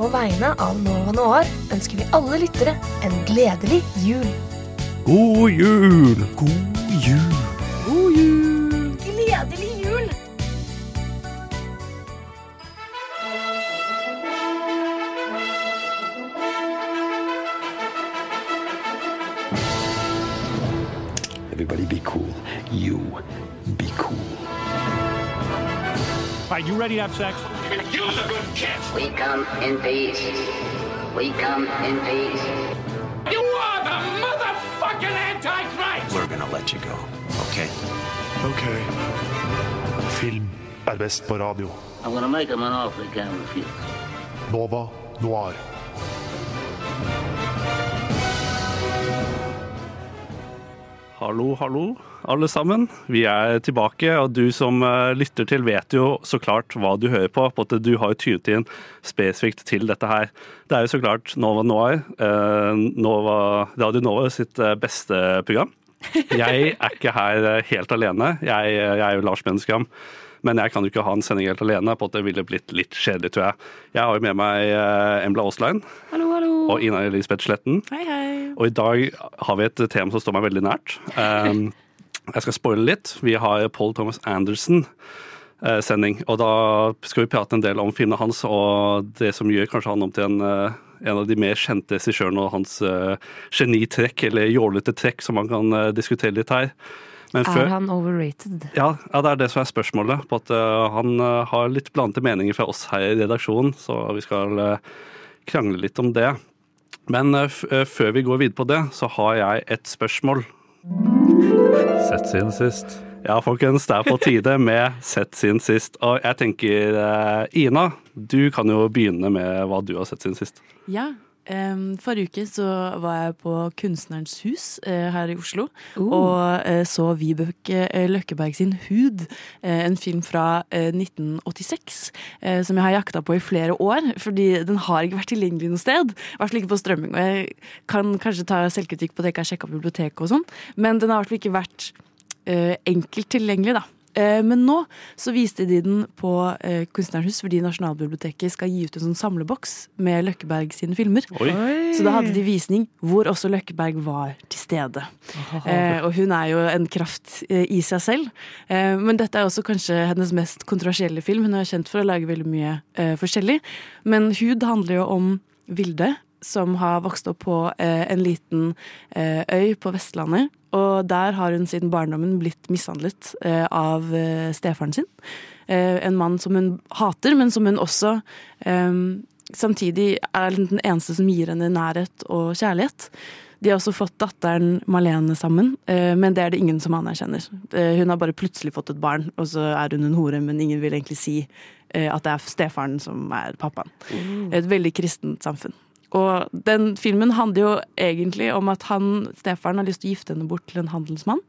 På vegne av Nova Noir ønsker vi alle lyttere en gledelig jul. God jul! God jul! God jul! Gledelig jul! Everybody be cool. You be cool. Are you ready to have sex? We come in peace. We come in peace. You are the motherfucking Antichrist! We're gonna let you go, okay? Ok. Film er best på radio. I'm gonna make him an offer he can't refuse. Nova Noir. Hallo, hallo, alle sammen. Vi er tilbake, og du som eh, lytter til vet jo så klart hva du hører på. på at Du har jo tydet inn spesifikt til dette her. Det er jo så klart Nova Noir, eh, Nova, Radio Nova sitt eh, beste program. Jeg er ikke her helt alene. Jeg, jeg er jo Lars Benskam. Men jeg kan jo ikke ha en sending helt alene, på at det ville blitt litt kjedelig, tror jeg. Jeg har jo med meg eh, Embla Aaslein Hallo, hallo. og Ina Elisabeth Sletten. Hei, hei. Og i dag har vi et tema som står meg veldig nært. Um, jeg skal spoile litt. Vi har Paul Thomas Anderson-sending. og da skal vi prate en del om filmene hans og det som gjør kanskje han om til en, eh, en av de mer kjente regissørene og hans uh, genitrekk, eller jålete trekk, som man kan uh, diskutere litt her. Men Er før- han overrated? ja, ja, det er det som er spørsmålet. På at uh, Han uh, har litt blandede meninger fra oss her i redaksjonen, så vi skal uh, krangle litt om det. Men f før vi går videre på det, så har jeg et spørsmål. Sett siden sist. Ja, folkens, det er på tide med Sett siden sist. Og jeg tenker, Ina, du kan jo begynne med hva du har sett siden sist. Ja. Forrige uke så var jeg på Kunstnerens hus eh, her i Oslo og eh, så Vibeke eh, Løkkeberg sin Hud, en film fra eh, 1986 eh, som jeg har jakta på i flere år, fordi den har ikke vært tilgjengelig noe sted. I hvert fall ikke på strømming. Og jeg kan kanskje ta selvkritikk på at jeg ikke har sjekka biblioteket og sånn, men den har i hvert fall ikke vært enkelt tilgjengelig, da. Eh, Men nå så viste de den på eh, Kunstnerhus fordi Nasjonalbiblioteket skal gi ut en sånn samleboks med Løkkeberg sine filmer. Oi. Så da hadde de visning hvor også Løkkeberg var til stede. Eh, og hun er jo en kraft i seg selv. Eh, men dette er også kanskje hennes mest kontroversielle film. Hun er kjent for å lage veldig mye forskjellig. Men Hud handler jo om Vilde, som har vokst opp på eh, en liten eh, øy på Vestlandet. Og der har hun siden barndommen blitt mishandlet eh, av stefaren sin. Eh, en mann som hun hater, men som hun også samtidig er den eneste som gir henne nærhet og kjærlighet. De har også fått datteren Malene sammen, men det er det ingen som anerkjenner. Hun har bare plutselig fått et barn, og så er hun en hore, men ingen vil egentlig si at det er stefaren som er pappaen. Et veldig kristent samfunn. Og den filmen handler jo egentlig om at han, stefaren har lyst til å gifte henne bort til en handelsmann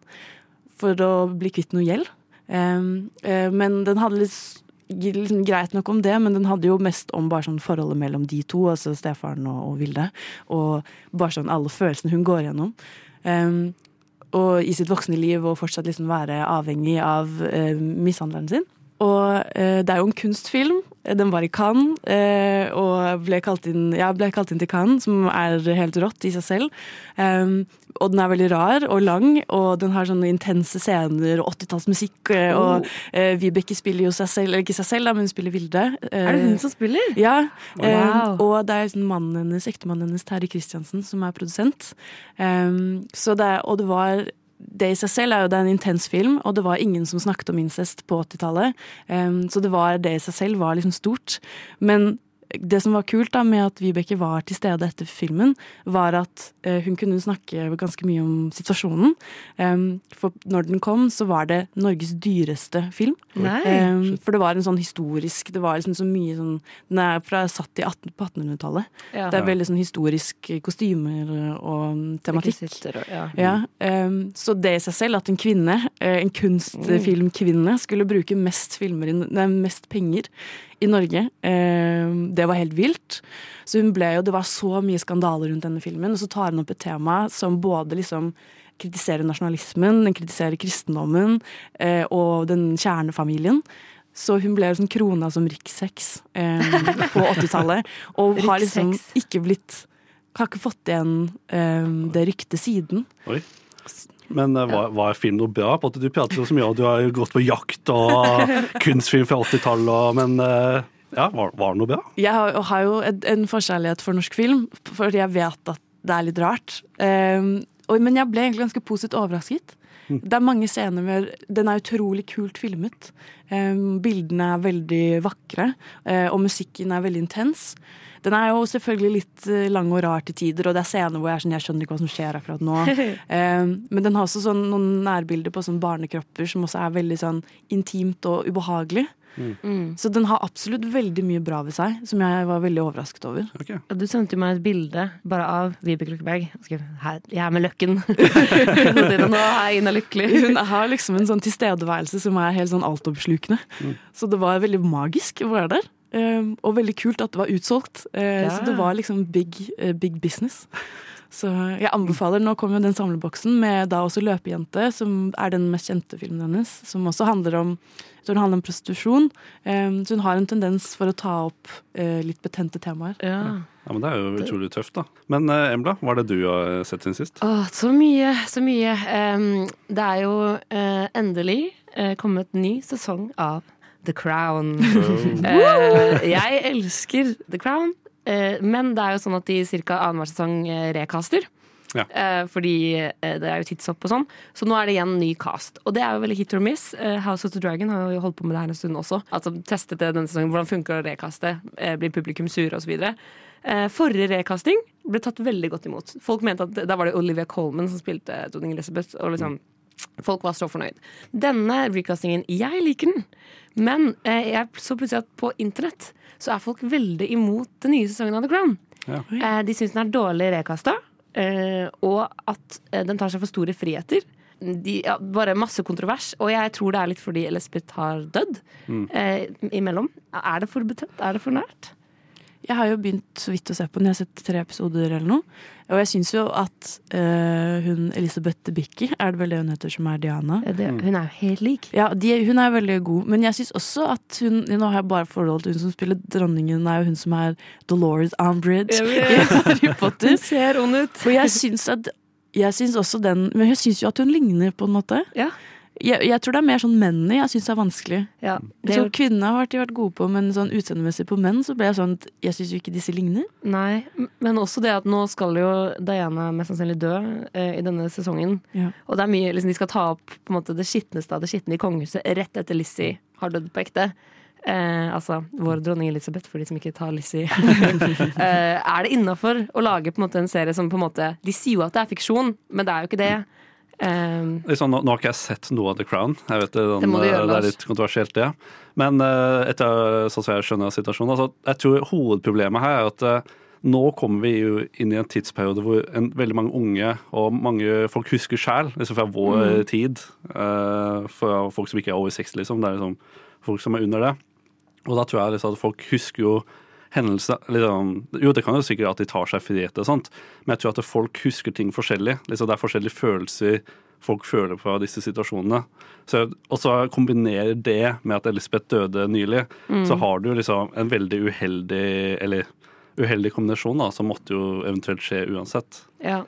for å bli kvitt noe gjeld. Um, eh, men den handler liksom greit nok om det, men den handler jo mest om bare sånn forholdet mellom de to, altså stefaren og, og Vilde. Og bare sånn alle følelsene hun går gjennom. Um, og i sitt voksne liv og fortsatt liksom være avhengig av eh, mishandleren sin. Og eh, det er jo en kunstfilm. Den var i Cannes, eh, og ble kalt inn, ja, ble kalt inn til Cannes, som er helt rått i seg selv. Um, og den er veldig rar og lang, og den har sånne intense scener og 80-tallsmusikk. eh, Og eh, Vibeke spiller jo seg selv, eller ikke seg selv, da, men hun spiller Vilde. Er det hun som spiller? Ja. Wow. og det er sånn mannen hennes, ektemannen hennes, Terje Kristiansen, som er produsent. Så det, er- og det var det i seg selv er jo det er en intens film, og det var ingen som snakket om incest på 80-tallet. Um, så det, var, det i seg selv var liksom stort. Men det som var kult da med at Vibeke var til stede etter filmen, var at eh, hun kunne snakke ganske mye om situasjonen. Um, for når den kom, så var det Norges dyreste film. Um, for det var en sånn historisk Det var liksom så mye sånn Den er fra, satt i 18, på 1800-tallet. Ja. Det er veldig sånn historisk kostymer og tematikk. Rekvisitter og- ja. Ja, um, så det i seg selv, at en kvinne, eh, en kunstfilmkvinne, skulle bruke mest, filmer nei, mest penger i Norge, eh, det var helt vilt. Så hun ble jo, det var så mye skandaler rundt denne filmen, og så tar hun opp et tema som både liksom kritiserer nasjonalismen, den kritiserer kristendommen eh, og den kjernefamilien. Så hun ble sånn krona som riksheks eh, på 80-tallet. Og har liksom ikke blitt Har ikke fått igjen eh, det ryktet siden. Oi. Men eh, var, var filmen noe bra? På at Du prater jo så mye om at du har gått på jakt og kunstfilm fra 80-tallet, men eh, ja, var, var det noe bra? Jeg har, har jo et, en forkjærlighet for norsk film, for jeg vet at det er litt rart. Um, og, men jeg ble egentlig ganske positivt overrasket. Det er mange scener med Den er utrolig kult filmet. Um, bildene er veldig vakre, eh, og musikken er veldig intens. Den er jo selvfølgelig litt eh, lang og rar til tider, og det er scener hvor jeg er sånn, jeg skjønner ikke hva som skjer akkurat nå. Um, men den har også sånn, noen nærbilder på sånn barnekropper som også er veldig sånn intimt og ubehagelig. Så den har absolutt veldig mye bra ved seg, som jeg var veldig overrasket over. Okay. Du sendte jo meg et bilde bare av Vibeke Løkkeberg. Jeg skrev, «Her, Jeg er med Løkken. Nå er Ina lykkelig. Hun har liksom en sånn tilstedeværelse som er helt sånn altoppslukende. Så det var veldig magisk å være der. Um, og veldig kult at det var utsolgt. Uh, Ja. Så det var liksom big, uh, big business. Så jeg anbefaler, Nå kommer jo den samleboksen med da også 'Løpejente', som er den mest kjente filmen hennes. Som også handler om, så den handler om prostitusjon. Um, så hun har en tendens for å ta opp uh, litt betente temaer. Ja. Ja, men Det er jo utrolig tøft, da. Men uh, Embla, hva er det du har sett siden sist? Åh, så mye, så mye. Um, det er jo uh, endelig eh, kommet ny sesong av The Crown. Eh, jeg elsker The Crown, eh, men det er jo sånn at de ca. annenhver sesong rekaster. recaster. Ja. Eh, fordi eh, det er jo tidshopp og sånn. Så nå er det igjen ny cast. Og det er jo veldig hit or miss. Eh, House of the Dragon har jo holdt på med det her en stund også. Altså testet det denne sesongen. Hvordan funker det å recaste? Eh, blir publikum sure? Og så videre. Eh, forrige recasting ble tatt veldig godt imot. Folk mente at Da var det Olivia Colman som spilte dronning Elizabeth. Og liksom Folk var så fornøyd. Denne recastingen, jeg liker den. Men eh, jeg så plutselig at på internett så er folk veldig imot den nye sesongen av The Crown. Ja. Eh, de syns den er dårlig rekasta, eh, og at eh, den tar seg for store friheter. De, ja, bare masse kontrovers. Og jeg tror det er litt fordi Elizabeth har dødd eh, imellom. Er det for betent? Er det for nært? Jeg har jo begynt så vidt å se på den. Jeg har sett tre episoder eller noe. Og jeg syns jo at uh, hun Elisabeth Debicki, er det vel det hun heter, som er Diana? Det, hun er jo helt lik. Ja, de, hun er veldig god, men jeg syns også at hun Nå har jeg bare forhold til hun som spiller dronningen, er jo hun som er Dolores Ambridge i. Harry Potter. Hun ser ond ut. Og jeg syns at jeg syns også den Men jeg syns jo at hun ligner, på en måte. Ja. Jeg, jeg tror det er mer sånn mennene jeg syns er vanskelig. Ja, Det jo Kvinnene har de vært gode på, men sånn utseendemessig på menn så ble jeg sånn at Jeg syns jo ikke disse ligner. Nei, men også det at nå skal jo Diana mest sannsynlig dø eh, i denne sesongen. Ja. Og det er mye, liksom, de skal ta opp på en måte, det skitneste av det skitne i kongehuset rett etter Lizzie har dødd på ekte. Eh, altså vår dronning Elisabeth, for de som ikke tar Lizzie. eh, er det innafor å lage på en, måte, en serie som på en måte De sier jo at det er fiksjon, men det er jo ikke det. Eh, sånn, nå, har ikke jeg sett noe av The Crown. Jeg vet det, Det gjøre, det er litt kontroversielt, det. Men uh, etter sånn som jeg skjønner situasjonen altså, Jeg tror hovedproblemet her er at uh, nå kommer vi jo inn i en tidsperiode hvor en, veldig mange unge og mange folk husker sjæl, liksom fra vår Mm. tid. Uh, fra folk som ikke er over 60, liksom. Det er liksom folk som er under det. Og da tror jeg liksom at folk husker jo hendelser liksom, Jo, det kan jo sikkert at de tar seg friheter og sånt, men jeg tror at folk husker ting forskjellig. Liksom, det er forskjellige følelser folk føler på disse situasjonene. Så, og så kombinerer det med at Elisabeth døde nylig, så har du liksom en veldig uheldig Eller uheldig kombinasjon da, som måtte jo eventuelt skje uansett. ja.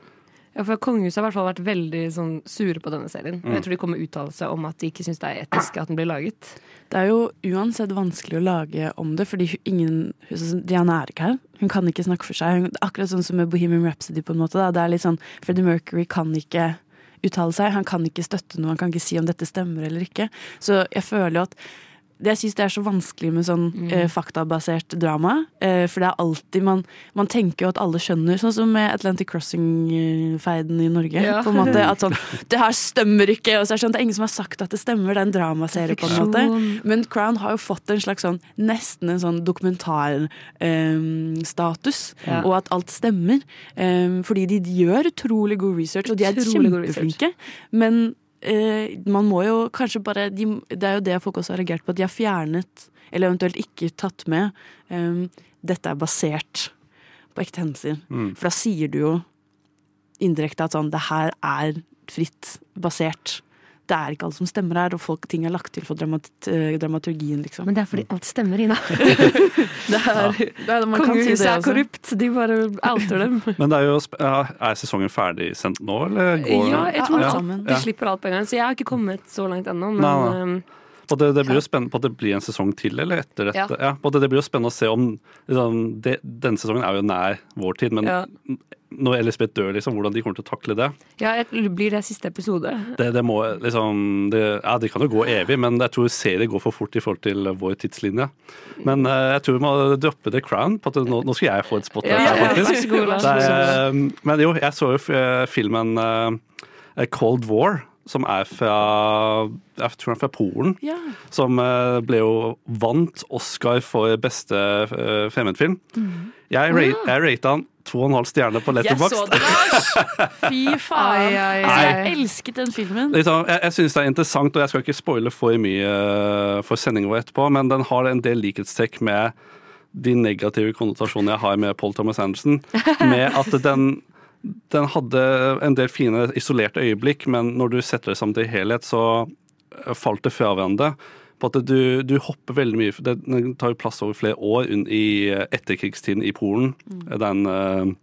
Ja, for Kongehuset har i hvert fall vært veldig sånn, sure på denne serien. Og jeg tror de kommer med uttalelse om at de ikke syns det er etisk at den blir laget. Det er jo uansett vanskelig å lage om det, fordi ingen Diana er ikke her. Hun kan ikke snakke for seg. Hun, akkurat sånn som med Bohemian Rhapsody, på en måte. Da. Det er litt sånn Freddie Mercury kan ikke uttale seg. Han kan ikke støtte noe, han kan ikke si om dette stemmer eller ikke. Så jeg føler jo at jeg syns det er så vanskelig med sånn eh, faktabasert drama. Eh, for det er alltid man, man tenker jo at alle skjønner, sånn som med Atlantic Crossing-feiden i Norge. Ja. På en måte At sånn Det her stemmer ikke! Og så er det sånn, det er ingen som har sagt at det stemmer. Det er en dramaserie, på en måte. Men Crown har jo fått en slags sånn nesten en sånn dokumentarstatus. Ja. Og at alt stemmer. em, fordi de gjør utrolig god research, og de er kjempeflinke. Men eh, man må jo kanskje bare de, Det er jo det folk også har reagert på, at de har fjernet, eller eventuelt ikke tatt med um, Dette er basert på ekte hendelser. For da sier du jo indirekte at sånn Det her er fritt basert. Det er ikke alt som stemmer her, og folk, ting er lagt til for dramat, eh, dramaturgien, liksom. Men det er fordi alt stemmer, Ina. det er, ja, man kan si er korrupt. De bare outer dem. Men det er jo Er sesongen ferdig sendt nå, eller går Ja, jeg tror sammen. de slipper alt på en gang. Så jeg har ikke kommet så langt ennå. Men Nei, nei. Og det, det blir jo spennende på at det blir en sesong til, eller etter dette. Ja. og det, det blir jo spennende å se om liksom, det, Denne sesongen er jo nær vår tid, men Ja. når Elisabeth dør, liksom, hvordan de kommer til å takle det ja, blir det siste episode? Det, det må liksom det, Ja, det kan jo gå evig, men jeg tror serien går for fort i forhold til vår tidslinje. Men uh, jeg tror vi må droppe The Crown. På at nå, nå skal jeg få et spot her, Ja, ja, faktisk. Ja, god, Det eh, men jo, jeg så jo eh, filmen uh, Cold War, som er fra Jeg tror han er fra Polen. Ja. Som eh, ble jo vant Oscar for beste fremmedfilm. fremmedfilm. Jeg, ra jeg rata han to og en halv stjerne på Jeg så Letterboxd. det, Lars! Fy faen. Ai, ai, ai. jeg elsket den filmen. Liksom, jeg jeg syns det er interessant, og jeg skal ikke spoile for mye eh, for sendingen vår etterpå, men den har en del likhetstrekk med de negative konnotasjonene jeg har med Paul Thomas Anderson. Med at den, den hadde en del fine isolerte øyeblikk, men når du setter det sammen til helhet, så eh, falt det fra hverandre. På at du, du hopper veldig mye det- tar jo plass over flere år i eh, etterkrigstiden i Polen. Det er en, eh,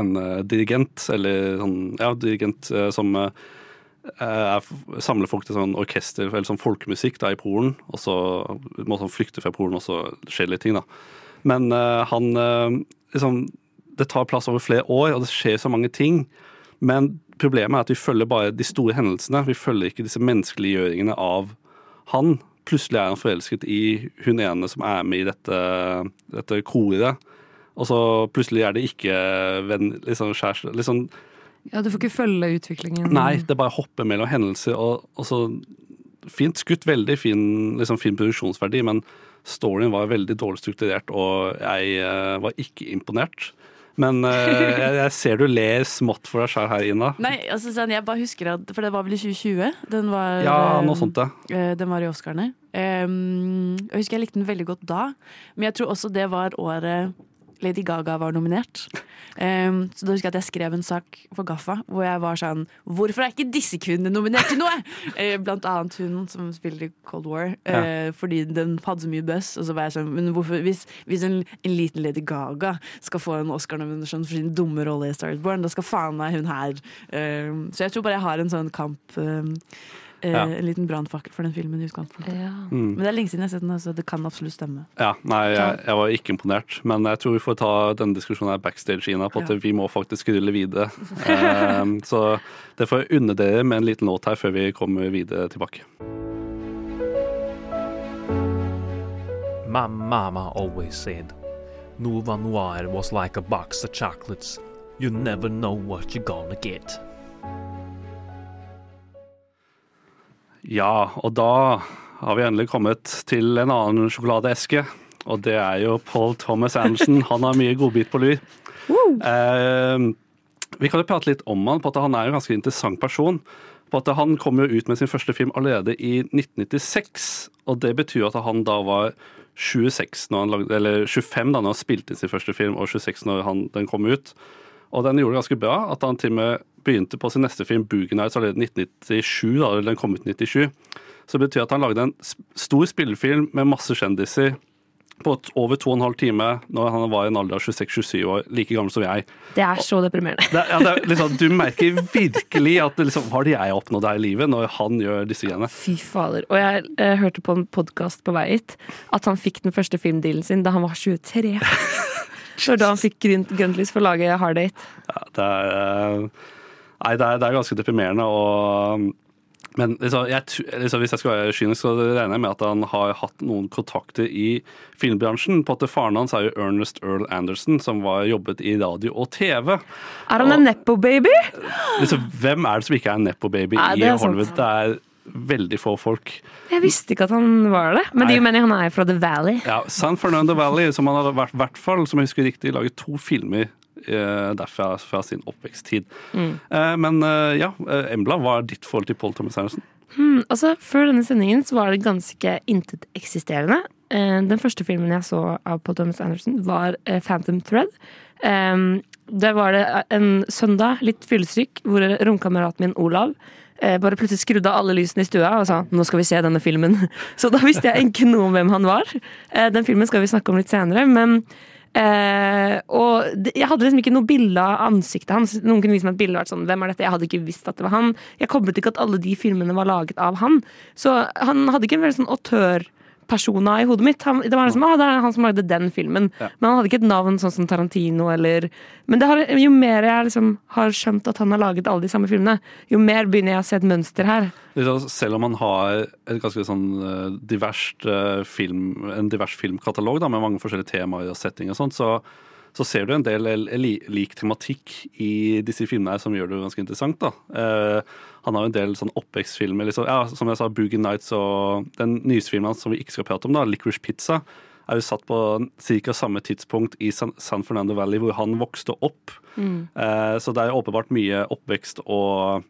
en dirigent, eller sånn, ja, dirigent som er, samler folk til sånn orkester eller sånn folkemusikk da, i Polen, og så må han flykte fra Polen, og så skjer litt ting, da. Men han liksom, Det tar plass over flere år, og det skjer så mange ting. Men problemet er at vi følger bare de store hendelsene. Vi følger ikke disse menneskeliggjøringene av han. Plutselig er han forelsket i hun ene som er med i dette, dette koret. Og så plutselig er det ikke venn, liksom kjæreste liksom, Ja, Du får ikke følge utviklingen. Nei, det bare hopper mellom hendelser. Og, og så Fint skutt, veldig fin, liksom, fin produksjonsverdi, men storyen var veldig dårlig strukturert, og jeg uh, var ikke imponert. Men eh, jeg, ser du ler smått for deg sjøl her, Ina. Nei, altså jeg bare husker at For det var vel i 2020? Den var, Ja, eh, noe sånt, ja. eh, Den var i Oscarene. Jeg husker jeg likte den veldig godt da, men jeg tror også det var året Lady Gaga var nominert. Um, så da husker jeg at jeg skrev en sak for Gaffa hvor jeg var sånn Hvorfor er ikke disse kvinnene nominert til noe?! Uh, blant annet hun som spiller i Cold War. eh, Fordi den hadde så mye buzz. Og så var jeg sånn Men hvorfor, hvis, hvis en, en liten Lady Gaga skal få en Oscar-nominasjon for sin dumme rolle i Star is Born, da skal faen meg hun her uh, Så jeg tror bare jeg har en sånn kamp um, eh, Ja. En liten brannfakkel for den filmen i utgangspunktet. Ja. Mm. Men det er lenge siden jeg har sett den, så det kan absolutt stemme. Ja, nei, jeg, jeg var ikke imponert. Men jeg tror vi får ta denne diskusjonen her backstage, Ina, på at Ja. vi må faktisk rulle videre. um, så det får jeg unne dere med en liten låt her før vi kommer videre tilbake. My mama always said, Nova Noir was like a box of chocolates. You never know what you're gonna get. Ja, og da har vi endelig kommet til en annen sjokoladeeske. Og det er jo Paul Thomas Anderson. Han har mye godbit på lur. Eh, vi kan jo prate litt om han, på at han er en ganske interessant person. På at Han kom jo ut med sin første film allerede i 1996. Og det betyr at han da var 26 når han lagde, eller 25 da når han spilte inn sin første film, og 26 når han, den kom ut. Og den gjorde det ganske bra. At han til og med begynte på sin neste film, Boogie Nights, allerede i 1997. da, eller den kom ut i 97. Så det betyr at han lagde en stor spillefilm med masse kjendiser på over to og en halv time når han var i en alder av 26-27 år, like gammel som jeg. Det er så deprimerende. Det, ja, det liksom, du merker virkelig at det liksom, har det jeg oppnådd her i livet når han gjør disse greiene. Fy fader. Og jeg eh, hørte på en podkast på vei hit at han fikk den første filmdealen sin da han var 23. Var da han fikk grønt, grønt lys for å lage Hard Date. Ja, det er, eh, nei, det er, det er ganske deprimerende. Og, men liksom, jeg, liksom, hvis jeg skal være kynisk, så regner jeg med at han har hatt noen kontakter i filmbransjen. På at Faren hans er jo Ernest Earl Anderson, som var jobbet i radio og TV. Er han en nepo-baby? Liksom, hvem er det som ikke er en nepo-baby i er sant. Hollywood? Det er veldig få folk. Jeg visste ikke at han var det. Men det Nei. mener jeg han er fra The Valley. Ja, San Fernando Valley, som han hadde vært, hvert fall, som jeg husker riktig, laget to filmer eh, derfra fra sin oppveksttid. Mm. Eh, men eh, ja, eh, Embla, hva er ditt forhold til Paul Thomas Anderson? Hmm, altså, Før denne sendingen så var det ganske inteteksisterende. Eh, Den første filmen jeg så av Paul Thomas Anderson, var eh, Phantom Thread. Det var det en søndag, litt fyllesyk, hvor romkameraten min Olav bare plutselig skrudde av alle lysene i stua og sa 'nå skal vi se denne filmen'. Så da visste jeg ikke noe om hvem han var. Eh, den filmen skal vi snakke om litt senere, men Eh, og jeg hadde liksom ikke noe bilde av ansiktet hans. Noen kunne vise meg et bilde vært sånn, hvem er dette? Jeg hadde ikke visst at det var han. Jeg koblet ikke at alle de filmene var laget av han. Så han hadde ikke en veldig sånn autørpersona i hodet mitt. Han, det var liksom, ah, det er han som lagde den filmen. Men han hadde ikke et navn sånn som Tarantino eller Men det har, jo mer jeg liksom har skjønt at han har laget alle de samme filmene, jo mer begynner jeg å se et mønster her. Selv om han har et ganske sånn eh, diverst eh, film, en divers filmkatalog da, med mange forskjellige temaer og setting og sånt, så, så ser du en del lik tematikk i disse filmene her som gjør det ganske interessant. da. Eh, han har jo en del sånn oppvekstfilmer. Liksom, ja, som jeg sa, Boogie Nights og den nyeste filmen hans som vi ikke skal prate om, da, Licorice Pizza, er jo satt på ca. samme tidspunkt i San, San Fernando Valley hvor han vokste opp. Eh, så det er jo åpenbart mye oppvekst og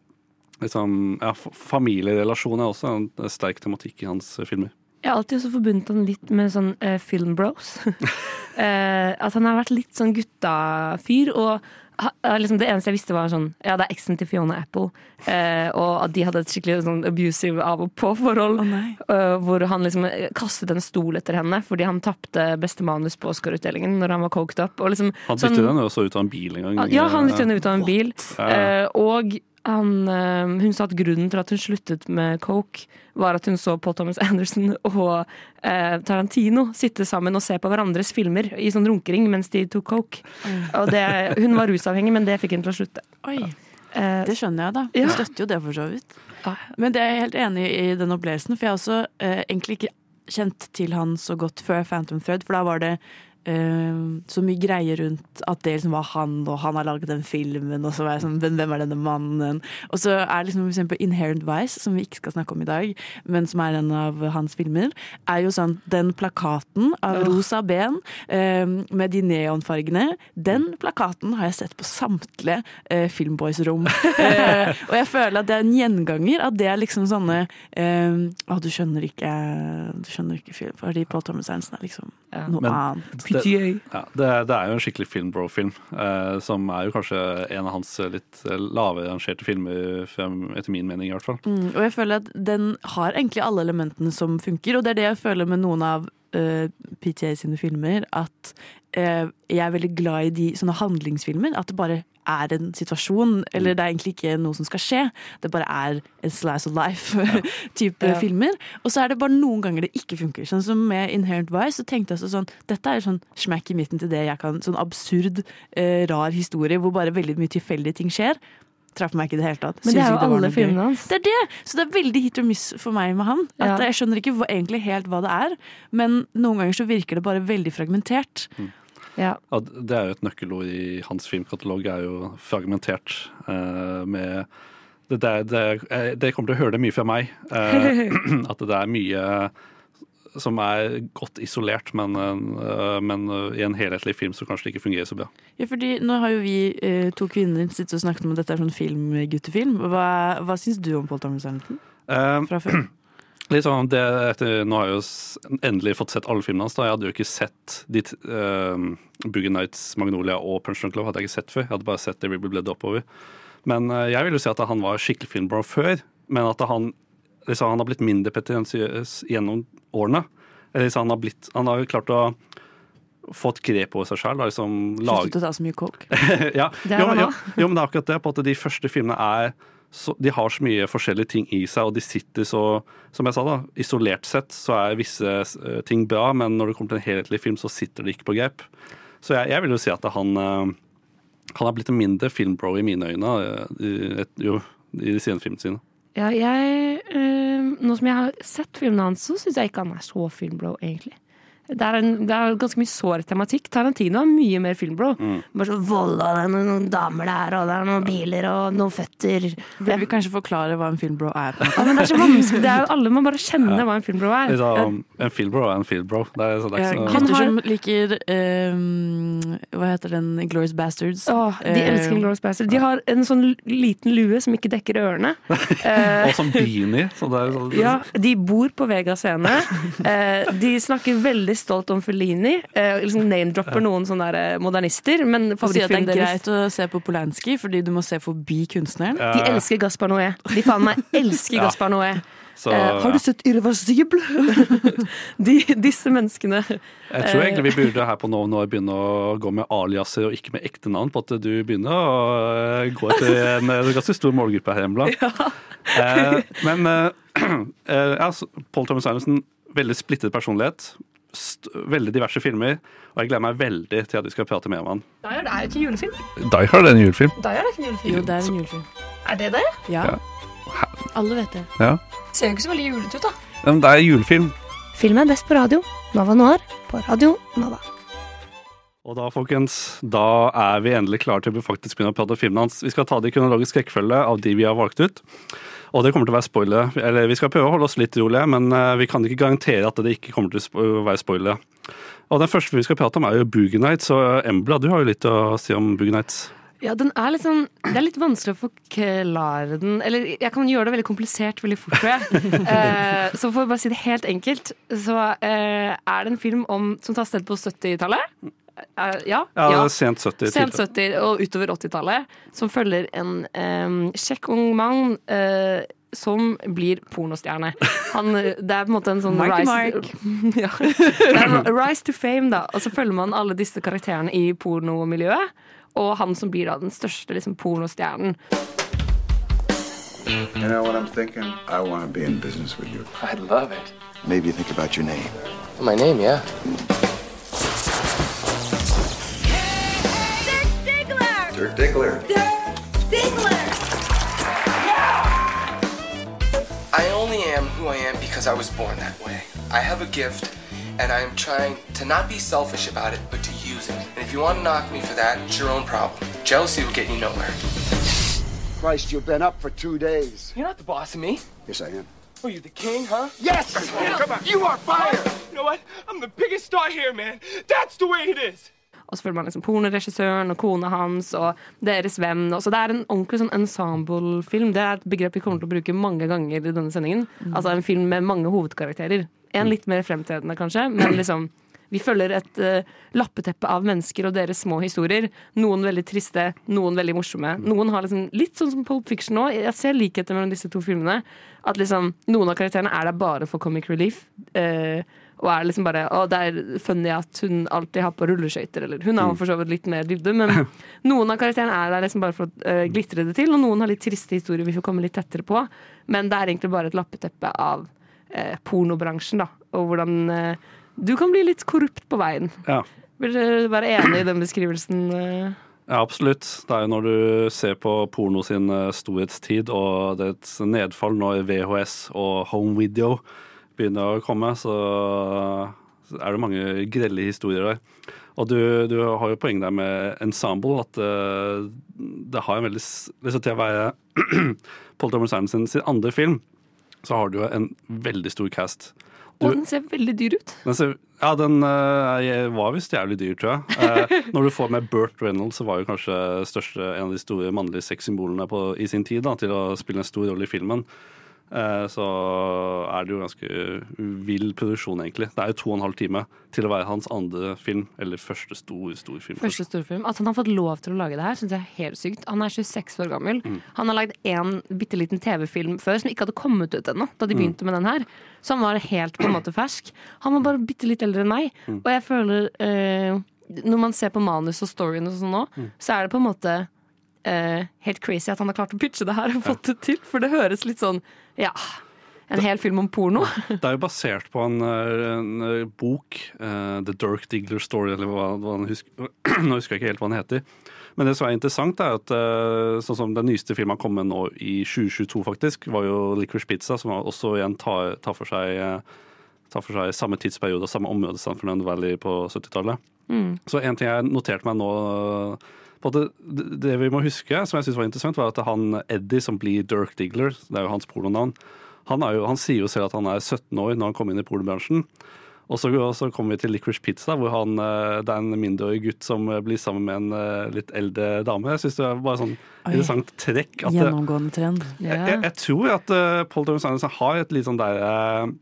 liksom, ja, f- familierelasjoner er også en sterk tematikk i hans filmer. Jeg har alltid også forbundet han litt med sånn eh, filmbros. uh, at han har vært litt sånn gutta-fyr. Og ha, eh, liksom det eneste jeg visste, var sånn Ja, det er eksen til Fiona Apple. Eh, og at de hadde et skikkelig sånn abusive av og på-forhold. eh, hvor han liksom eh, kastet en stol etter henne fordi han tapte beste manus på Oscar-utdelingen når han var coked up. Og liksom, Han sånn- dyttet henne jo også ut av en bil en gang. ja, han dyttet henne ut av en bil. Ja. Eh, og han, eh, hun sa at grunnen til at hun sluttet med coke, var at hun så Paul Thomas Anderson og eh, Tarantino sitte sammen og se på hverandres filmer i sånn runkering mens de tok coke. Og det, hun var rusavhengig, men det fikk henne til å slutte. Oi, Eh, det skjønner jeg, da. Ja. Jeg støtter jo det, for så vidt. Men det er jeg helt enig i den opplevelsen, for jeg har også eh, egentlig ikke kjent til han så godt før Phantom Thread, for da var det så mye greier rundt at det liksom var han, og han har laget den filmen, og så var jeg sånn hvem er denne mannen? Og så er liksom for eksempel Inherent Vice, som vi ikke skal snakke om i dag, men som er en av hans filmer, er jo sånn Den plakaten av rosa ben eh, med de neonfargene, den plakaten har jeg sett på samtlige eh, Filmboys-rom. eh, og jeg føler at det er en gjenganger at det er liksom sånne eh, Å, du skjønner ikke Du skjønner ikke film, fordi Paul Thomas Hansen er liksom. Noe Men- annet. Det, ja, det, det er jo en skikkelig filmbro-film, eh, som er jo kanskje en av hans litt eh, lavere rangerte filmer, etter min mening i hvert fall. Mm, og jeg føler at den har egentlig alle elementene som funker, og det er det jeg føler med noen av eh, PTA sine filmer, at eh, jeg er veldig glad i de sånne handlingsfilmer. At det bare er en situasjon, eller det er egentlig ikke noe som skal skje. Det bare er en slice of life-type Ja. filmer. Og så er det bare noen ganger det ikke funker. Sånn som med Inherent Vice, så tenkte jeg så sånn Dette er sånn smack i midten til det jeg kan Sånn absurd, eh, rar historie hvor bare veldig mye tilfeldige ting skjer. Traff meg ikke i det hele tatt. Men det er jo det alle filmene hans. Det er det! Så det er veldig hit og miss for meg med han. At Ja. Jeg skjønner ikke hva, egentlig helt hva det er, men noen ganger så virker det bare veldig fragmentert. Ja. Ja, det er jo et nøkkelord i hans filmkatalog, er jo fragmentert uh, med det, det, det, eh, det kommer til å høre det mye fra meg. uh, at det er mye som er godt isolert, men, uh, men uh, i en helhetlig film så kanskje det ikke fungerer så bra. Ja, fordi nå har jo vi uh, to kvinner sittet og snakket om at dette er sånn film-guttefilm. Hva, hva syns du om Paul Thomas Eh, fra før? Litt sånn, det, etter, nå har jeg jo endelig fått sett alle filmene hans. da. Jeg hadde jo ikke sett de, uh, Boogie Nights, Magnolia og Punch Club hadde jeg ikke sett før. Jeg hadde bare sett The Ribble Bled oppover. Men uh, jeg vil jo si at han var skikkelig filmbro før. Men at han, liksom, han har blitt mindre petensiøs gjennom årene. Eller liksom, han har blitt, han har klart å få et grep over seg sjøl. Liksom, lage- Sluttet å ta så mye coke. Ja, jo, jo, jo, men det er akkurat det. På at de første filmene er så, De har så mye forskjellige ting i seg, og de sitter så Som jeg sa, da, isolert sett så er visse eh, ting bra, men når det kommer til en helhetlig film, så sitter de ikke på grep. Så jeg, jeg vil jo si at han eh, Han har blitt en mindre filmbro i mine øyne eh, i, et, jo, i de senere filmene sine. Ja, jeg, eh, nå som jeg har sett filmene hans, så syns jeg ikke han er så filmbro, egentlig. Det er, en, det er ganske mye sår tematikk. Tarantino er mye mer filmbro. Bare så vold, og det er noen, damer der, og det er noen biler og noen føtter. Burde vi kanskje forklare hva en filmbro er? Ja, men det er så vanskelig. Det er jo, alle må bare kjenne hva en filmbro er. Liksom, en filmbro er en filmbro. Det er, så det er ikke så, Han Gutter har- som liker um, Hva heter den? Glorious Bastards. Åh, de Eh, elsker Glorious Bastards. De har en sånn liten lue som ikke dekker ørene. Eh, og som beanie. Så det er, så, Ja, de bor på Vega scene. Eh, de snakker veldig stolt om Fellini. Eh, liksom Name-dropper noen sånne der, eh, modernister. Men si at det er greit å se på Polanski fordi du må se forbi kunstneren. Ja. De elsker Gaspar Noé. De faen meg elsker Ja. Gaspar Noé. Så, Eh, har du sett Irreversible? De, disse menneskene. Jeg tror egentlig vi burde her på nå, nå begynne å gå med aliaser og ikke med ekte navn, på at du begynner å eh, gå etter en eh, ganske stor målgruppe her hjemme. Eh, men eh, eh, ja, Paul Thomas Anderson, veldig splittet personlighet. St veldig diverse filmer, og jeg gleder meg veldig til at vi skal prate mer om han. Die Hard er jo ikke julefilm. Die Hard er en julefilm. Die Hard er ikke en julefilm. Jo, det er en julefilm. Er det det? Ja. Ja. Alle vet det. Ja. Ser jo ikke så veldig julete ut, da. Men det er julefilm. Film er best på radio. Nova Noir på Radio Nova. Og da, folkens, da er vi endelig klare til å faktisk begynne å prate om filmen hans. Vi skal ta det i kronologisk rekkefølge av de vi har valgt ut. Og det kommer til å være spoilere. Eller vi skal prøve å holde oss litt rolige, men eh, vi kan ikke garantere at det ikke kommer til å være spoilere. Og den første vi skal prate om, er jo Boogie Nights. Og Embla, du har jo litt å si om Boogie Nights. Ja, den er sånn Det er litt vanskelig å forklare den Eller jeg kan gjøre det veldig komplisert veldig fort, tror jeg. Eh, så for å bare si det helt enkelt, så eh, er det en film om, som tar sted på 70-tallet. Eh, ja, Ja, ja. Sent 70. Sent 70- og utover 80-tallet, som følger en um, kjekk ung mann eh, som blir pornostjerne. Han, det er på en måte en sånn Marky rise, ja. det er en rise to fame, da. Og så følger man alle disse karakterene i pornomiljøet. Og han som blir da den største liksom, pornostjernen. You know what I'm thinking? I want to be in business with you. I'd love it. Maybe think about your name. My name, yeah. Dirk Diggler. I only am who I am because I was born that way. I have a gift, and I am trying to not be selfish about it, but to use it. And if you want to knock me for that, it's your own problem. Jealousy will get you nowhere. Christ, you've been up for two days. You're not the boss of me. Yes, I am. Oh, you're the king, huh? Yes! Come on. You are fired! You know what? I'm the biggest star here, man. That's the way it is. Og så følger man liksom pornoregissøren og kona hans og deres venn. Og så det er en ordentlig sånn ensemble-film. Det er et begrep vi kommer til å bruke mange ganger i denne sendingen. Altså en film med mange hovedkarakterer. En litt mer fremtredende, kanskje, men liksom vi følger et uh, lappeteppe av mennesker og deres små historier. Noen veldig triste, noen veldig morsomme. Noen har liksom Litt sånn som Pulp Fiction nå. Jeg ser likheter mellom disse to filmene. At liksom noen av karakterene er der bare for comic relief. Eh, og er liksom bare Å, det er funny at hun alltid har på rulleskøyter, eller Hun har for så vidt litt mer dybde, men noen av karakterene er der liksom bare for å uh, glitre det til, og noen har litt triste historier vi får komme litt tettere på. Men det er egentlig bare et lappeteppe av uh, pornobransjen, da, og hvordan uh, du kan bli litt korrupt på veien. Ja. Vil dere være enig i den beskrivelsen? Ja, absolutt. Det er jo når du ser på porno sin storhetstid, og det et nedfall når VHS og home video begynner å komme, så er det mange grelle historier der. Og du, du har jo poeng der med ensemble, at uh, det har en veldig Det til å være Paul Thomas Anderson sin andre film, så har du jo en veldig stor cast. Du- Og den ser veldig dyr ut. den ser, ja, den uh, var visst jævlig dyr, tror jeg. Uh, når du får med Burt Reynolds, så var jo kanskje største, en av de store mannlige sexsymbolene i sin tid da, til å spille en stor rolle i filmen. Eh, så er det jo ganske vill produksjon, egentlig. Det er jo to og en halv time til å være hans andre film, eller første stor, stor film. Første storfilm. At han har fått lov til å lage det her, syns jeg er helt sykt. Han er 26 år gammel. Mm. Han har lagd én bitte liten TV-film før som ikke hadde kommet ut ennå, da de Mm. begynte med den her. Så han var helt på en måte fersk. Han var bare bitte litt eldre enn meg. Mm. Og jeg føler eh, Når man ser på manus og storyen og sånn nå, Mm. så er det på en måte eh, helt crazy at han har klart å pitche det her og fått det til. For det høres litt sånn Ja. En hel film om porno. Det er jo basert på en, eh, en eh, bok, uh, The Dirk Diggler Story, eller hva, hva den husker, nå husker jeg ikke helt hva den heter. Men det som er interessant, er at sånn som den nyeste filmen kom med nå i 2022, faktisk, var jo Licorice Pizza, som også igjen tar, tar, for seg, tar for seg samme tidsperiode og samme område som Fernando Valley på 70-tallet. Mm. Så en ting jeg noterte meg nå på det, vi må huske, som jeg synes var interessant, var at han Eddie som blir Dirk Diggler, det er jo hans pornonavn, han, er jo, han sier jo selv at han er 17 år når han kom inn i pornobransjen. Og så, så kommer vi til Licorice Pizza, hvor han, eh, det er en mindreårig gutt som eh, blir sammen med en eh, litt eldre dame. Jeg syns det er bare sånn Oi. interessant trekk. Gjennomgående trend. jeg, jeg, jeg tror at Paul Thomas Anderson har et litt sånn der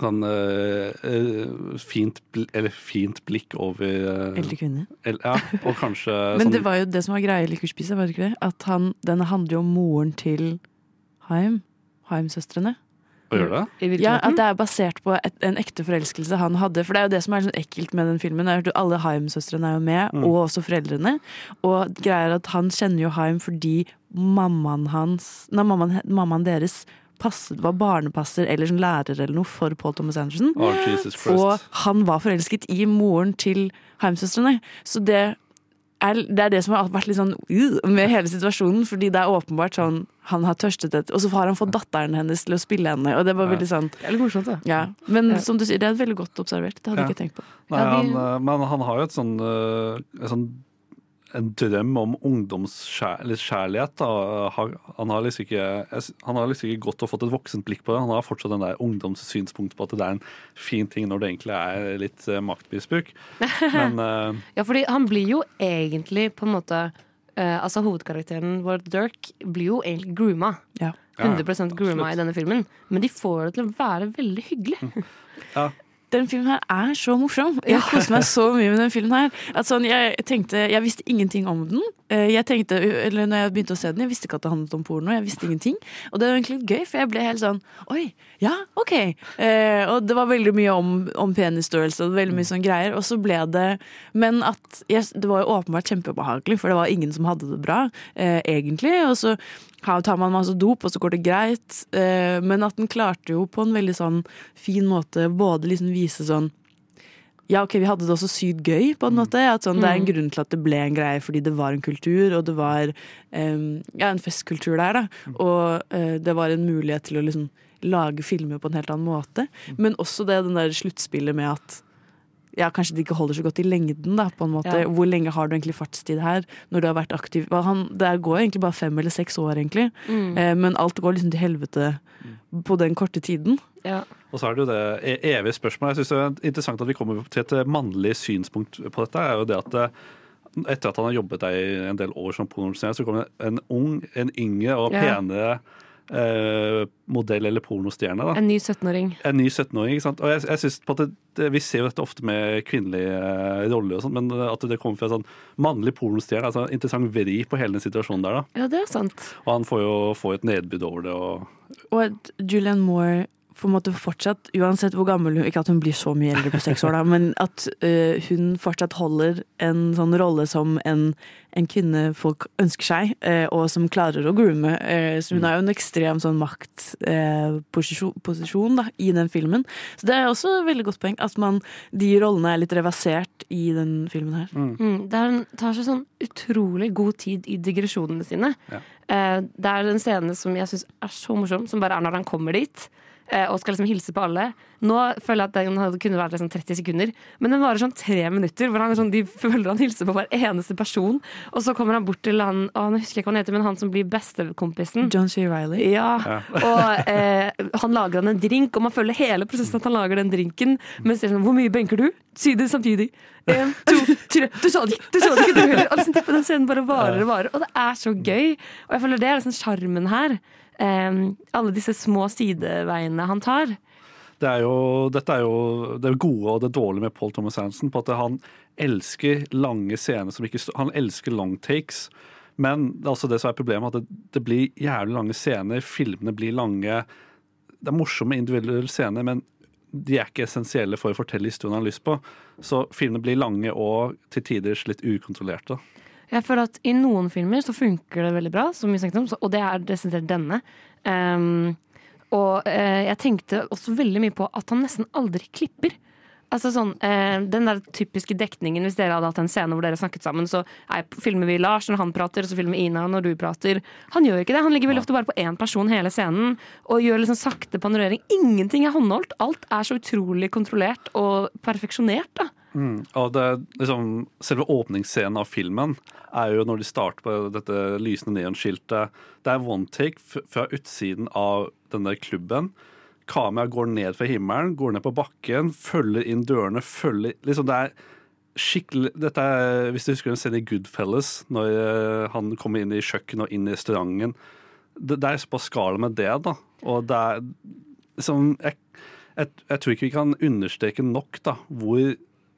sånn eh, eh, fint, bl eller fint blikk over uh, Eldre kvinner. el- ja, og kanskje Men sånn det var jo det som var greia i Licorice var det ikke det? At han, den handler jo om moren til Haim. Haim-søstrene. Det? Ja. At det er basert på et, en ekte forelskelse han hadde. For det er jo det som er sånn ekkelt med den filmen. er at Alle Haim-søstrene er jo med, Mm. og også foreldrene. Og greia er at han kjenner jo Haim fordi mammaen hans Nei, mammaen, mammaen deres passet, var barnepasser eller sånn lærer eller noe for Paul Thomas Anderson. Oh, Jesus Og han var forelsket i moren til Haim-søstrene. Så det er, det er det som har vært litt sånn uh, med hele situasjonen, fordi det er åpenbart sånn han har tørstet etter Og så har han fått datteren hennes til å spille henne, og det var Ja. veldig sånn Det er litt morsomt, det. ja. Men Ja. som du sier, det er veldig godt observert. Det hadde Ja. jeg ikke tenkt på. Nei, han, eh, men han har jo et sånn, et sånn en drøm om ungdomskjærlighet. Han har, liksom ikke, han har liksom ikke gått og fått et voksent blikk på det. Han har fortsatt den der ungdomssynspunktet på at det er en fin ting når det egentlig er litt eh, maktmisbruk. Men eh, Ja, fordi han blir jo egentlig på en måte eh, Altså hovedkarakteren vår, Dirk, blir jo egentlig grooma. Ja. 100 grooma ja, i denne filmen. Men de får det til å være veldig hyggelig. ja, Den filmen her er så morsom. Jeg koser meg så mye med den filmen her. At sånn, jeg, tenkte, jeg visste ingenting om den. Eh, Jeg tenkte, eller når jeg begynte å se den, jeg visste ikke at det handlet om porno. Jeg visste ingenting. Og det var egentlig gøy, for jeg ble helt sånn Oi, ja, ok. Eh, og det var veldig mye om, om penisstørrelse og veldig mye sånn greier. Og så ble det Men at jeg, det var jo åpenbart kjempebehagelig, for det var ingen som hadde det bra, eh, egentlig. Og så her tar man masse dop, og så går det greit. Eh, men at den klarte jo på en veldig sånn fin måte både liksom vise sånn ja, ok, vi hadde det også sykt gøy, på en måte. At sånn, Det er en grunn til at det ble en greie, fordi det var en kultur, og det var em, ja, en festkultur der. da. Og eh, det var en mulighet til å liksom lage filmer på en helt annen måte. Men også det den der sluttspillet med at ja, kanskje det ikke holder så godt i lengden. da, på en måte. Ja. Hvor lenge har du egentlig fartstid her, når du har vært aktiv? Han, det går egentlig bare fem eller seks år, egentlig. Eh, men alt går liksom til helvete på den korte tiden. Ja. Og så er det jo det e- evige spørsmålet. Jeg synes det er interessant at vi kommer til et mannlig synspunkt på dette. er jo det at eh, etter at han har jobbet der i en del år som pornodesigner, så kommer det en ung, en yngre og Ja. penere eh, modell eller pornostjerne. da. En ny 17-åring. En ny 17-åring. ikke sant? Og jeg, jeg synes på at det, det, Vi ser jo dette ofte med kvinnelige eh, roller, og sånt, men at det kommer fra en sånn mannlig pornostjerne. altså Interessant vri på hele den situasjonen der. da. Ja, det er sant. Og han får jo får et nedbud over det. og Og at Julianne Moore på en måte fortsatt, uansett hvor gammel hun Ikke at hun blir så mye eldre på seks år, da, men at uh, hun fortsatt holder en sånn rolle som en, en kvinne folk ønsker seg, uh, og som klarer å groome. Uh, så hun har jo en ekstrem sånn maktposisjon posisjon da, i den filmen. Så det er også et veldig godt poeng at man, de rollene er litt reversert i den filmen her. Mm, det er en, tar seg sånn utrolig god tid i digresjonene sine. Ja. Eh, det er en scene som jeg syns er så morsom, som bare er når han kommer dit. Eh, Og skal liksom hilse på alle. Nå føler jeg at den kunne vært liksom 30 sekunder, men den varer sånn tre minutter. Hvor han, sånn, de føler han hilser på hver eneste person. Og så kommer han bort til han å, nå husker jeg ikke hva han heter, men han som blir bestekompisen. John C. Reilly. Ja, og eh, han lager han en drink, og man føler hele prosessen at han lager den drinken. Men ser sånn, hvor mye benker du? Si det samtidig. En, to, tre. Du sa det ikke, du sa det ikke, du heller. Og liksom, den scenen bare varer og varer. Og det er så gøy. Og jeg føler det er liksom sjarmen her. Alle disse små sideveiene han tar. det er jo, dette er jo det gode og det dårlige med Paul Thomas Hansen. på at Han elsker lange scener som ikke Han elsker long takes. Men det er også det som er problemet, at det, det blir jævlig lange scener. Filmene blir lange. Det er morsomme individuelle scener, men de er ikke essensielle for å fortelle historien han har lyst på. Så filmene blir lange og til tider litt ukontrollerte. Jeg føler at i noen filmer så funker det veldig bra, som vi snakket om, så- og det er desidert denne. Um, og uh, jeg tenkte også veldig mye på at han nesten aldri klipper. Altså sånn, eh, Den der typiske dekningen, hvis dere hadde hatt en scene hvor dere snakket sammen, så er, filmer vi Lars når han prater, og så filmer Ina når du prater. Han gjør ikke det. Han ligger veldig ofte bare på én person hele scenen og gjør liksom sakte panorering. Ingenting er håndholdt. Alt er så utrolig kontrollert og perfeksjonert. da. Mm. Og det, liksom, selve åpningsscenen av filmen er jo når de starter på dette lysende neonskiltet. Det er one take fra utsiden av denne klubben. Kameraet går ned fra himmelen, går ned på bakken, følger inn dørene, følger liksom Det er skikkelig Dette er, Hvis du husker en scene i Goodfellas, når eh, han kommer inn i kjøkkenet og inn i restauranten. Det, det er på skala med det, da. Og det er liksom jeg, jeg, jeg tror ikke vi kan understreke nok da, hvor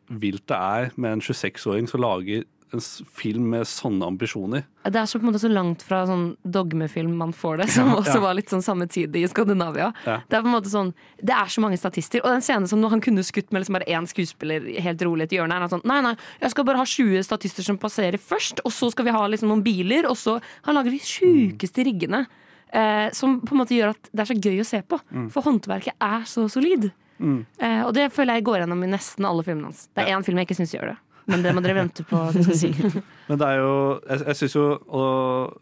vilt det er med en 26-åring som lager en film med sånne ambisjoner. Det er så på en måte så langt fra sånn dogmefilm man får det, som Ja, også ja. var litt sånn samme tid i Skandinavia. Ja. Det er på en måte sånn, det er så mange statister. Og den scenen som han kunne skutt med liksom bare én skuespiller helt rolig til hjørnet, er sånn Nei, nei, jeg skal bare ha 20 statister som passerer først, og så skal vi ha liksom noen biler, og så Han lager de sjukeste riggene. Eh, som på en måte gjør at det er så gøy å se på. Mm. For håndverket er så solid. Eh, og det føler jeg går gjennom i nesten alle filmene hans. Det er én film jeg ikke syns gjør det. Men det må dere vente på si. Men det er jo Jeg, jeg syns jo og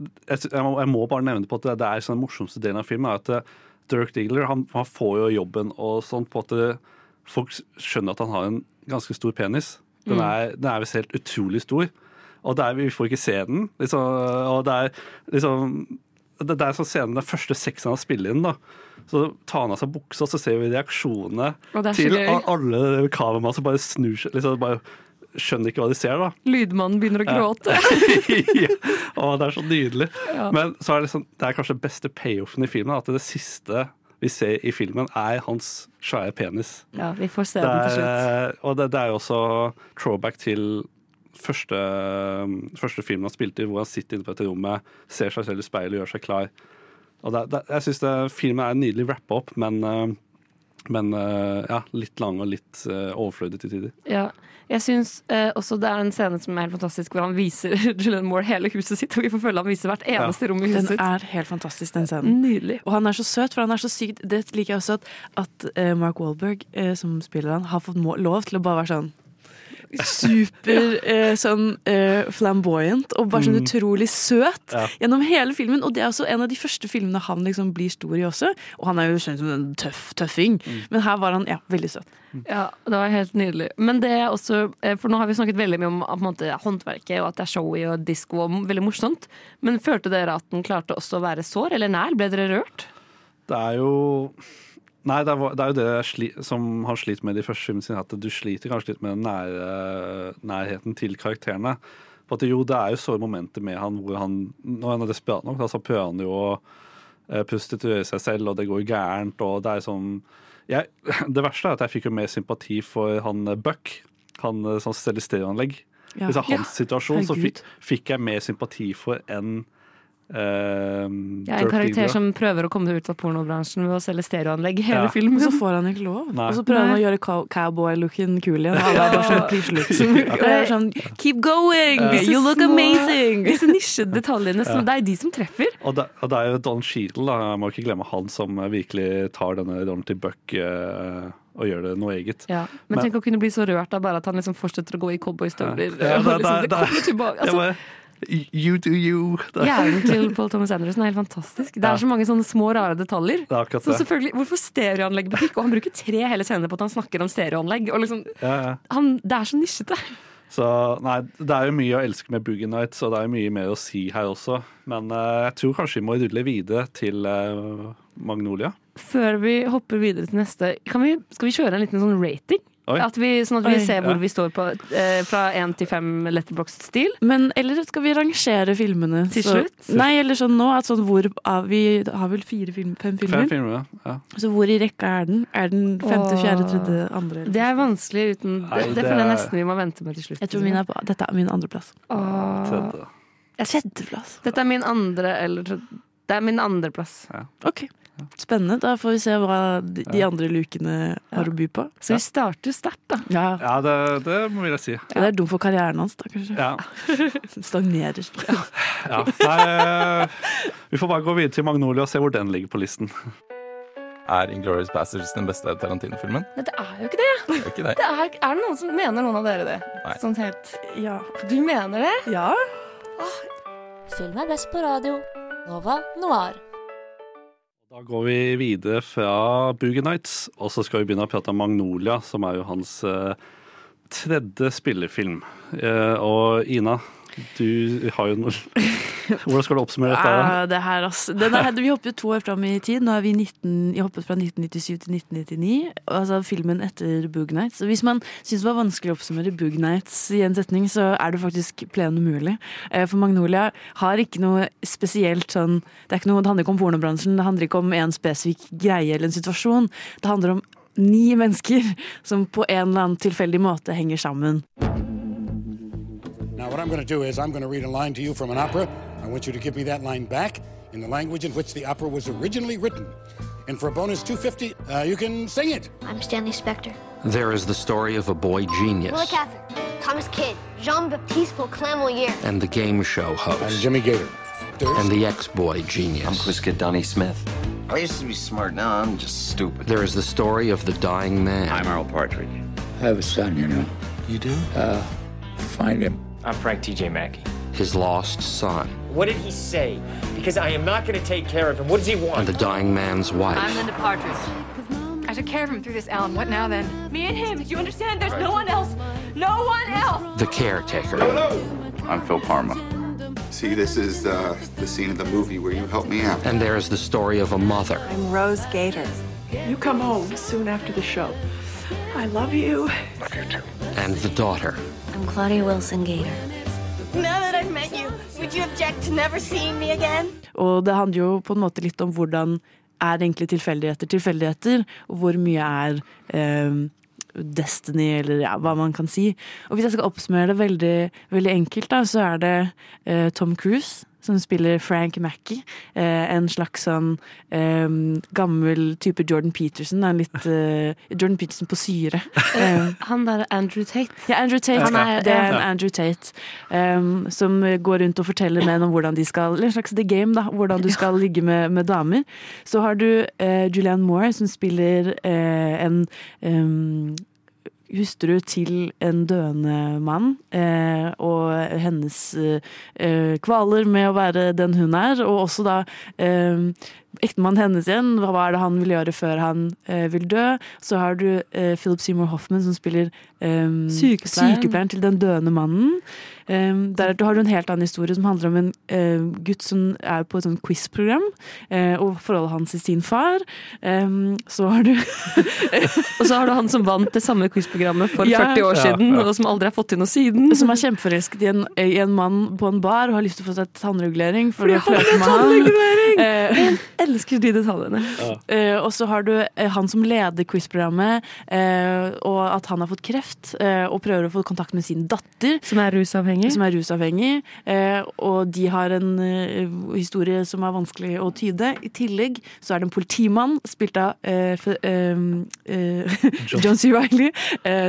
jeg, jeg, må, jeg må bare nevne på at det, det er sånn den morsomste delen av filmen. er at eh, Dirk Diggler han, han får jo jobben og sånt på at det, folk skjønner at han har en ganske stor penis. Den Mm. er, den er visst helt utrolig stor. Og det er, vi får ikke se den. Liksom, og det er liksom det, er sånn scenen den første sexen han spiller inn. da Så tar han av seg buksa, så ser vi reaksjonene er til gøy. alle kameramannen som bare snur seg. Liksom, bare skjønner ikke hva de ser. da Lydmannen begynner å gråte. ja. Å, det er så nydelig. Ja. Men så er det, liksom, det er kanskje den beste payoffen i filmen. At det siste vi ser i filmen, er hans svære penis. Ja, vi får se Det den til slutt. er, og det, det er jo også throwback til første, første filmen han spilte i, hvor han sitter inne på dette rommet, ser seg selv i speilet og gjør seg klar. Og det, det, jeg syns filmen er en nydelig rappa opp, men, eh, men eh, ja, litt lang og litt uh, overflødig til tider. Ja, jeg synes eh, også det er en scene som er helt fantastisk, hvor han viser Julian Moore hele huset sitt. Og vi får følge han viser hvert eneste rom i huset Den er helt fantastisk, den scenen. Nydelig. Og han er så søt, for han er så sykt Det liker jeg også at, at eh, Mark Wahlberg, eh, som spiller han, har fått lov til å bare være sånn super eh, sånn eh, flamboyant og bare sånn Mm. utrolig søt Ja. gjennom hele filmen. Og det er også en av de første filmene han liksom blir stor i også. Og han er jo skjønt som en tøff tøffing, men her var han ja, veldig søt. Ja, det var helt nydelig. Men det er også eh, For nå har vi snakket veldig mye om på en måte, håndverket, og at det er showy og disko og m- veldig morsomt. Men følte dere at den klarte også å være sår eller nær? Ble dere rørt? Det er jo Nei, det er, det er jo det sli, som han sliter med i de første filmene sine, at du sliter kanskje litt med nære, nærheten til karakterene. For at jo, det er jo såre momenter med han hvor han Når han er desperat nok, da, så prøver han jo å eh, prostituere seg selv, og det går gærent, og det er sånn jeg, Det verste er at jeg fikk jo mer sympati for han eh, Buck, han eh, som selger stereoanlegg. Ja. Hvis det er hans Ja, situasjon, så fikk, fikk jeg mer sympati for enn eh, Jeg er en karakter som prøver å komme ut av pornobransjen ved å selge stereoanlegg i hele Ja. filmen. Og så får han ikke lov. Nei. Og så prøver han å gjøre cow- cowboy-looken kul igjen. Alle er bare sånn, det sånn, keep going! Uh, You look amazing! Disse nisjedetaljene, som, Ja. det er de som treffer. Og det, og det er jo Don Cheadle, da. jeg må ikke glemme han som virkelig tar denne Donty Buck uh, og gjør det noe eget. Ja. Men, tenk å kunne bli så rørt av bare at han liksom fortsetter å gå i cowboystøvler. Ja, det- det- det det var- You do you. Hjernen til Paul Thomas Anderson er helt fantastisk. Det er så mange sånne små, rare detaljer. Det Så selvfølgelig, Hvorfor stereoanleggbutikk? Og han bruker tre hele scener på at han snakker om stereoanlegg. Og liksom, Ja, ja. han, det er så nisjete. Så nei, det er jo mye å elske med Boogie Nights, og det er jo mye mer å si her også. Men uh, jeg tror kanskje vi må rulle videre til uh, Magnolia. Før vi hopper videre til neste, kan vi, skal vi kjøre en liten sånn rating? At vi, sånn at vi Oi. ser hvor Ja. vi står på eh, fra én til fem letterbox-stil. Men eller skal vi rangere filmene? Til Så- slutt? Nei, eller sånn nå at sånn hvor er Vi har vel fire film, fem filmer? Fem filmer, ja. Så hvor i rekka er den? Er den femte, Åh. fjerde, tredje, andre? Det er vanskelig uten Det, Nei, det, det føler jeg nesten vi må vente med til slutt. Jeg tror min er på, dette er min andreplass. Åh. Tredje. Tredjeplass. Dette er min andre eller tredje- Det er min andreplass. Ok, Spennende. Da får vi se hva de, de andre lukene har å by på. Så vi starter sterkt, da. Ja. Ja, det, det må jeg si. Det er dumt for karrieren hans, da, kanskje. Ja. Stagnerer. ja. Nei, eh, vi får bare gå videre til Magnolia og se hvor den ligger på listen. Er Inglourious Bastards den beste Tarantino-filmen? Nei, det er jo ikke det. Det er ikke det. det er, er det noen som mener noen av dere det? Nei. Sånn helt Ja. Du mener det? Ja. Film er best på radio. Nova Noir. Da går vi videre fra Boogie Nights, og så skal vi begynne å prate om Magnolia, som er jo hans eh, tredje spillefilm. Eh, og Ina, Du har jo noe Hvordan skal du oppsummere dette? Ah, det her, altså. Den er, vi hoppet to år fram i tid. Nå er vi 19, jeg hoppet fra 1997 til 1999. Altså filmen etter Boog Nights. Hvis man syns det var vanskelig å oppsummere Boog Nights i en setning, så er det faktisk plen umulig. Eh, For Magnolia har ikke noe spesielt sånn Det noe, det handler ikke om pornobransjen, det handler ikke om en spesifikk greie eller en situasjon. Det handler om ni mennesker som på en eller annen tilfeldig måte henger sammen. Now, what I'm going to do is I'm going to read a line to you from an opera. I want you to give me that line back in the language in which the opera was originally written. And for a bonus 250, uh, you can sing it. I'm Stanley Spector. There is the story of a boy genius Willa Cather. Thomas Kidd. Jean-Baptiste Clamolier. and the game show host. I'm Jimmy Gator. And the ex-boy genius. I'm Quiska Donnie Smith. I used to be smart, now I'm just stupid. There is the story of the dying man. I'm Earl Partridge. I have a son, you know. You do? Uh, find him. I'm Frank TJ Mackey. His lost son. What did he say? Because I am not going to take care of him. What does he want? And the dying man's wife. I'm Linda Partridge. I took care of him through this, Alan. What now then? Me and him. Do you understand? There's no one else. No one else. The caretaker. I'm Phil Parma. See, this is uh, the scene of the movie where you help me out. And there is the story of a mother. I'm Rose Gator. You come home soon after the show. I love you. Love you too. And the daughter. I'm Claudia Wilson Gator. Now that I've met you, would you object to never seeing me again? Og det handler jo på en måte litt om hvordan er egentlig tilfeldigheter tilfeldigheter, og hvor mye er eh, destiny, eller ja, hva man kan si. Og hvis jeg skal oppsummere det veldig, veldig enkelt, da, så er det eh, Tom Cruise som spiller Frank Mackie. Eh, en slags sånn eh, gammel type Jordan Peterson. En litt eh, Jordan Peterson på syre. Eh, Han der Andrew Tate. ja, Andrew Tate. Han er- det er en. Andrew Tate um, som går rundt og forteller menn om hvordan de skal Eller en slags The Game, da. Hvordan du skal ligge med, med damer. Så har du eh, Julianne Moore, som spiller eh, en um, hustru til en døende mann, eh, og hennes eh, kvaler med å være den hun er, og også da eh, ektemannen hennes igjen, hva er det han vil gjøre før han eh, vil dø? Så har du eh, Philip Seymour Hoffman som spiller eh, Sykepleieren. sykepleieren til den døende mannen. Um, deretter har du en helt annen historie som handler om en eh, gutt som er på et sånt quiz-program, eh, og forholdet hans til sin far. Um, så har du Og så har du han som vant det samme quiz-programmet for Ja. 40 år siden, ja. og som aldri har fått til noe siden. Som er kjempeforelsket i en, i en mann på en bar og har lyst til å få seg tannregulering. Fordi å han har er tannregulering! Eh, elsker de detaljene. Eh, og så har du uh, han som leder quiz-programmet, uh, og at han har fått kreft, og prøver å få kontakt med sin datter. Som er rusavhengig. Som er rusavhengig. Eh, og de har en historie som er vanskelig å tyde. I tillegg så er det en politimann, spilt av eh, f- eh, eh, John C. Riley,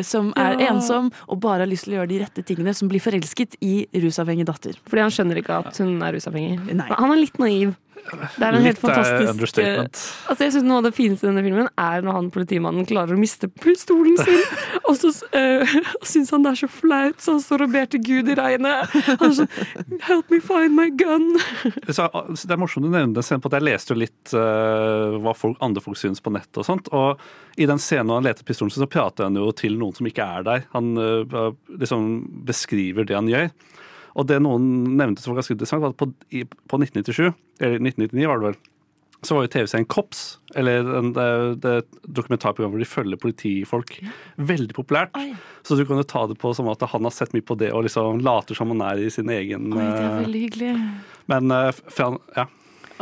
som er Ja. ensom og bare har lyst til å gjøre de rette tingene, som blir forelsket i rusavhengig datter. Fordi han skjønner ikke at hun er rusavhengig. Han er litt naiv. Det er en helt er fantastisk understatement. eh, Altså jeg synes Noe av det fineste i denne filmen er når han politimannen klarer å miste pistolen sin. og så uh, syns han det er så flaut, så han står og ber til Gud i regnet. Han er sånn Help me find my gun. Så, så det er morsomt du nevner det, på at jeg leste jo litt uh, hva folk, andre folk syns på nettet og sånt. Og i den scenen hvor han leter pistolen sin, så prater han jo til noen som ikke er der. Han uh, liksom beskriver det han gjør. Og det noen nevnte som var ganske interessant, var at på, på 1997, eller 1999 var det vel, så var jo TV-serien Kops, eller en, det, dokumentarprogram hvor de følger politifolk, veldig populært. Så du kan jo ta det på som at han har sett mye på det og liksom later som han er i sin egen Oi, det er eh, veldig hyggelig. Men eh, ja.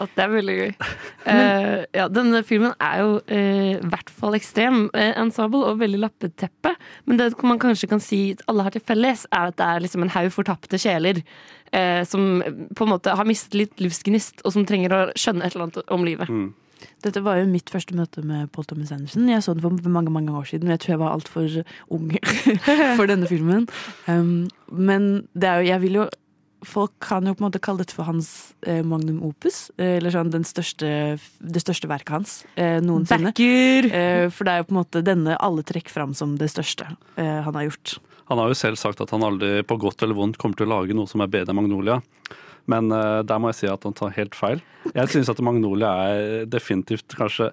At det er veldig gøy. uh, ja, denne filmen er jo i i hvert fall ekstrem uh, ensemble og veldig lappeteppe. Men det man kanskje kan si at alle har til felles, er at det er liksom en haug fortapte sjeler. Eh, som på en måte har mistet litt livsgnist, og som trenger å skjønne et eller annet om livet. Dette var jo mitt første møte med Paul Thomas Anderson. Jeg så den for mange mange år siden, men jeg tror jeg var altfor ung for denne filmen. Um, men det er jo, jeg vil jo Folk kan jo på en måte kalle dette for hans eh, magnum opus. Eh, eller sånn den største, det største verket hans eh, noensinne. Eh, for det er jo på en måte denne alle trekker fram som det største eh, han har gjort. Han har jo selv sagt at han aldri på godt eller vondt kommer til å lage noe som er bedre enn Magnolia. Men eh, der må jeg si at han tar helt feil. Jeg syns at Magnolia er definitivt kanskje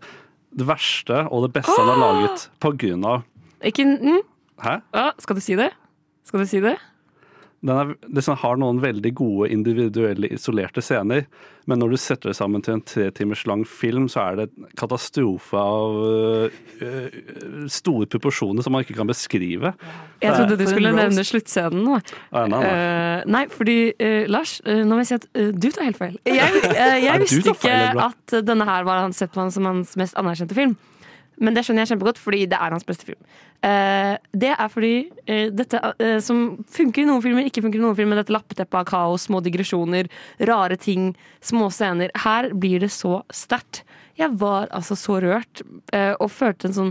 det verste og det beste han har laget på grunn av Ikke mm? Hæ? Ja, skal du si det? Skal du si det? Den liksom har noen veldig gode individuelle isolerte scener, men når du setter det sammen til en tre timers lang film, så er det en katastrofe av øh, store proporsjoner som man ikke kan beskrive. Jeg trodde du skulle nevne sluttscenen nå. Ah, nei, nei. Uh, nei, fordi uh, Lars, uh, nå må jeg si at du tar helt feil. Jeg, jeg visste ikke at denne her var han som hans mest anerkjente film. Men det skjønner jeg kjempegodt, fordi det er hans beste film. Uh, det er fordi uh, dette uh, som funker i noen filmer, ikke funker i noen filmer. Dette lappeteppet av kaos, små digresjoner, rare ting, små scener. Her blir det så sterkt. Jeg var altså så rørt, og følte en sånn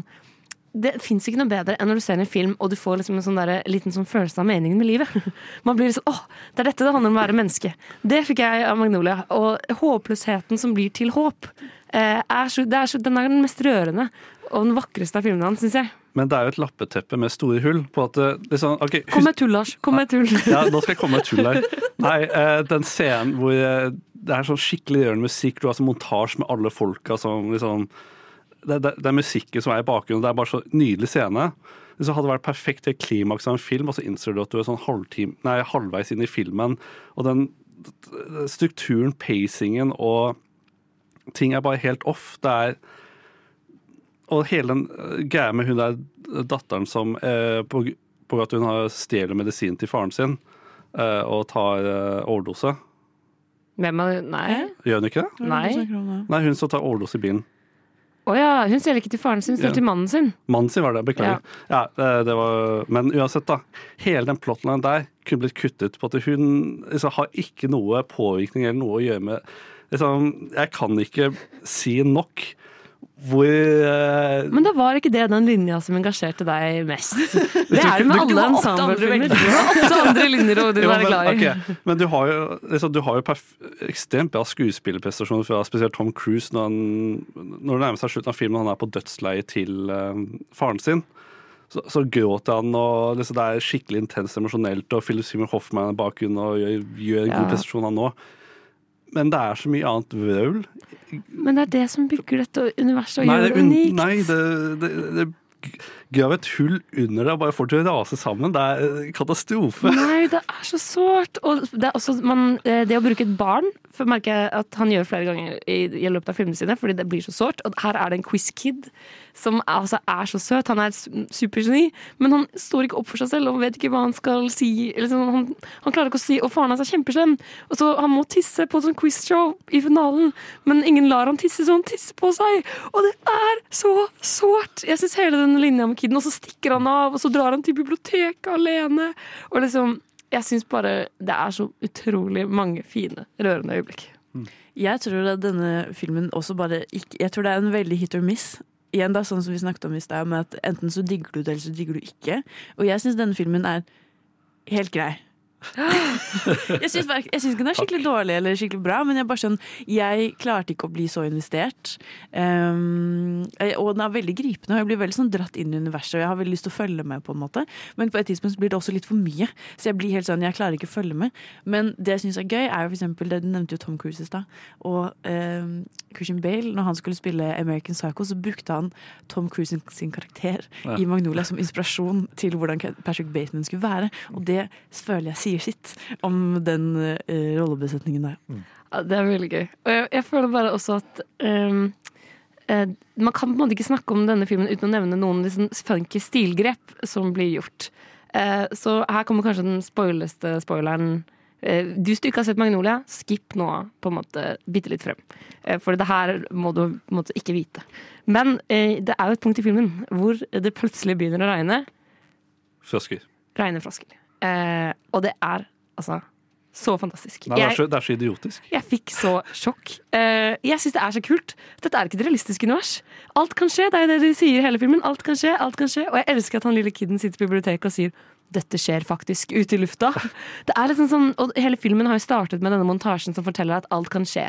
det fins ikke noe bedre enn når du ser en film og du får liksom en sånn der, liten sånn følelse av meningen med livet. Man blir sånn åh, det er dette det handler om å være menneske. Det fikk jeg av Magnolia. Og håpløsheten som blir til håp. Eh, er så, det er så, den er den mest rørende og den vakreste av filmene hans, syns jeg. Men det er jo et lappeteppe med store hull. på at liksom, ok, Kom med tull, Lars. Kom med tull. Ja, nå skal jeg komme med tull her. Nei, eh, den scenen hvor det er sånn skikkelig rørende musikk, du har sånn montasje med alle folka som liksom det, det, det er musikken som er i bakgrunnen, det er bare så nydelig scene. Det hadde vært perfekt til klimaks av en film, og så innser du at du er sånn halvtime, nei, halvveis inn i filmen. Og den strukturen, pacingen og ting er bare helt off. Det er Og hele den eh, greia med hun der datteren som eh, på, på at hun har stjeler medisin til faren sin eh, og tar eh, overdose. Hvem er Nei. Gjør hun ikke det? Nei. Nei, hun som tar overdose i bilen. Å ja, hun stjeler ikke til faren sin, hun stjeler til mannen sin. Mannen sin var det, beklager. Ja. ja det var, men uansett, da. Hele den plotlinen der kunne blitt kuttet på at hun liksom, har ikke noe påvirkning eller noe å gjøre med liksom, Jeg kan ikke si nok hvor uh, Men da var ikke det den linja som engasjerte deg mest. Det er det med alle ensemblefilmer. Du har åtte andre linjer å være glad i. ok, Men du har jo, liksom, du har jo ekstremt bra skuespillerprestasjoner fra spesielt Tom Cruise når, han, når det nærmer seg slutten av filmen han er på dødsleiet til uh, faren sin. Så, så gråter han, og liksom, det er skikkelig intenst emosjonelt, og Philip Simon Hoffman er bakgrunnen og gjør, gjør en Ja. god prestasjon, han òg. Men det er så mye annet vrøvl. Men det er det som bygger dette universet og Nei, gjør det, det un- unikt. nei det, det, det graver et hull under det og bare får det til å rase sammen. Det er eh, katastrofe. Nei, det er så sårt. Og det, også, man, eh, det å bruke et barn for merker jeg at han gjør flere ganger i, i løpet av filmene sine, fordi det blir så sårt. Og her er det en quiz-kid som altså, er så søt. Han er et supergeni, men han står ikke opp for seg selv og vet ikke hva han skal si. Sånn, han, han klarer ikke å si Og faren hans er kjempeslem, og så han må tisse på et sånt quizshow i finalen, men ingen lar han tisse, så han tisser på seg. Og det er så sårt! Jeg syns hele den linja med kiden, og så stikker han av, og så drar han til biblioteket alene. Og liksom jeg syns bare det er så utrolig mange fine, rørende øyeblikk. Jeg tror denne filmen også bare ikke Jeg tror det er en veldig hit or miss. Igjen da, sånn som vi snakket om i stad, med at enten så digger du det, eller så digger du ikke. Og jeg syns denne filmen er helt grei. jeg syns ikke den er skikkelig dårlig eller skikkelig bra, men jeg bare sånn Jeg klarte ikke å bli så investert. Um, og den er veldig gripende, og jeg blir veldig sånn dratt inn i universet, og jeg har veldig lyst til å følge med, på en måte. Men på et tidspunkt blir det også litt for mye, så jeg blir helt sånn Jeg klarer ikke å følge med. Men det jeg syns er gøy, er jo for eksempel det Du nevnte jo Tom Cruise i stad. Og um, Christian Bale, når han skulle spille American Psycho, så brukte han Tom Cruise sin, sin karakter Ja. i Magnolia som inspirasjon til hvordan Patrick Bateman skulle være. Og det føler jeg sier sitt om den uh, rollebesetningen der. Ja, det er veldig gøy. Og jeg, jeg føler bare også at um, uh, Man kan på en måte ikke snakke om denne filmen uten å nevne noen liksom, funky stilgrep som blir gjort. Uh, så her kommer kanskje den spoileste spoileren. Du som ikke har sett Magnolia, skip nå på en måte bitte litt frem. For det her må du på en måte ikke vite. Men det er jo et punkt i filmen hvor det plutselig begynner å regne. Frosker. Regnefrosker. Eh, og det er altså så fantastisk. Nei, det, er så, det er så idiotisk. jeg fikk så sjokk. Eh, jeg syns det er så kult. Dette er ikke et realistisk univers. Alt kan skje. Det er jo det de sier i hele filmen. Alt kan skje, alt kan skje. Og jeg elsker at han lille kiden sitter på biblioteket og sier dette skjer faktisk ute i lufta. Det er liksom sånn, og Hele filmen har jo startet med denne montasjen som forteller at alt kan skje.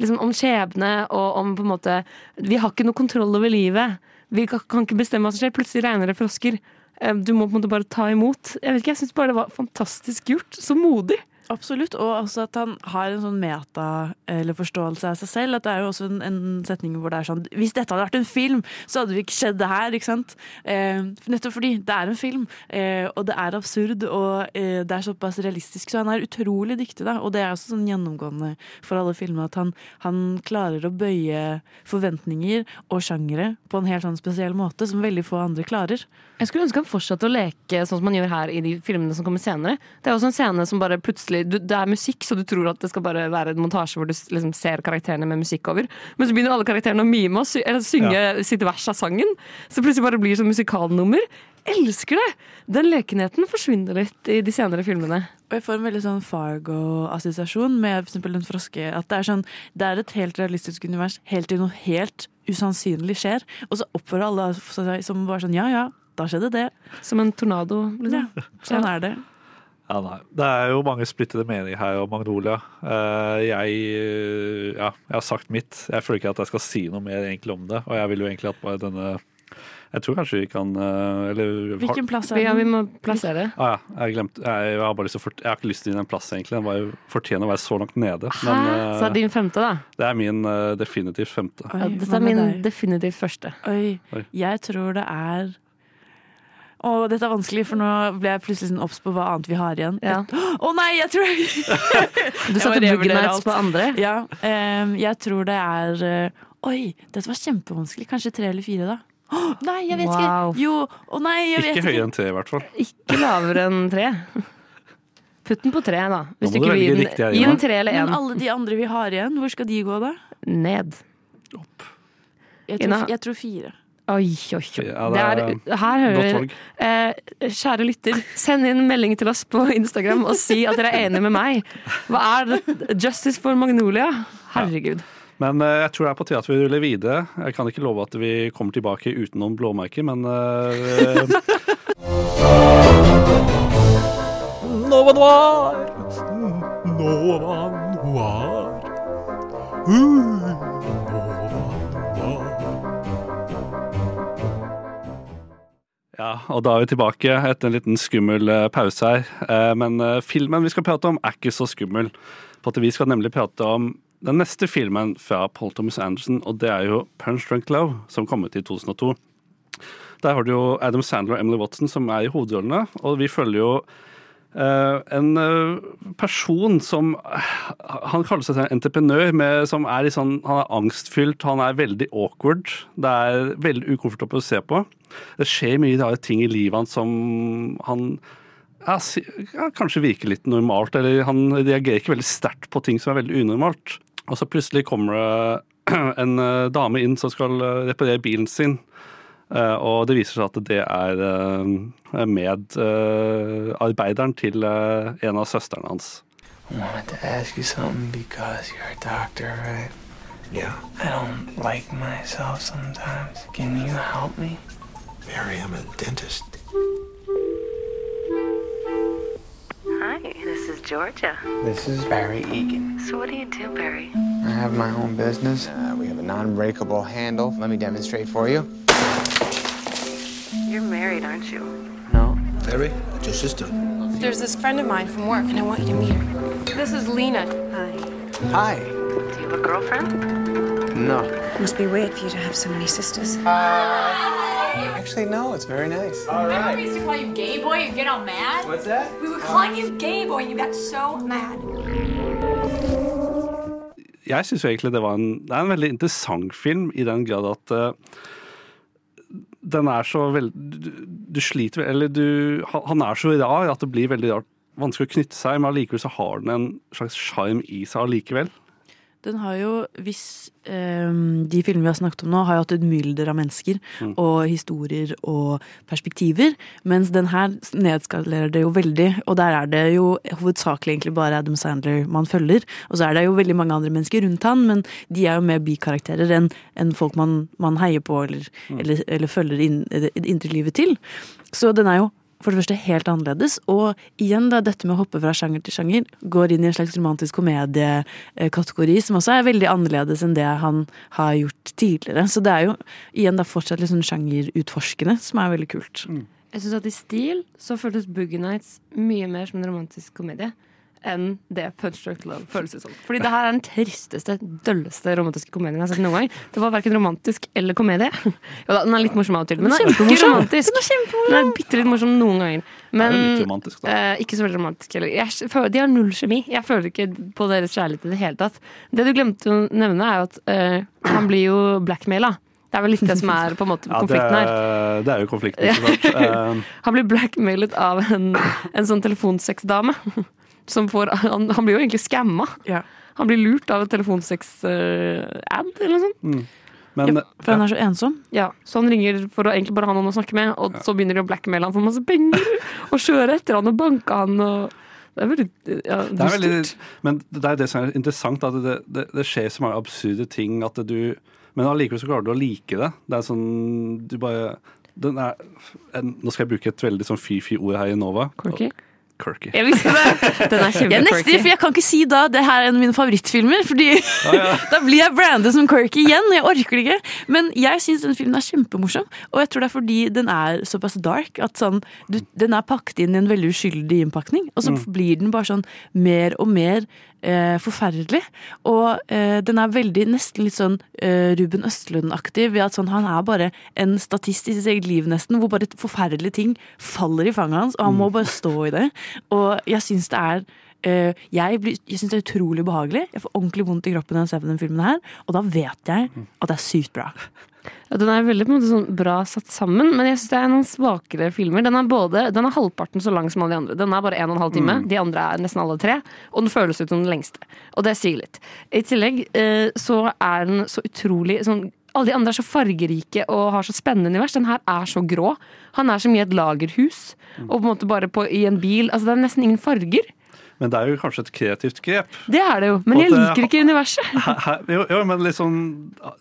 Liksom Om skjebne og om på en måte Vi har ikke noe kontroll over livet. Vi kan, kan ikke bestemme hva som skjer. Plutselig regner det frosker. Eh, Du må på en måte bare ta imot. Jeg vet ikke, jeg syns bare det var fantastisk gjort. Så modig. Absolutt, og også at han har en sånn meta- eller forståelse av seg selv. At det er jo også en, en setning hvor det er sånn Hvis dette hadde vært en film, så hadde vi ikke skjedd det her, ikke sant? Eh, nettopp fordi det er en film, eh, og det er absurd, og eh, det er såpass realistisk. Så han er utrolig dyktig, da, og det er også sånn gjennomgående for alle filmer at han, han klarer å bøye forventninger og sjangere på en helt sånn spesiell måte, som veldig få andre klarer. Jeg skulle ønske han fortsatte å leke sånn som han gjør her i de filmene som kommer senere. Det er også en scene som bare plutselig du, Det er musikk, så du tror at det skal bare være en montasje hvor du liksom ser karakterene med musikk over. Men så begynner alle karakterene å mime og sy eller synge sitt vers av sangen. Så plutselig bare blir det sånn musikalnummer. Elsker det! Den lekenheten forsvinner litt i de senere filmene. Og jeg får en veldig sånn Fargo-assosiasjon med for eksempel den froske. At det er sånn, det er et helt realistisk univers helt til noe helt usannsynlig skjer. Og så oppfører alle seg som bare sånn ja ja, da skjedde det. Som en tornado, liksom. Ja, sånn er det. Ja, nei. Det er jo mange splittede meninger her om Magnolia. Eh, jeg, ja, jeg har sagt mitt. Jeg føler ikke at jeg skal si noe mer egentlig om det. Og jeg vil jo egentlig at bare denne Jeg tror kanskje vi kan eh, eller, Hvilken plass er Ja, vi må plassere. Ah, ja, jeg glemt, jeg, jeg, har bare lyst til jeg har ikke lyst til å gi den en plass, egentlig. Den var fortjener å være så langt nede. Men Så er eh, det din femte, da? det er min definitivt femte. Oi, Ja, dette er min definitivt første. Oi, Oi. jeg tror det er å, dette er vanskelig, for nå ble jeg plutselig sånn obs på hva annet vi har igjen. Ja. oh, nei, jeg tror Du satte Boogie Nights på andre? Ja, Um, jeg tror det er uh, Oi, dette var kjempevanskelig. Kanskje tre eller fire, da. Å, nei, jeg vet Wow. ikke! Jo, å nei, jeg vet Ikke ikke. høyere enn tre, i hvert fall. Ikke lavere enn tre. Putt den på tre, da. Hvis da du ikke vil gi riktig den, gi den tre eller Men alle de andre vi har igjen, hvor skal de gå da? Ned. Jeg tror, jeg tror fire. Oi, oi, oi. Ja, det det er, er her hører vi eh, Kjære lytter, send inn melding til oss på Instagram og si at dere er enige med meg. Hva er det? Justice for Magnolia? Herregud. Men eh, jeg tror det er på tide at vi ruller videre. Jeg kan ikke love at vi kommer tilbake uten noen blåmerker, men eh, Nova Noir! Nova Noir. Uh, Ja, og da er vi tilbake etter en liten skummel eh, pause her. Eh, Men eh, filmen vi skal prate om, er ikke så skummel. For at vi skal nemlig prate om den neste filmen fra Paul Thomas Anderson, og det er jo Punch Drunk Love, som kom ut i 2002. Der har du jo Adam Sandler og Emily Watson som er i hovedrollene, og vi følger jo eh, en eh, person som Han kaller seg en entreprenør, med, som er litt sånn Han er angstfylt, han er veldig awkward. Det er veldig ukomfortabelt å se på. Det skjer mye rare ting i livet hans som han ja, kanskje virker litt normalt, eller han reagerer ikke veldig sterkt på ting som er veldig unormalt. Og så plutselig kommer det en eh, dame inn som skal reparere bilen sin. Eh, og det viser seg at det er uh, medarbeideren til eh, en av søstrene hans. Doctor, right? Yeah. I don't like myself sometimes. Can you help me? Barry, I'm a dentist. Hi, this is Georgia. This is Barry Egan. So what do you do, Barry? I have my own business. Uh, we have a non-breakable handle. Let me demonstrate for you. You're married, aren't you? No. Barry, it's your sister. There's this friend of mine from work, and I want you to meet her. This is Lena. Hi. Hi. Do you have a girlfriend? No. It must be weird for you to have so many sisters. Actually, no. It's very nice. Remember we used to call you gay boy and get all mad? What's that? We were calling you gay boy and you got so mad. Jeg syns egentlig det var en, det er en veldig interessant film, i den grad at eh, den er så veldig du, sliter Eller du Han er så rar at det blir veldig rart, vanskelig å knytte seg, men allikevel så har den en slags sjarm i seg allikevel. Den har jo, hvis eh, de filmene vi har snakket om nå, har jo hatt et mylder av mennesker Mm. og historier og perspektiver, mens den her nedskalerer det jo veldig, og der er det jo hovedsakelig egentlig bare Adam Sandler man følger, og så er det jo veldig mange andre mennesker rundt han, men de er jo mer bikarakterer enn en folk man, man heier på eller, Mm. eller, eller følger inn, inntil livet til. Så den er jo for det første helt annerledes, og igjen da dette med å hoppe fra sjanger til sjanger går inn i en slags romantisk komediekategori som også er veldig annerledes enn det han har gjort tidligere. Så det er jo igjen da fortsatt litt sånn sjangerutforskende, som er veldig kult. Jeg synes at I stil så føltes Boogie Nights mye mer som en romantisk komedie. Enn det Punch Drunk Love føles ut som. Fordi det her er den tristeste, dølleste romantiske komedien jeg har sett noen gang. Det var verken romantisk eller komedie. Jo da, den er litt morsom av og til, men den er ikke romantisk. Den er kjempemorsom. Den er bitte litt morsom noen ganger. Men Det romantisk, eh, ikke så veldig romantisk heller. Jeg føler, de har null kjemi. Jeg føler ikke på deres kjærlighet i det hele tatt. Det du glemte å nevne, er jo at eh, han blir jo blackmaila. Det er vel litt det som er på en måte Ja, konflikten her. er- det er jo konflikten, ikke klart. Eh, Han blir blackmailet av en, en sånn telefonsexdame. Som får, han, han blir jo egentlig scamma. Han blir lurt av en telefonseks-ad eller noe sånt. mm. Men For han er så ensom. Ja, Så han ringer for å egentlig bare ha noen å snakke med, og så begynner de å blackmaile han for masse penger. Og kjøre etter han og banke han. Og det er veldig ja, Det er veldig, men det er det som er interessant, at det, det, det skjer så mange absurde ting at du Men allikevel så klarer du å like det. Det er sånn Du bare den er, en, Nå skal jeg bruke et veldig sånn fy-fy-ord her i Nova. Quirky? Quirky. Jeg visste det! Den er Jeg nekter, for jeg kan ikke si da det her er en av mine favorittfilmer. Fordi da blir jeg brandet som quirky igjen. Jeg orker det ikke. Men jeg syns den filmen er kjempemorsom. Og jeg tror det er fordi den er såpass dark at sånn, du, den er pakket inn i en veldig uskyldig innpakning. Og så Mm. blir den bare sånn mer og mer eh, forferdelig. Og eh, den er veldig nesten litt sånn eh, Ruben Østlund-aktig ved at sånn, han er bare en statist i sitt eget liv, nesten. Hvor bare forferdelige ting faller i fanget hans, og han må bare stå i det. Og jeg syns det er eh, jeg, blir- jeg syns det er utrolig behagelig. Jeg får ordentlig vondt i kroppen når jeg ser på den filmen her, og da vet jeg at det er sykt bra. Den er veldig måte sånn bra satt sammen, men jeg synes det er noen svakere filmer. Den er, både, den er halvparten så lang som alle de andre. Den er bare en og en halv time. Mm. De andre er nesten alle tre. Og den føles ut som den lengste. Og det sier litt. I tillegg eh, så er den så utrolig sånn alle de andre er så fargerike og har så spennende univers. Den her er så grå. Han er som i et lagerhus og på en måte bare på, i en bil. Altså Det er nesten ingen farger. Men det er jo kanskje et kreativt grep. Det er det jo. Men jeg liker ikke universet. Her, her, jo, jo, men sånn,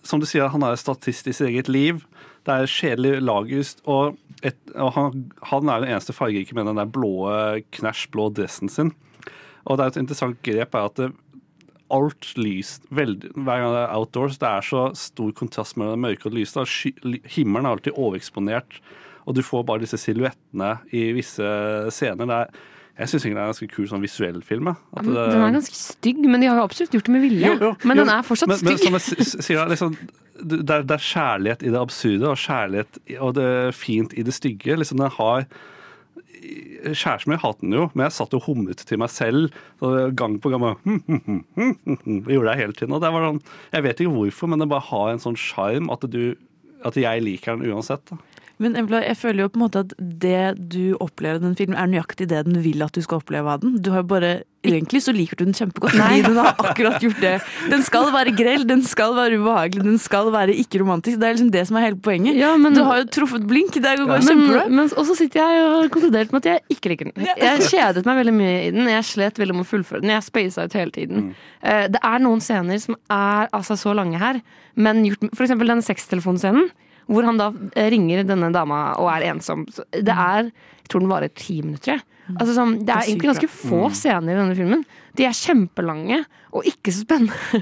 som du sier, han er statist i sitt eget liv. Det er kjedelig lagust. og, et, og han, han er den eneste fargerike med den der blå, knæsj blå dressen sin. Og det er et interessant grep er at det, alt lys veldig, Hver gang det er outdoors, det er så stor kontrast mellom det mørke og det lyse. Himmelen er alltid overeksponert, og du får bare disse silhuettene i visse scener. Det er, jeg syns egentlig det er en ganske kul sånn visuell film. Ja, det- Den er ganske stygg, men de har jo absolutt gjort det med vilje. jo, jo, men jo, den er fortsatt men, men stygg. s- sier, liksom, det, er, det er kjærlighet i det absurde og kjærlighet og det er fint i det stygge. Liksom, den har Kjæresten min hater den jo, men jeg satt og hummet til meg selv gang på gang. bare, hm, hm, hm, hm, hm, hm. Gjorde det hele tiden. Og det var sånn, jeg vet ikke hvorfor, men det bare har en sånn sjarm at, du- at jeg liker den uansett. Da. Men Embla, jeg føler jo på en måte at det du opplever i den filmen, er nøyaktig det den vil at du skal oppleve av den. Du har jo bare, Egentlig så liker du den kjempegodt, fordi den har akkurat gjort det. Den skal være grell, den skal være ubehagelig, den skal være ikke romantisk. Det er liksom det som er hele poenget. du har jo truffet blink. Det går Men, kjempebra. men og så sitter jeg og har konkludert med at jeg ikke liker den. Jeg kjedet meg veldig mye i den. Jeg slet veldig med å fullføre den. Jeg spasa ut hele tiden. Eh, Det er noen scener som er altså så lange her, men gjort eksempel den sextelefonscenen. Hvor han da eh, ringer denne dama og er ensom. Det er Jeg tror den varer ti minutter. jeg. Altså, sånn, det er er egentlig ganske få Mm. scener i denne filmen. De er kjempelange og ikke så spennende.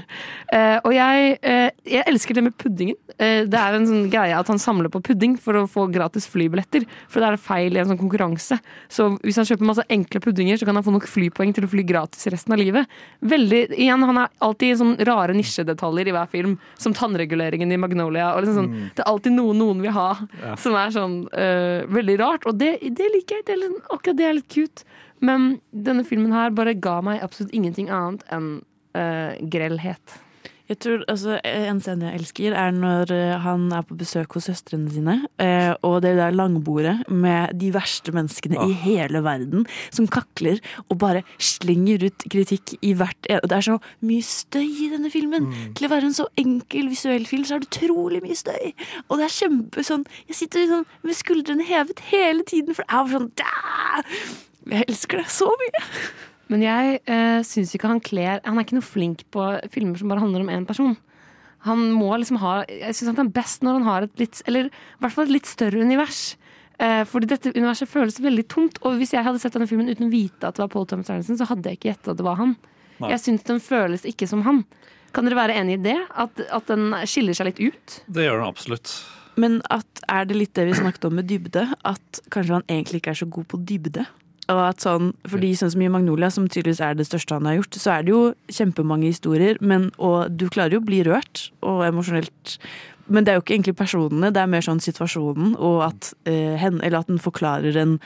Uh, og jeg, uh, jeg elsker det med puddingen. Uh, det er en sånn greie at han samler på pudding for å få gratis flybilletter. For det er feil i en sånn konkurranse. Så hvis han kjøper masse enkle puddinger, så kan han få nok flypoeng til å fly gratis resten av livet. Veldig, igjen, Han er alltid sånn rare nisjedetaljer i hver film, som tannreguleringen i Magnolia. Og liksom sånn, Mm. Det er alltid noe noen vil ha, Ja. som er sånn veldig rart. Og det, det liker jeg. Det er akkurat det er litt cute. Men denne filmen her bare ga meg absolutt ingenting annet enn eh, grellhet. Jeg tror, altså, En scene jeg elsker, er når eh, han er på besøk hos søstrene sine. eh, og det der langbordet med de verste menneskene i hele verden som kakler og bare slenger ut kritikk i hvert og Det er så mye støy i denne filmen. Til å være en så enkel visuell film, så er det utrolig mye støy. Og det er kjempe sånn Jeg sitter sånn med skuldrene hevet hele tiden, for det er bare sånn da! Jeg elsker det så mye. Men jeg uh, syns ikke han kler Han er ikke noe flink på filmer som bare handler om én person. Han må liksom ha Jeg syns han er best når han har et litt Eller i hvert fall et litt større univers. Uh, fordi dette universet føles veldig tomt. Og hvis jeg hadde sett denne filmen uten å vite at det var Paul Thomas Arnesen, så hadde jeg ikke gjetta at det var han. Nei. Jeg syns den føles ikke som han. Kan dere være enig i det? At, at den skiller seg litt ut? Det gjør den absolutt. Men at er det litt det vi snakket om med dybde? At kanskje han egentlig ikke er så god på dybde? Og at sånn, fordi sånn som i Magnolia, som tydeligvis er det største han har gjort, så er det jo kjempemange historier, men, og du klarer jo å bli rørt og emosjonelt. Men det er jo ikke egentlig personene, det er mer sånn situasjonen, og at, eh, hen, eller at den forklarer en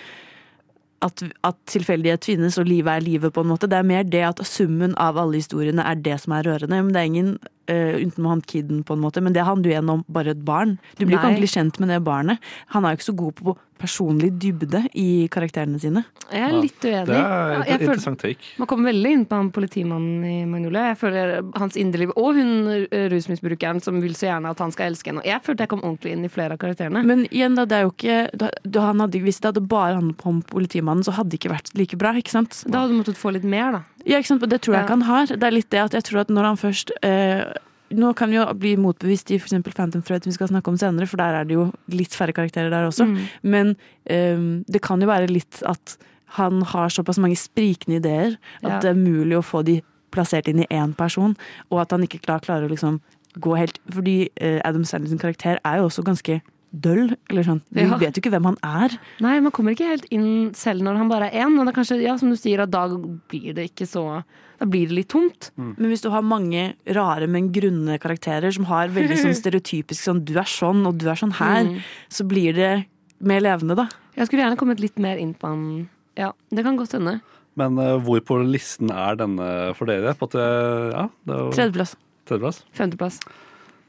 at, at tilfeldighet finnes, og livet er livet, på en måte. Det er mer det at summen av alle historiene er det som er rørende. Men det er ingen uh, utenom han kiden, på en måte. Men det handler jo igjen om bare et barn. Du blir Nei. ikke ordentlig kjent med det barnet. Han er jo ikke så god på personlig dybde i karakterene sine. Jeg er litt uenig. Det er et jeg føler- interessant take. Man kommer veldig inn på han politimannen i Magnolia. Jeg føler hans indre liv, Og hun eh, rusmisbrukeren som vil så gjerne at han skal elske henne. Jeg følte jeg kom ordentlig inn i flere av karakterene. Men igjen, da, det er jo ikke da, han hadde, Hvis det hadde bare handlet om politimannen, så hadde det ikke vært like bra, ikke sant? Da hadde du måttet få litt mer, da. Ja, ikke sant? Det tror jeg Ja. ikke han har. Det er litt det at jeg tror at når han først eh, Nå kan vi jo bli motbevist i f.eks. Phantom Thread, som vi skal snakke om senere, for der er det jo litt færre karakterer der også. Mm. Men um, det kan jo være litt at han har såpass mange sprikende ideer at Ja. det er mulig å få de plassert inn i én person, og at han ikke klarer å liksom gå helt Fordi eh, Adam Sandlers karakter er jo også ganske døll. Eller sånn. Vi Ja. vet jo ikke hvem han er. Nei, man kommer ikke helt inn selv når han bare er én. Og det er kanskje, ja, som du sier, at da blir det ikke så Da blir det litt tomt. Men hvis du har mange rare, men grunne karakterer som har veldig sånn stereotypisk sånn du er sånn, og du er sånn her, Mm. så blir det mer levende, da. Jeg skulle gjerne kommet litt mer inn på han. Ja, det kan godt hende. Men uh, hvor på listen er denne for dere? På at, det- ja, det er jo Tredjeplass. Tredjeplass? Femteplass.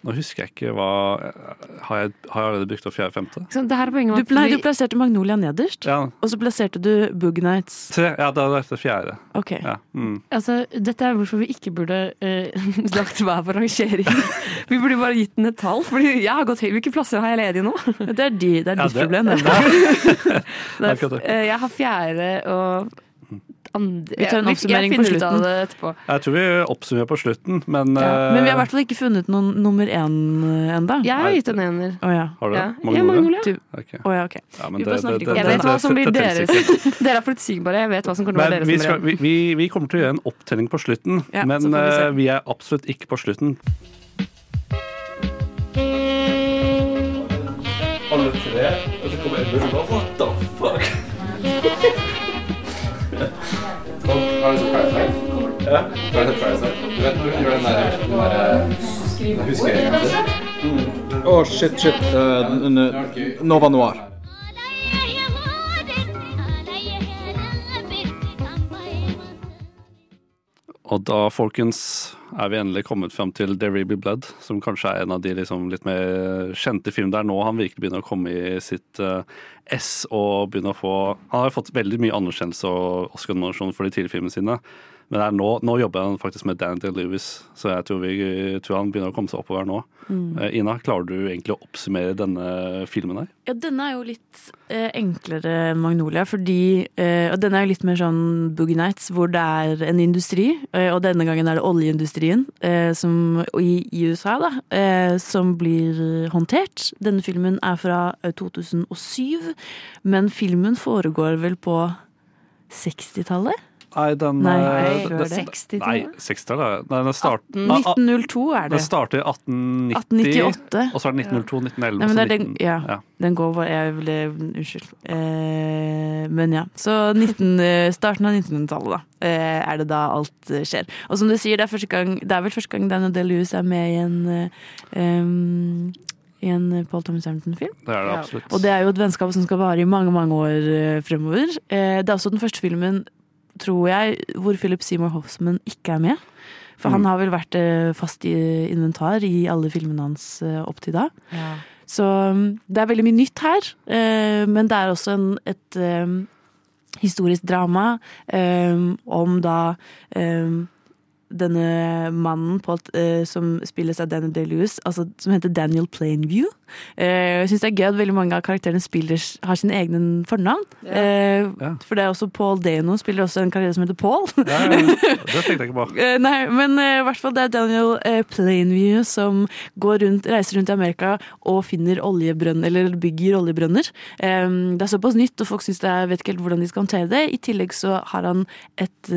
Nå husker jeg ikke hva Har jeg, har jeg allerede brukt opp fjerde-femte? Ikke? Det her er poenget Du, at du plasserte Magnolia nederst, Ja. og så plasserte du Boog Nights. Tre, ja, det er det fjerde. Ok. Ja. Mm. Altså, dette er hvorfor vi ikke burde uh, lagt hver på rangering. vi burde bare gitt den et tall. Fordi jeg har gått høyt. Hvilke plasser har jeg ledig nå? Det er, de, det er Ja, ditt det- problem. Det. Det det. eh, jeg har fjerde og andre Vi tar en oppsummering på slutten. det etterpå. Jeg tror vi oppsummerer på slutten, men Ja. Men vi har i eh, hvert fall ikke funnet noen nummer én ennå. Jeg har gitt en ener. Oh, ja. Har du det? Ja. Magnolia? Ja, Magnolia. Du- Ok. Å ja, okay. Ja, men Vi bare snakker ikke om Jeg vet hva som blir deres. Dere er forutsigbare. Jeg vet hva som kommer til å være vi, deres skal, nummer én. vi, kommer til å gjøre en opptelling på slutten, Ja, men vi eh, vi er absolutt ikke på slutten. Alle tre, og så kommer Edmund Har du sett Parasite? Ja. Har du sett Parasite? Du vet når hun gjør den der, den der Husker jeg sin? Å, shit, shit. Uh, Nova Noir. Og da, folkens, er vi endelig kommet fram til There Will Be Blood, som kanskje er en av de liksom litt mer kjente filmene der nå han virkelig begynner å komme i sitt uh, ess og begynner å få Han har fått veldig mye anerkjennelse og Oscar-nominasjon for de tidligere filmene sine, men nå, nå jobber han faktisk med Danny Day-Lewis, så jeg tror, vi, tror han begynner å komme seg oppover nå. Mm. Eh, Ina, klarer du egentlig å oppsummere denne filmen her? Ja, denne er jo litt eh, enklere enn Magnolia, fordi eh, Og denne er jo litt mer sånn Boogie Nights, hvor det er en industri, eh, og denne gangen er det oljeindustrien eh, som, i, i USA, da, eh, som blir håndtert. Denne filmen er fra eh, 2007, men filmen foregår vel på 60-tallet? Nei, den Nei, eh, før den- det. Nei, 60-tallet? Nei, den start- 1902 er det. Den starter i 1890, 1898. og så er det 1902, 1911 Nei, men og det så er den, 19 ja, ja. den går bare Jeg ble Unnskyld. Eh, men ja. Så 19, eh, starten av 1900-tallet, da, eh, er det da alt skjer. Og som du sier, det er, gang, det er vel første gang Daniel Day-Lewis er med i en um, i en Paul Thomas Hamilton film Det er det absolutt. Og det er jo et vennskap som skal vare i mange mange år fremover. Eh, det er også den første filmen, tror jeg, hvor Philip Seymour Hoffman ikke er med. For Mm. han har vel vært eh, fast i inventar i alle filmene hans eh, opp til da. Så um, det er veldig mye nytt her, eh, men det er også en, et historisk drama om da denne mannen på, som spilles av Daniel Day-Lewis, altså, som heter Daniel Plainview. Eh, jeg syns det er gøy at veldig mange av karakterene spiller, har sine egne fornavn. Eh, For det er også Paul Dano spiller også en karakter som heter Paul. Ja, ja, det tenkte jeg ikke på. Eh, Nei, men i hvert fall det er Daniel Plainview som går rundt, reiser rundt i Amerika og finner oljebrønner, eller bygger oljebrønner. Det er såpass nytt, og folk synes det er, vet ikke helt hvordan de skal håndtere det. I tillegg så har han et,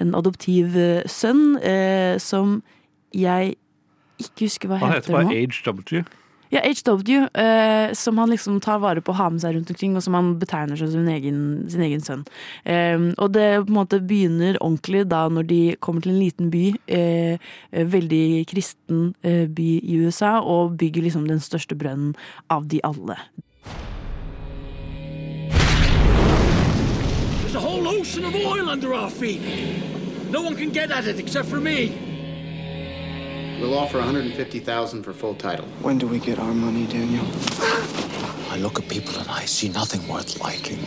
en adoptiv sønn eh, som jeg ikke husker hva Han heter, heter bare nå. Age W. Ja, HW, eh, som han liksom tar vare på å ha med seg rundt omkring, og som han betegner som sin egen, sin egen sønn. Eh, og det på en måte begynner ordentlig da når de kommer til en liten by, eh, eh, veldig kristen eh, by i USA, og bygger liksom den største brønnen av de alle. There's a whole ocean of oil under our feet. No one can get at it except for me. We'll offer 150,000 for full title. When do we get our money, Daniel? I look at people and I see nothing worth liking.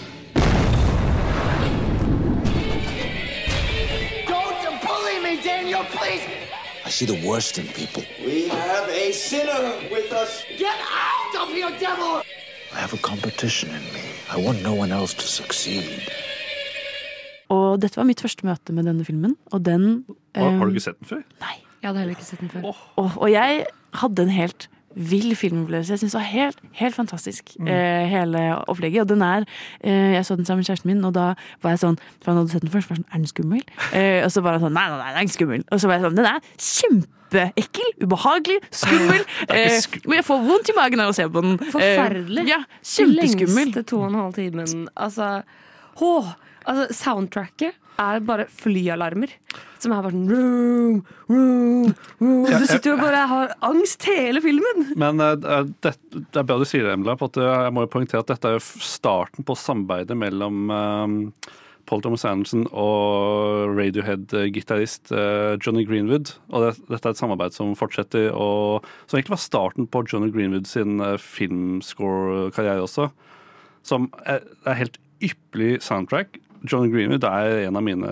Don't bully me, Daniel, please! I see the worst in people. We have a sinner with us. Get out of here, devil! I have a competition in me. I want no one else to succeed. Og dette var mitt første møte med denne filmen, og den Har, har eh, du ikke sett den før? Jeg hadde heller ikke sett den før. Og, og jeg hadde en helt vill filmopplevelse. Jeg syns det var helt, helt fantastisk, Mm. eh, hele opplegget. Og den er eh, Jeg så den sammen med kjæresten min, og da var jeg sånn For han hadde sett den først, var sånn Er den skummel? Eh, og så var han sånn Nei, nei, nei, den er ikke skummel. Og så var jeg sånn Den er kjempeekkel, ubehagelig, skummel. eh, men jeg får vondt i magen av å se på den. Eh, Forferdelig. ja, kjempeskummel. Lengste to og en halv timen. Altså, altså Soundtracket er bare flyalarmer. Som er bare sånn vroom, vroom, vroom. Du sitter jo og bare har angst hele filmen. Men eh, det, det er bra du sier det, Emila. på at eh, Jeg må jo poengtere at dette er starten på samarbeidet mellom eh, Paul Thomas Anderson og Radiohead-gitarist eh, Johnny Greenwood. Og det, dette er et samarbeid som fortsetter, og som egentlig var starten på Johnny Greenwood sin eh, filmscore-karriere også. Som er, er helt ypperlig soundtrack. Johnny Greenwood er en av mine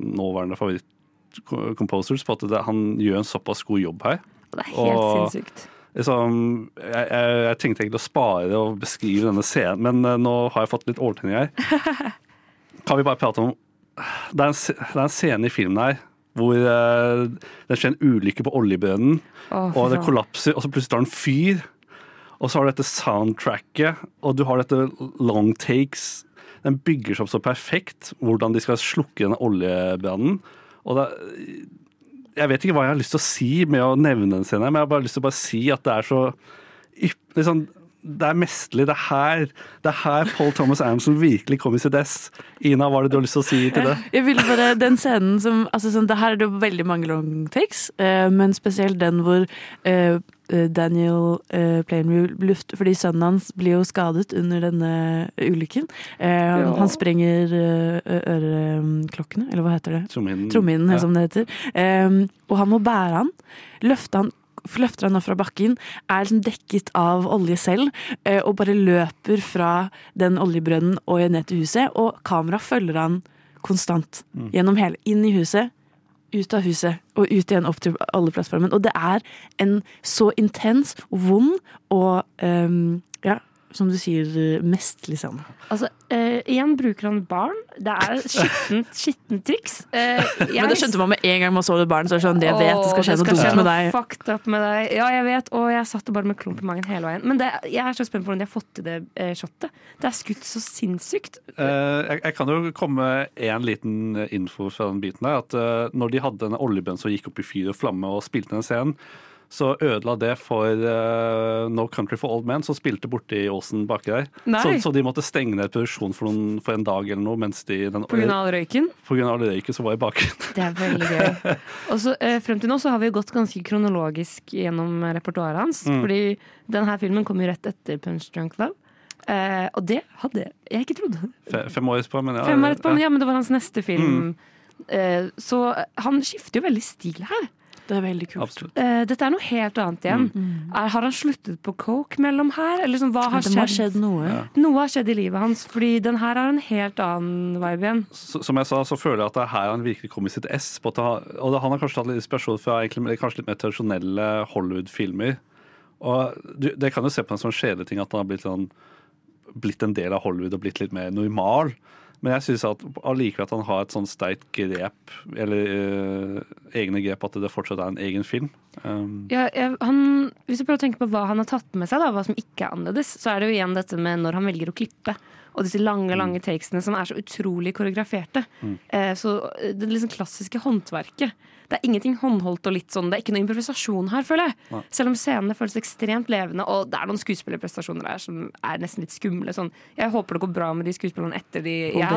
nåværende favoritt-composers. på at det, Han gjør en såpass god jobb her. Det er helt sinnssykt. Liksom, jeg, jeg, jeg tenkte egentlig å spare og beskrive denne scenen, men uh, nå har jeg fått litt overtenning her. Kan vi bare prate om Det er en, det er en scene i filmen her hvor uh, det skjer en ulykke på oljebrønnen, oh, og det kollapser, og så plutselig tar den fyr. Og så har du dette soundtracket, og du har dette long takes. Den bygger seg opp så perfekt hvordan de skal slukke denne oljebrannen. Og det, jeg vet ikke hva jeg har lyst til å si med å nevne den scenen, men jeg har bare lyst til å bare si at det er så liksom, Det er mesterlig. Det er her det er her Paul Thomas Anderson virkelig kom i sitt ess. Ina, hva er det du har lyst til å si til det? Jeg ville bare, den scenen som altså sånn, det Her er det veldig mange long takes, eh, men spesielt den hvor eh, Daniel uh, Plainview luft Fordi sønnen hans blir jo skadet under denne ulykken. Eh, Ja. Han sprenger uh, øreklokkene, eller hva heter det? Trommehinnen. Trommehinnen, Ja. som det heter. Um, og han må bære han. Løfte han løfter han opp fra bakken, er liksom dekket av olje selv, eh, og bare løper fra den oljebrønnen og ned til huset. Og kamera følger han konstant Mm. gjennom hele, inn i huset, ut av huset og ut igjen opp til alle plattformen. Og det er en så intens, vond og um, ja, som du sier, mest, liksom? Altså, eh, igjen bruker han barn. Det er skittent skitten triks. Eh, jeg- Men det skjønte man med en gang man så det barn. Så er det sånn, det vet, det skal skje noe dumt med deg. fucked up med deg. Ja, jeg vet, og jeg satt bare med klump i magen hele veien. Men det, jeg er så spent på hvordan de har fått til det eh, shotet. Det er skutt så sinnssykt. Eh, jeg, jeg kan jo komme med en liten info fra den biten der. At eh, når de hadde en oljebønn som gikk opp i fyr og flamme og spilte den scenen, så ødela det for uh, No Country for Old Men, som spilte borti åsen baki der. Så, så de måtte stenge ned produksjonen for, noen, for en dag eller noe. mens de den, På grunn av røyken. På grunn av røyken som var i bakgrunnen. Det er veldig gøy. Og så uh, Frem til nå så har vi gått ganske kronologisk gjennom eh, repertoaret hans. Mm. Fordi denne filmen kom jo rett etter Punch Drunk Love. Uh, og det hadde jeg ikke trodd. Fem år etterpå, men ja. Fem år etterpå, men ja, men det var hans neste film. Mm. Så han skifter jo veldig stil her. Det er veldig kult. Absolutt. Eh, dette er noe helt annet igjen. Mm. Er, har han sluttet på coke mellom her? Eller liksom, hva har Det skjedd? Har skjedd? noe. Ja. Noe har skjedd i livet hans, fordi den her har en helt annen vibe igjen. Så, som jeg sa, så føler jeg at det er her han virkelig kom i sitt ess. På at han, og han har kanskje tatt litt inspirasjon fra egentlig, kanskje litt mer tradisjonelle Hollywood-filmer. Og du, Det kan jo se på en sånn kjedelig ting at han har blitt, sånn, blitt en del av Hollywood og blitt litt mer normal. Men jeg syns allikevel at han har et sånn sterkt grep, eller eh, egne grep, at det fortsatt er en egen film. Um, Ja, jeg, han, hvis du prøver å tenke på hva han har tatt med seg, da, hva som ikke er annerledes, så er det jo igjen dette med når han velger å klippe. og disse lange lange takesene som er så utrolig koreograferte. Mm. Eh, så eh, det liksom klassiske håndverket. Det er ingenting håndholdt og litt sånn, det er ikke noe improvisasjon her, føler jeg. Nei. Selv om scenene føles ekstremt levende, og det er noen skuespillerprestasjoner her som er nesten litt skumle. Sånn. Jeg håper det går bra med de skuespillerne etter de ja.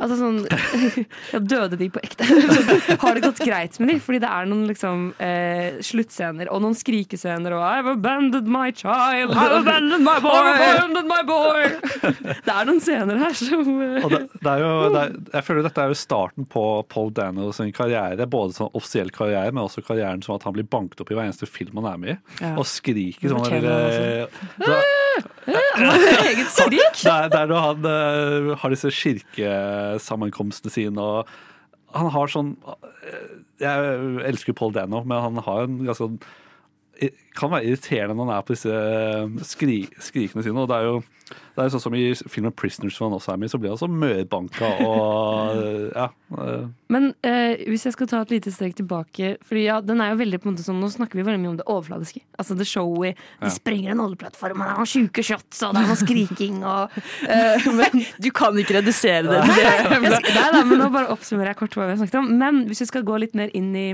Altså sånn ja, Døde de på ekte? Har det gått greit med de? Fordi det er noen liksom eh, sluttscener og noen skrikescener og I've abandoned my child, I've abandoned my boy, I've abandoned my boy. Det er noen scener her som eh, Og det, det er jo, det er, jeg føler dette er jo starten på Paul Daniels karriere. Både sånn offisiell karriere, men også karrieren som at han blir banket opp i hver eneste film han er med i. Ja. Og skriker sånn der, Han har eget skrik! Det er, det er når han uh, har disse kirkesammenkomstene sine, og han har sånn eh, Jeg elsker Paul Dano, men han har en ganske sånn kan være irriterende når han er på disse eh, skri, skrikene sine. og det er jo det er jo sånn som I filmen 'Prisoners' som han også er med i, så blir han så mørbanka og ja. eh, Men eh, hvis jeg skal ta et lite steg tilbake Fordi ja, den er jo veldig på en måte sånn Nå snakker vi veldig mye om det overfladiske. Altså det showy. De Ja. sprenger en oljeplattform, og det er noen sjuke shots, og det er noe skriking og eh, men, Du kan ikke redusere det til det. nei, nei, men nå bare oppsummerer jeg kort hva vi har snakket om. Men hvis vi skal gå litt mer inn i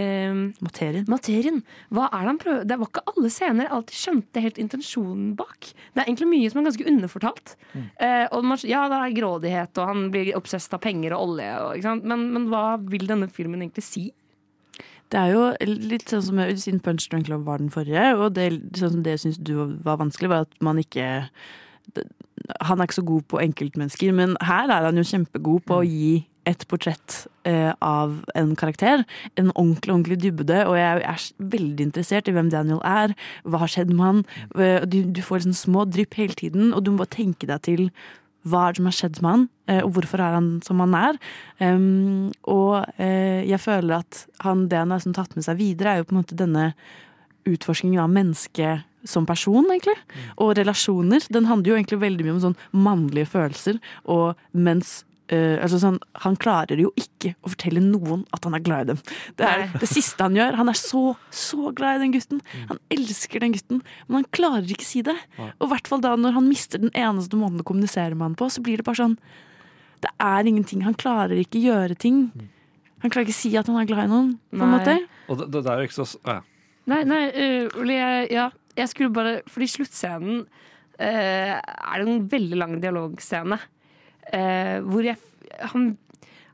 eh, materien. Hva er det han prøver Det var ikke alle scener jeg alltid skjønte helt intensjonen bak. Det er egentlig mye som er ganske underfortalt. Eh, og man, ja, det er grådighet, og han blir obsesst av penger og olje. Og, ikke sant? Men, men hva vil denne filmen egentlig si? Det er jo litt sånn som siden Punch Drunk Love var den forrige, og det, sånn som det syns du var vanskelig, var at man ikke det- Han er ikke så god på enkeltmennesker, men her er han jo kjempegod på å gi et portrett eh, av en karakter. En ordentlig ordentlig dybde, og jeg er veldig interessert i hvem Daniel er. Hva har skjedd med han? Eh, Du, du får liksom små drypp hele tiden, og du må bare tenke deg til hva er det som har skjedd med han, eh, og hvorfor er han som han er. Um, og uh, jeg føler at han, det han har liksom tatt med seg videre, er jo på en måte denne utforskningen av mennesket som person, egentlig. Og relasjoner. Den handler jo egentlig veldig mye om sånn mannlige følelser, og mens eh, altså sånn, Han klarer jo ikke å fortelle noen at han er glad i dem. Det er Nei. det siste han gjør. Han er så, så glad i den gutten. Han elsker den gutten, men han klarer ikke si det. Nei. Og i hvert fall da når han mister den eneste måten å kommunisere med han på, så blir det bare sånn Det er ingenting. Han klarer ikke gjøre ting. Han klarer ikke si at han er glad i noen, på en måte. Og det, det, det er jo ikke så ja. Nei, nei, uh, Ole, jeg, ja, jeg skulle bare Fordi sluttscenen uh, er det en veldig lang dialogscene. Eh, hvor jeg han,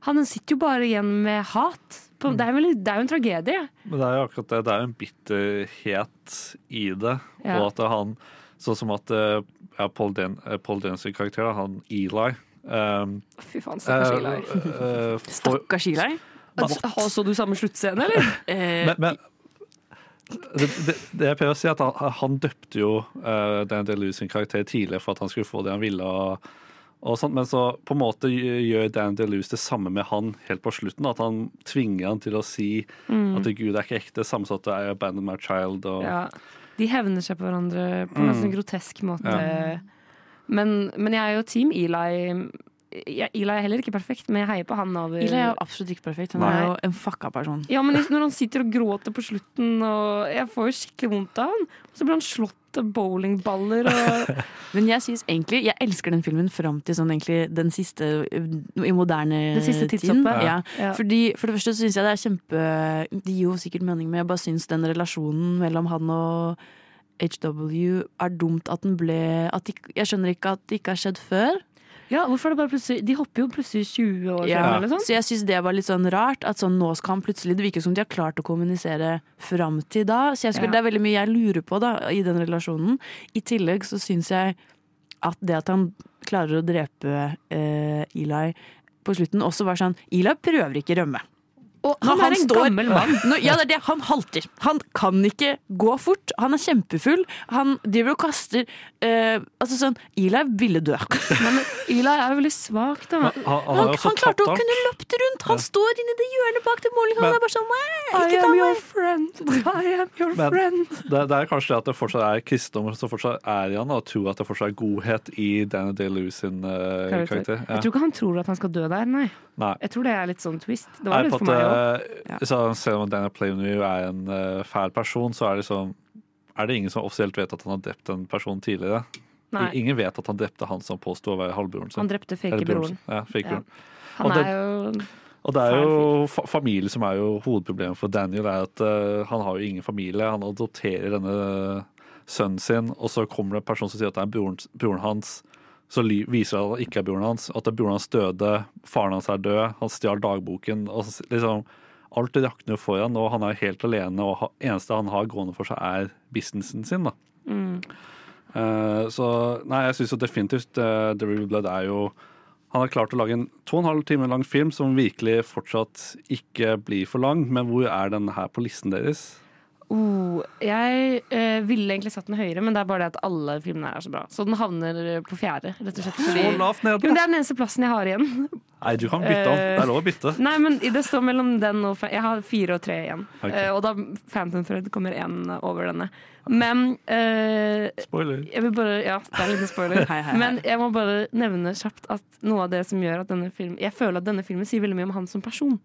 han sitter jo bare igjen med hat. På, det, er vel, det er jo en tragedie. Men det er jo akkurat det. Det er jo en bitterhet i det. Ja. Og at han Sånn som at eh, ja, Paul, Den, eh, Paul Dens karakter, han Eli um, Fy faen, stakkars Eli. Uh, uh, Stakkars Eli. Så du samme sluttscene, eller? Men, men det, det, det jeg prøver å si, er at han, han døpte jo uh, Dan DeLuce sin karakter tidligere for at han skulle få det han ville. Og sånt, men så på en måte gjør Dan DeLuce det samme med han helt på slutten. At han tvinger han til å si Mm. at Gud er ikke ekte. Samme som at er 'abandon my child'. Og, Ja. De hevner seg på hverandre på en Mm. nesten grotesk måte. Ja. Men, men jeg er jo team Eli. Eli er heller ikke perfekt, men jeg heier på han over Eli er absolutt ikke perfekt. Han er jo en fucka person. Ja, men når han sitter og gråter på slutten, og jeg får jo skikkelig vondt av han. Og så blir han slått av bowlingballer og Men jeg synes egentlig, jeg elsker den filmen fram til sånn egentlig den siste i moderne Den siste tidshoppet? Ja. Ja. Fordi, for det første så syns jeg det er kjempe Det gir jo sikkert mening, men jeg bare syns den relasjonen mellom han og HW er dumt at den ble at de, Jeg skjønner ikke at det ikke har skjedd før. Ja, hvorfor er det bare plutselig De hopper jo plutselig 20 år Ja. eller sånn. Så jeg syns det var litt sånn rart. At sånn nå skal han plutselig Det virker som de har klart å kommunisere fram til da. Så jeg skulle, Ja. det er veldig mye jeg lurer på da i den relasjonen. I tillegg så syns jeg at det at han klarer å drepe eh, Eli på slutten, også var sånn Eli prøver ikke rømme. Og han, han er en gammel mann. Når, ja, det er det. Han halter. Han kan ikke gå fort. Han er kjempefull. Han driver og kaster eh, Altså sånn Eli ville dø. Men Eli er veldig svak, da. Han, han, Han, han klarte å kunne løpt rundt! Han Ja. står inni det hjørnet bak til Molly. Han er bare sånn ikke ta your meg! friend. I am your Men friend. det, det er kanskje det at det fortsatt er kristendom som fortsatt er i han, og tror at det fortsatt er godhet i Danny Day-Lewis sin uh, Karakter. Ja. Jeg tror ikke han tror at han skal dø der, nei. Nei. Jeg tror det er litt sånn twist. Det var litt for meg òg. Eh, så Selv om Daniel Plainview er en uh, fæl person, så er det liksom Er det ingen som offisielt vet at han har drept en person tidligere? Nei. Ingen vet at han drepte han som påsto å være halvbroren sin. Han drepte fake-broren. Ja, fake Ja. Han er jo Og det er jo fa familie som er jo hovedproblemet for Daniel. er at uh, Han har jo ingen familie. Han adopterer denne sønnen sin, og så kommer det en person som sier at det er broren, broren hans. Så viser det at det ikke er broren hans. At det er broren hans døde. Faren hans er død. Han stjal dagboken. Og liksom, alt rakner foran, for han, og han er helt alene. Og det eneste han har gående for seg, er businessen sin. da. mm. Uh, så nei, jeg syns definitivt uh, The Real Blood er jo Han har klart å lage en to og en halv time lang film som virkelig fortsatt ikke blir for lang, men hvor er den her på listen deres? Oh, jeg eh, ville egentlig satt den høyere, men det er bare det at alle filmene her er så bra. Så den havner på fjerde, rett og slett. Så lavt ned, men det er den eneste plassen jeg har igjen. Nei, du kan bytte om. Det er lov å bytte. Nei, men det står mellom den og Jeg har fire og tre igjen. Ok. Eh, og da Phantom Thread kommer én over denne. Men eh, Spoiler. Jeg vil bare, ja, det er en liten spoiler. Hei, hei, hei. Men jeg må bare nevne kjapt at noe av det som gjør at denne filmen Jeg føler at denne filmen sier veldig mye om han som person.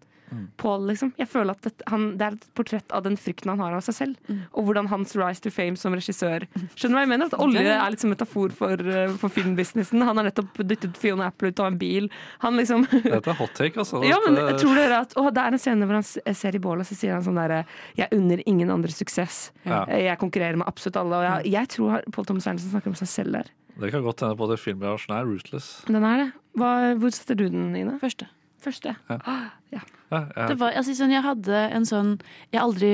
Paul, liksom. Jeg føler at det, han, Det er et portrett av den frykten han har av seg selv. Og hvordan hans rise to fame som regissør Skjønner du hva jeg mener? At olje er litt som metafor for, eh, for filmbusinessen. Han har nettopp dyttet Fiona Apple ut av en bil. Han liksom Dette er hot take, altså. ja, men jeg tror dere at å, Det er en scene hvor han ser i bålet, og så sier han sånn derre Jeg unner ingen andre suksess. Ja. Eh, Jeg konkurrerer med absolutt alle. Og jeg, jeg tror Paul Thomas Ernesen snakker om seg selv der. Det kan godt hende på det filmbransjen er ruthless. Den er det. Hva, hvor setter du den, Ine? Første. Første. Ja. Ja. Det var, altså, sånn, jeg hadde en sånn Jeg har aldri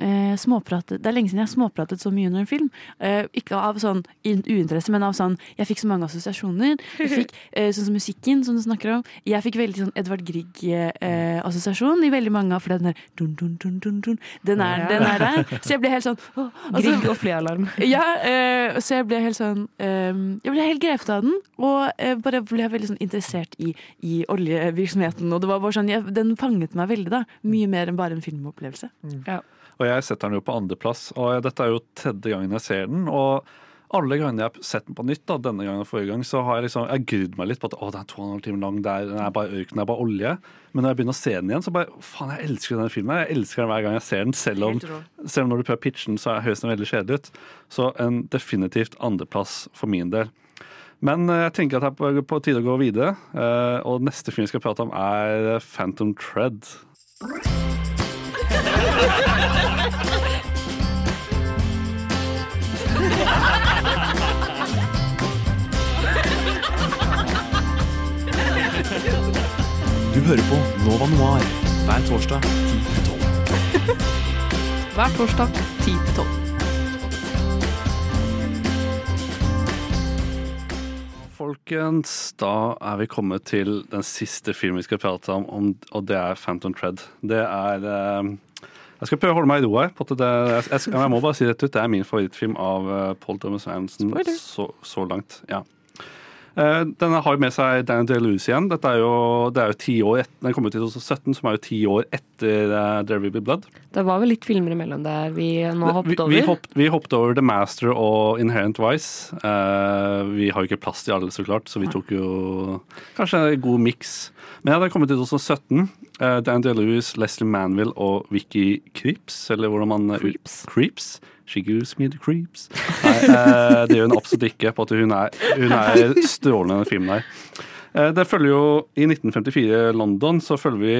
eh, småpratet Det er lenge siden jeg har småpratet så mye under en film. Eh, ikke av sånn in- uinteresse, men av sånn Jeg fikk så mange assosiasjoner. Jeg fikk eh, Sånn som musikken, som du snakker om. Jeg fikk veldig sånn Edvard Grieg-assosiasjon i veldig mange av For den der dun, dun, dun, dun, dun, den, er, Ja. den er der. Så jeg ble helt sånn åh, altså- Grieg og flyalarm. ja, eh, så jeg ble helt sånn eh, Jeg ble helt grepet av den, og eh, bare ble veldig sånn interessert i, i oljevirksomheten. Og det var bare sånn, jeg, den fanget meg veldig, da. Mye mer enn bare en filmopplevelse. Ja. Og jeg setter den jo på andreplass. Og dette er jo tredje gangen jeg ser den. Og alle gangene jeg har sett den på nytt, da, denne gangen og forrige gang, så har jeg liksom, jeg grudd meg litt på at å, den er to og en halv time lang, det er, den er bare ørken, det er bare olje. Men når jeg begynner å se den igjen, så bare faen, jeg elsker denne filmen. Jeg elsker den hver gang jeg ser den, selv om, selv om når du prøver å pitche den, så høres den veldig kjedelig ut. Så en definitivt andreplass for min del. Men eh, jeg tenker at det er på, tide å gå videre. eh, Og neste film vi skal prate om, er Phantom Tread. Du hører på Nova Noir hver torsdag 10-12. Hver torsdag 10 til 12. Folkens, da er vi kommet til den siste filmen vi skal prate om, og det er Phantom Tread. Det er eh, Jeg skal prøve å holde meg i ro her. Jeg, jeg, jeg må bare si rett ut, det er min favorittfilm av eh, Paul Thomas Anderson så, så langt. Ja. Eh, Denne har jo med seg Daniel Day-Lewis igjen. Dette er jo, det er jo ti år etter, Den kom ut i 2017, som er jo ti år etter uh, There Will Be Blood. Det var vel litt filmer imellom der vi nå hoppet over. vi, hoppet, vi hoppet over The Master og Inherent Vice. Eh, vi har jo ikke plass til alle, så klart, så vi tok jo kanskje en god miks. Men ja, det kom ut i 2017. Uh, Day-Lewis, Leslie Manville og Vicky Creeps, eller hvordan man Creeps. Creeps. She gives me the creeps. Nei, eh, det gjør hun absolutt ikke. på at Hun er, hun er strålende i denne filmen her. Eh, det følger jo I 1954 i London så følger vi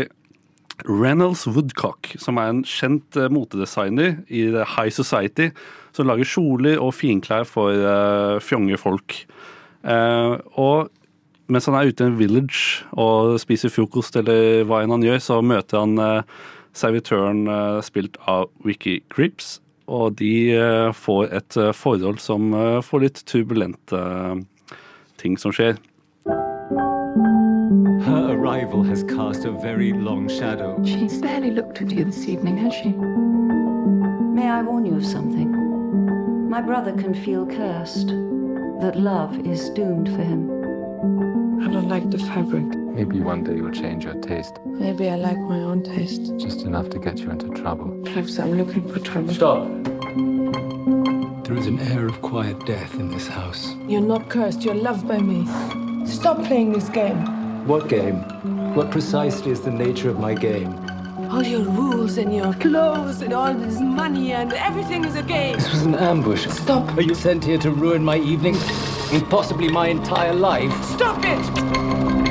Reynolds Woodcock, som er en kjent eh, motedesigner i The High Society, som lager kjoler og finklær for eh, fjonge folk. Eh, og mens han er ute i en village og spiser frokost eller hva enn han gjør, så møter han eh, servitøren eh, spilt av Wiki Creeps, og de eh, får et eh, forhold som eh, får litt turbulente ting som skjer. Her arrival has cast a very long shadow. She's barely looked at you this evening, has she? May I warn you of something? My brother can feel cursed, that love is doomed for him. I don't like the fabric. Maybe one day you'll change your taste. Maybe I like my own taste. Just enough to get you into trouble. Perhaps I'm looking for trouble. Stop. There is an air of quiet death in this house. You're not cursed, you're loved by me. Stop playing this game. What game? What precisely is the nature of my game? All your rules and your clothes and all this money and everything is a game. This was an ambush. Stop. Are you sent here to ruin my evening? And possibly my entire life? Stop it!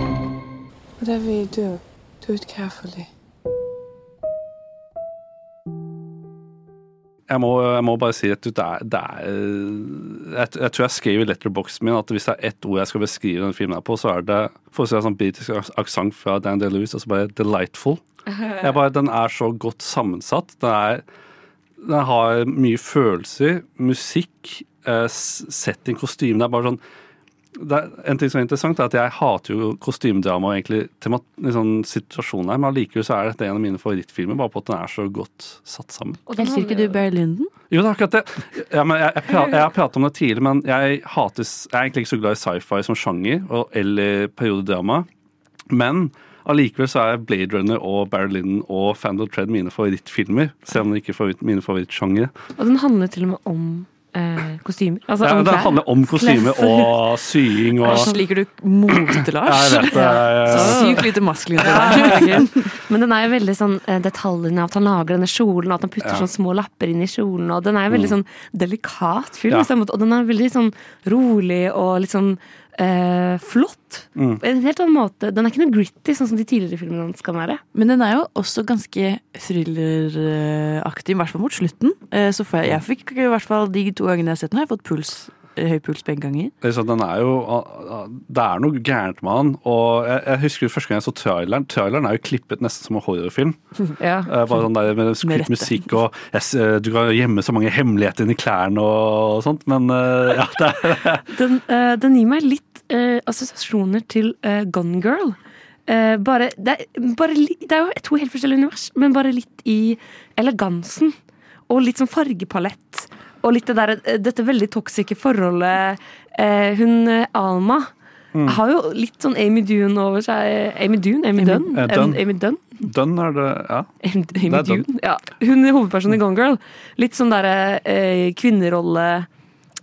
Whatever you do, do it carefully. Jeg må, jeg må bare si at det er, det er jeg, jeg tror jeg skrev i letterboxen min at hvis det er ett ord jeg skal beskrive denne filmen her på, så er det for å si en sånn britisk aksent fra Dan og så bare 'delightful'. Jeg bare, den er så godt sammensatt. Den, er, den har mye følelser, musikk, eh, setting, kostyme. Det er bare sånn er, En ting som er interessant, er at jeg hater jo kostymedrama og egentlig temat, liksom, situasjonen her, men allikevel så er dette en av mine favorittfilmer, bare på at den er så godt satt sammen. Elsker ikke du Barry Lyndon? Jo, det er akkurat det. Ja, men jeg, jeg, pra- jeg har pratet om det tidligere, men jeg, hater, jeg er egentlig ikke så glad i sci-fi som sjanger, og, eller periodedrama. Men allikevel så er Blade Runner og Barry Lyndon og Fandle Tread mine favorittfilmer, selv om det ikke er favoritt, mine favorittsjangere. Og den handler til og med om eh, kostymer. Altså, Ja, det handler om kostyme og sying og Æsj, liker du mote, Lars? Jeg vet det. Så sykt lite maskulint. Ja. Men den er jo veldig sånn eh, detaljene av at han lager denne kjolen, og at han putter Ja. sånn små lapper inn i kjolen, og den er jo veldig Mm. sånn delikat film, Ja. og den er veldig sånn rolig og litt sånn eh, flott. Mm. På En helt annen måte. Den er ikke noe gritty, sånn som de tidligere filmene hans kan være. Men den er jo også ganske thrilleraktig, i hvert fall mot slutten. Eh, Så får jeg, jeg fikk i hvert fall de to gangene jeg har sett den, har jeg fått puls, eh, høy puls begge ganger. Det er sånn, den er jo, det er noe gærent med han. Og jeg, jeg husker første gang jeg så traileren. Traileren er jo klippet nesten som en horrorfilm. Ja. Eh, Bare sånn der med Med musikk og jeg, eh, Du kan gjemme så mange hemmeligheter inni klærne og sånt, men ja, det er Den, den gir meg litt eh, assosiasjoner til eh, Gone Girl. Eh, bare, det, er, bare li, det er jo to helt forskjellige univers, men bare litt i elegansen. Og litt sånn fargepalett. Og litt det der, eh, dette veldig toksike forholdet. Eh, hun eh, Alma Mm. har jo litt sånn Amy Dune over seg. Amy Dune? Amy, Dunn? Eh, Dunn. Amy Dunn? Dunn er det Ja. Amy, Amy Det er. Dune. Ja. Hun er hovedpersonen i Gone Girl. Litt sånn derre eh, kvinnerolle.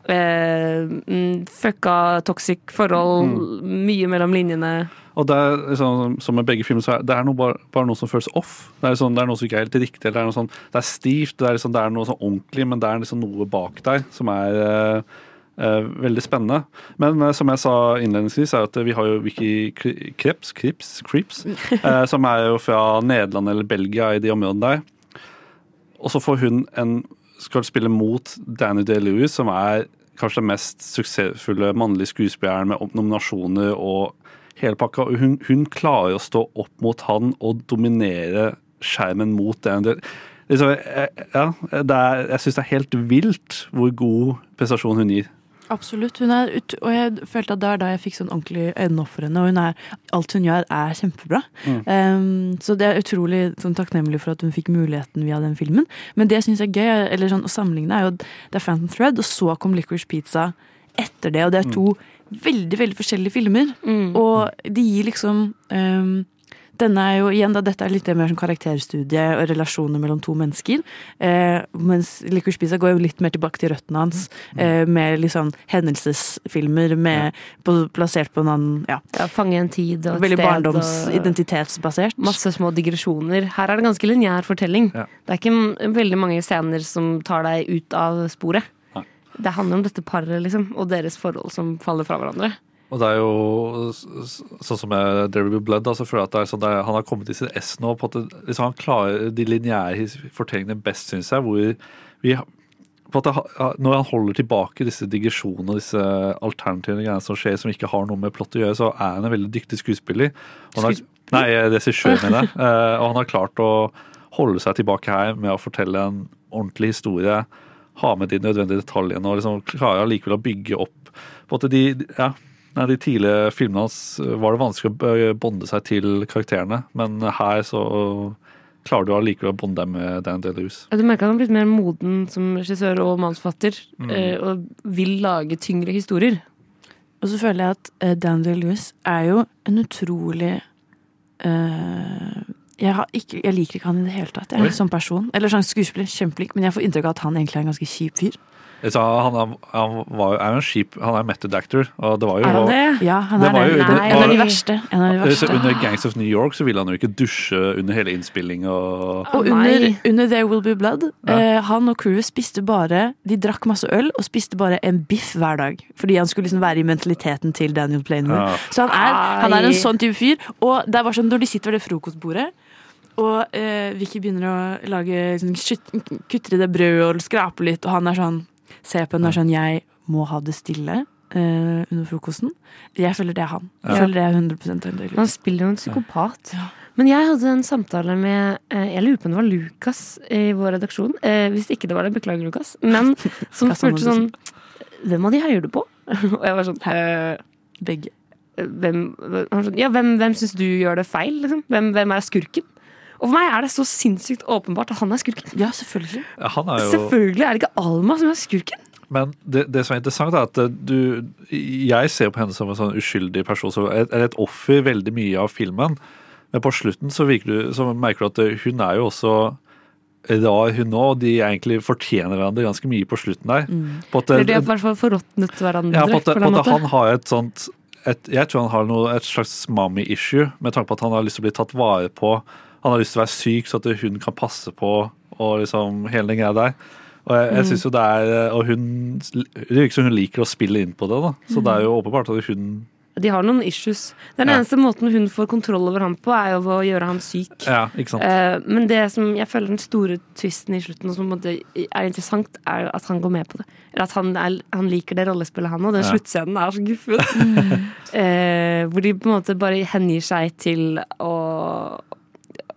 Eh, mm, fucka toxic forhold. Mye mellom linjene. Og det er liksom, som med begge filmer, så er det er noe, bare, bare noe som føles off. Det er, sånn, det er noe som ikke er helt riktig. eller Det er, noe sånn, det er stivt, det er, liksom, det er noe sånn ordentlig, men det er liksom noe bak der som er eh, eh, veldig spennende. Men eh, som jeg sa innledningsvis, er at vi har jo Vicky Krips, Krips, Krips, eh, som er jo fra Nederland eller Belgia i de områdene der. Og så får hun en skal spille mot Danny Day-Lewis, som er kanskje den mest suksessfulle mannlige skuespilleren med nominasjoner og hele pakka. Hun, hun klarer å stå opp mot han og dominere skjermen mot Danny Day. Liksom, ja, er, jeg syns det er helt vilt hvor god prestasjon hun gir. Absolutt. Hun er ut, og jeg følte at det var da jeg fikk sånn ordentlig øynene opp for henne. Og hun er, alt hun gjør, er kjempebra. Mm. Um, så det er utrolig sånn, takknemlig for at hun fikk muligheten via den filmen. Men det jeg syns er gøy, eller sånn, å sammenligne, er jo det er Phantom Thread, og så kom Licorice Pizza etter det. Og det er to veldig, veldig forskjellige filmer. Og de gir liksom um, denne er jo igjen da, Dette er litt mer som karakterstudie og relasjoner mellom to mennesker. Eh, mens Licorice Pizza går jo litt mer tilbake til røttene hans. Eh, med litt sånn hendelsesfilmer med, på, plassert på en annen ja. Ja, fange en tid og et Veldig sted. barndomsidentitetsbasert. Masse små digresjoner. Her er det ganske lineær fortelling. Ja. Det er ikke veldig mange scener som tar deg ut av sporet. Det handler om dette paret liksom, og deres forhold som faller fra hverandre. Og det er jo sånn som med There Will Be Blood, da, så føler jeg at sånn, er, han har kommet i sitt ess nå. på at det, liksom, Han klarer de lineære fortellingene best, syns jeg. hvor vi på at det, Når han holder tilbake disse digresjonene og disse alternative greiene som skjer, som ikke har noe med plott å gjøre, så er han en veldig dyktig skuespiller. Han har, nei, regissør, mener jeg. Eh, og han har klart å holde seg tilbake her med å fortelle en ordentlig historie. Ha med de nødvendige detaljene og liksom klarer allikevel å bygge opp på at de, ja, nei, de tidlige filmene hans var det vanskelig å bonde seg til karakterene, men her så klarer du allikevel å bonde deg med Dan Deleuze. Du merker at han har blitt mer moden som regissør og manusforfatter, Mm. eh, og vil lage tyngre historier. Og så føler jeg at Dan Daniel Lewis er jo en utrolig uh, jeg, har ikke, jeg liker ikke han i det hele tatt, Oi. jeg, som person. Eller sånn skuespiller, kjempeflink, men jeg får inntrykk av at han egentlig er en ganske kjip fyr. Jeg sa, han, er- han var, er jo en skip Han er method actor. Og det var jo, Er han det? Ja, han er var det. jo- Nei, det en av de verste. En av de verste. Så Under Gangs of New York så ville han jo ikke dusje under hele innspilling. Og, Og under, under There Will Be Blood, Ja. eh, han og crewet spiste bare De drakk masse øl og spiste bare en biff hver dag. Fordi han skulle liksom være i mentaliteten til Daniel Plainwood. Ja. Så han er, han er en sånn type fyr. Og det er bare sånn når de sitter ved det frokostbordet og eh, Vicky begynner å lage liksom, kutter i det brødet og skraper litt, og han er sånn Ser på henne og er sånn Jeg må ha det stille Uh, under frokosten. Jeg føler det er han. Jeg Ja. føler det er 100 han. Han spiller jo en psykopat. Men jeg hadde en samtale med eh, Jeg lurer på om det var Lukas i vår redaksjon. Eh, hvis ikke det var det, beklager, Lukas. Men som spurte sånn Hvem av de heier du på? Og jeg var sånn eh, Begge. Hvem, han sånn, ja, hvem, hvem syns du gjør det feil? Liksom? Hvem, hvem er skurken? Og for meg er det så sinnssykt åpenbart at han er skurken. Ja, selvfølgelig. Han er jo Selvfølgelig er det ikke Alma som er skurken. Men det, det som er interessant, er at eh, du Jeg ser på henne som en sånn uskyldig person, som er eller et offer veldig mye av filmen. Men på slutten så, virker du, så merker du at eh, hun er jo også rar, hun òg. Og de egentlig fortjener hverandre ganske mye på slutten der. På at, Eller de har i hvert fall forråtnet hverandre. ja, på at, på på at han har et sånt et, Jeg tror han har noe, et slags mommy-issue, med tanke på at han har lyst til å bli tatt vare på. Han har lyst til å være syk, så at hun kan passe på, og liksom hele den greia der. Og jeg, jeg Mm. synes jo det er Og hun Det virker som hun liker å spille inn på det, da. Så det er jo åpenbart at hun De har noen issues. Den Ja. eneste måten hun får kontroll over ham på, er jo å gjøre ham syk. Ja, ikke sant. Eh, men det som jeg føler den store twisten i slutten, og som er interessant, er at han går med på det. Eller at han, er, han liker det rollespillet, han òg. Den Ja. sluttscenen er så guffen. eh, hvor de på en måte bare hengir seg til å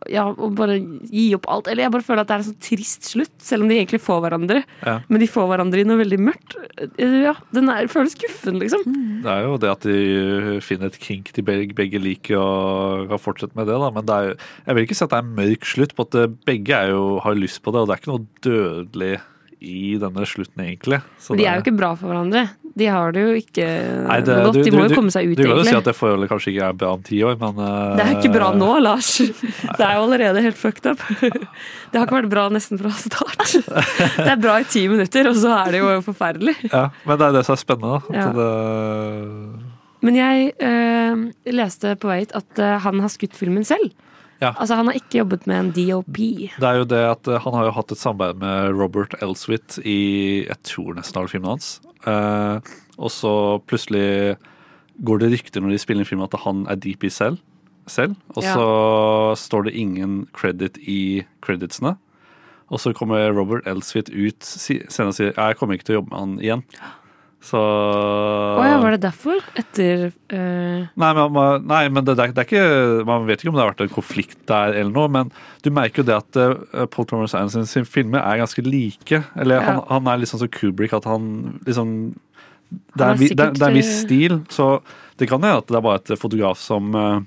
ja, og bare gi opp alt. Eller jeg bare føler at det er en sånn trist slutt, selv om de egentlig får hverandre. Ja. Men de får hverandre i noe veldig mørkt. Ja, Den er, føles guffen, liksom. Det er jo det at de finner et kink de begge, begge liker og kan fortsette med det, da. Men det er Jeg vil ikke si at det er en mørk slutt, på at eh, begge er jo, har lyst på det, og det er ikke noe dødelig i denne slutten, egentlig. Så de er jo ikke bra for hverandre. De har det jo ikke Nei, det- godt. du- De må du- jo komme seg ut, Du kan jo si at det forholdet kanskje ikke er bra om ti år, men uh, Det er jo ikke bra nå, Lars. Det er jo allerede helt fucked up. Det har ikke vært bra nesten fra start. Det er bra i ti minutter, og så er det jo forferdelig. Ja, men det er det som er spennende, da. Ja. det, Men jeg eh, leste på vei hit at eh, han har skutt filmen selv. Ja. Altså Han har ikke jobbet med en DOP. det er jo det at eh, han har jo hatt et samarbeid med Robert Elswit i jeg tror nesten alle filmene hans. Eh, og så plutselig går det rykter når de spiller inn film at han er DP selv. selv og Ja. så står det ingen credit i creditsene. Og så kommer Robert Elswit ut senere og sier jeg kommer ikke til å jobbe med han igjen. Så Å ja, var det derfor? Etter uh... Nei, men, nei, men det, det, er, det er ikke Man vet ikke om det har vært en konflikt der, eller noe, men du merker jo det at uh, Paul Thomas Anderson sin filmer er ganske like. Eller Ja. han, han er litt sånn som Kubrick, at han liksom Det er, er vi- det, det en viss eh, stil, så det kan hende at det er bare et fotograf som uh,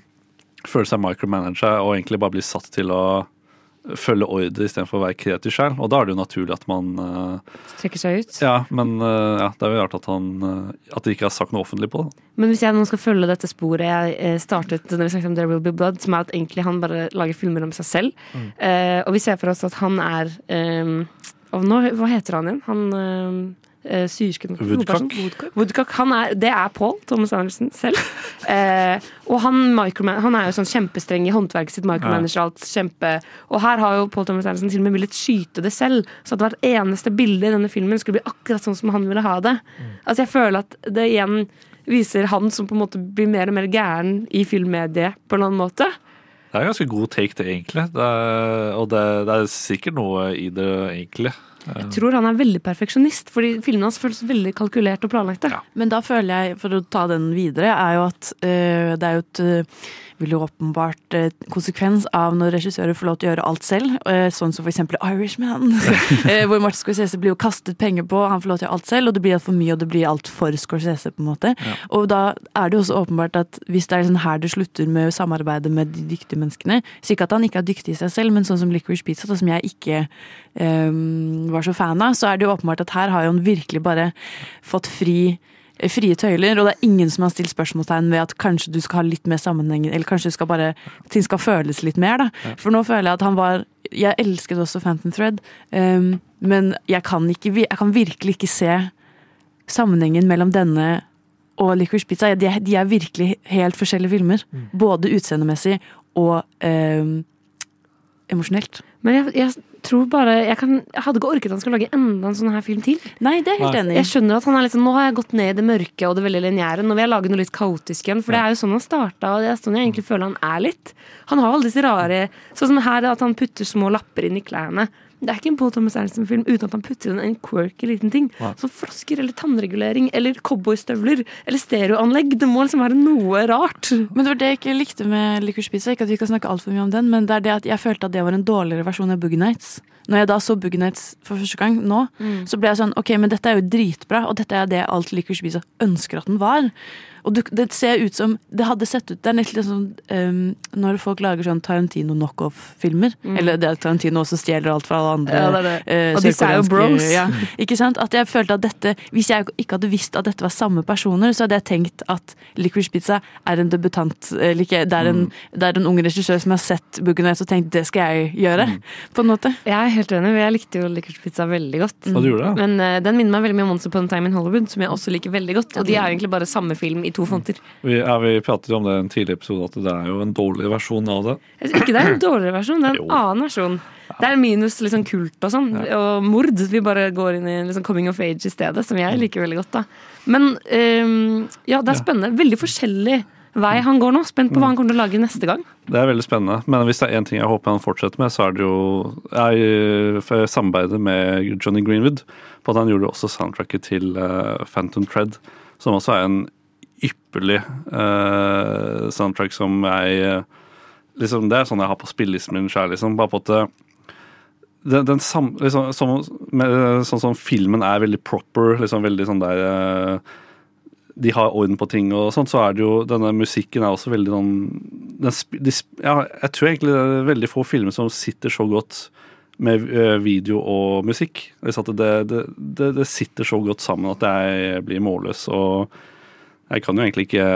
føler seg micromanager og egentlig bare blir satt til å følge ordre istedenfor å være kreativ selv. Og da er det jo naturlig at man uh, trekker seg ut. Ja, men uh, ja, det er jo rart at han uh, At de ikke har sagt noe offentlig på det. Men hvis jeg nå skal følge dette sporet jeg startet når vi snakket om There Will Be Blood, som er at egentlig han bare lager filmer om seg selv, Mm. eh, og vi ser for oss at han er eh, og nå, Hva heter han igjen? Han eh, syrsken Woodcock. Woodcock. Woodcock. Han er, det er Paul Thomas Anderson selv. Eh, og han, han er jo sånn kjempestreng i håndverket sitt, micromanager alt kjempe Og her har jo Paul Thomas Anderson til og med villet skyte det selv, så at hvert eneste bilde i denne filmen skulle bli akkurat sånn som han ville ha det. Altså Jeg føler at det igjen viser han som på en måte blir mer og mer gæren i filmmediet på en annen måte. Det er en ganske god take, det, egentlig. Det er, og det, det er sikkert noe i det, egentlig. Jeg tror han er veldig perfeksjonist, fordi filmene hans føles veldig kalkulert og planlagte. Men da føler jeg, for å ta den videre, er jo at øh, det er jo et øh, veldig åpenbart øh, konsekvens av når regissører får lov til å gjøre alt selv, øh, sånn som for eksempel Irishman, øh, hvor Martin Scorsese blir jo kastet penger på, han får lov til å gjøre alt selv, og det blir altfor mye, og det blir alt for Scorsese, på en måte. Og da er det jo også åpenbart at hvis det er sånn her det slutter med samarbeidet med de dyktige menneskene, så ikke at han ikke er dyktig i seg selv, men sånn som Licorice Pizza, da, som jeg ikke um, var så fan av, så er det jo åpenbart at her har jo han virkelig bare fått fri frie tøyler, og det er ingen som har stilt spørsmålstegn ved at kanskje du skal ha litt mer sammenheng, eller kanskje du skal bare, ting skal føles litt mer, da. For nå føler jeg at han var Jeg elsket også Phantom Thread, um, men jeg kan, ikke, jeg kan virkelig ikke se sammenhengen mellom denne og Licorice Pizza. De er, de er virkelig helt forskjellige filmer. Både utseendemessig og um, emosjonelt. Men jeg, jeg tror bare jeg, kan, jeg hadde ikke orket at han skulle lage enda en sånn her film til. Nei, det er helt enig. Jeg skjønner at han er litt sånn, Nå har jeg gått ned i det mørke og det veldig lineære. Nå vil jeg lage noe litt kaotisk igjen. For det er jo sånn han starta, og det er sånn jeg egentlig føler han er litt. Han har alle disse rare Sånn som her, at han putter små lapper inn i klærne. Det er ikke en Paul Thomas Anderson-film uten at han putter inn en quirky liten ting. Ja. Som flasker eller tannregulering eller cowboystøvler eller stereoanlegg. Det må liksom være noe rart. Men det var det jeg ikke likte med Licorice Pizza. Ikke at vi kan snakke altfor mye om den, men det er det at jeg følte at det var en dårligere versjon av Boogie Nights. Når jeg da så Boogie Nights for første gang nå, Mm. så ble jeg sånn Ok, men dette er jo dritbra, og dette er det alt Licorice Pizza ønsker at den var. Og du, det ser ut som Det hadde sett ut Det er nesten sånn um, når folk lager sånn Tarantino knockoff-filmer. Mm. Eller det er Tarantino også stjeler alt fra alle andre. Ja, det er det. Uh, Og disse er jo bros. Ja, ikke sant? At jeg følte at dette Hvis jeg ikke hadde visst at dette var samme personer, så hadde jeg tenkt at Licorice Pizza er en debutant eller ikke, det, er en, det er en ung regissør som har sett Boogie Nights og tenkt det skal jeg gjøre. På en måte. Jeg er helt enig, jeg likte jo Licorice Pizza veldig godt. Men uh, den minner meg veldig mye om Once Upon a Time in Hollywood, som jeg også liker veldig godt. Og de er jo egentlig bare samme film i to fonter. Vi, ja, vi pratet jo om det i en tidligere episode, at det er jo en dårlig versjon av det. Ikke det er en dårligere versjon, det er en annen versjon. Det er minus liksom kult og sånn, og mord. Vi bare går inn i liksom coming of age i stedet, som jeg liker veldig godt. da. Men um, ja, det er spennende. Veldig forskjellig vei han går nå. Spent på hva han kommer til å lage neste gang. Det er veldig spennende. Men hvis det er én ting jeg håper han fortsetter med, så er det jo jeg, for samarbeidet med Johnny Greenwood. På at han gjorde også soundtracket til eh, Phantom Tread, som også er en ypperlig uh, soundtrack som jeg eh, liksom, Det er sånn jeg har på spillelisten min sjøl, liksom. Bare på at den, den sam, liksom, som, med, sånn som filmen er veldig proper, liksom veldig sånn der uh, de har orden på ting og sånt, så er det jo denne musikken er også veldig sånn ja, Jeg tror egentlig det er veldig få filmer som sitter så godt med video og musikk. Det, det, det, det sitter så godt sammen at jeg blir målløs. Og jeg kan jo egentlig ikke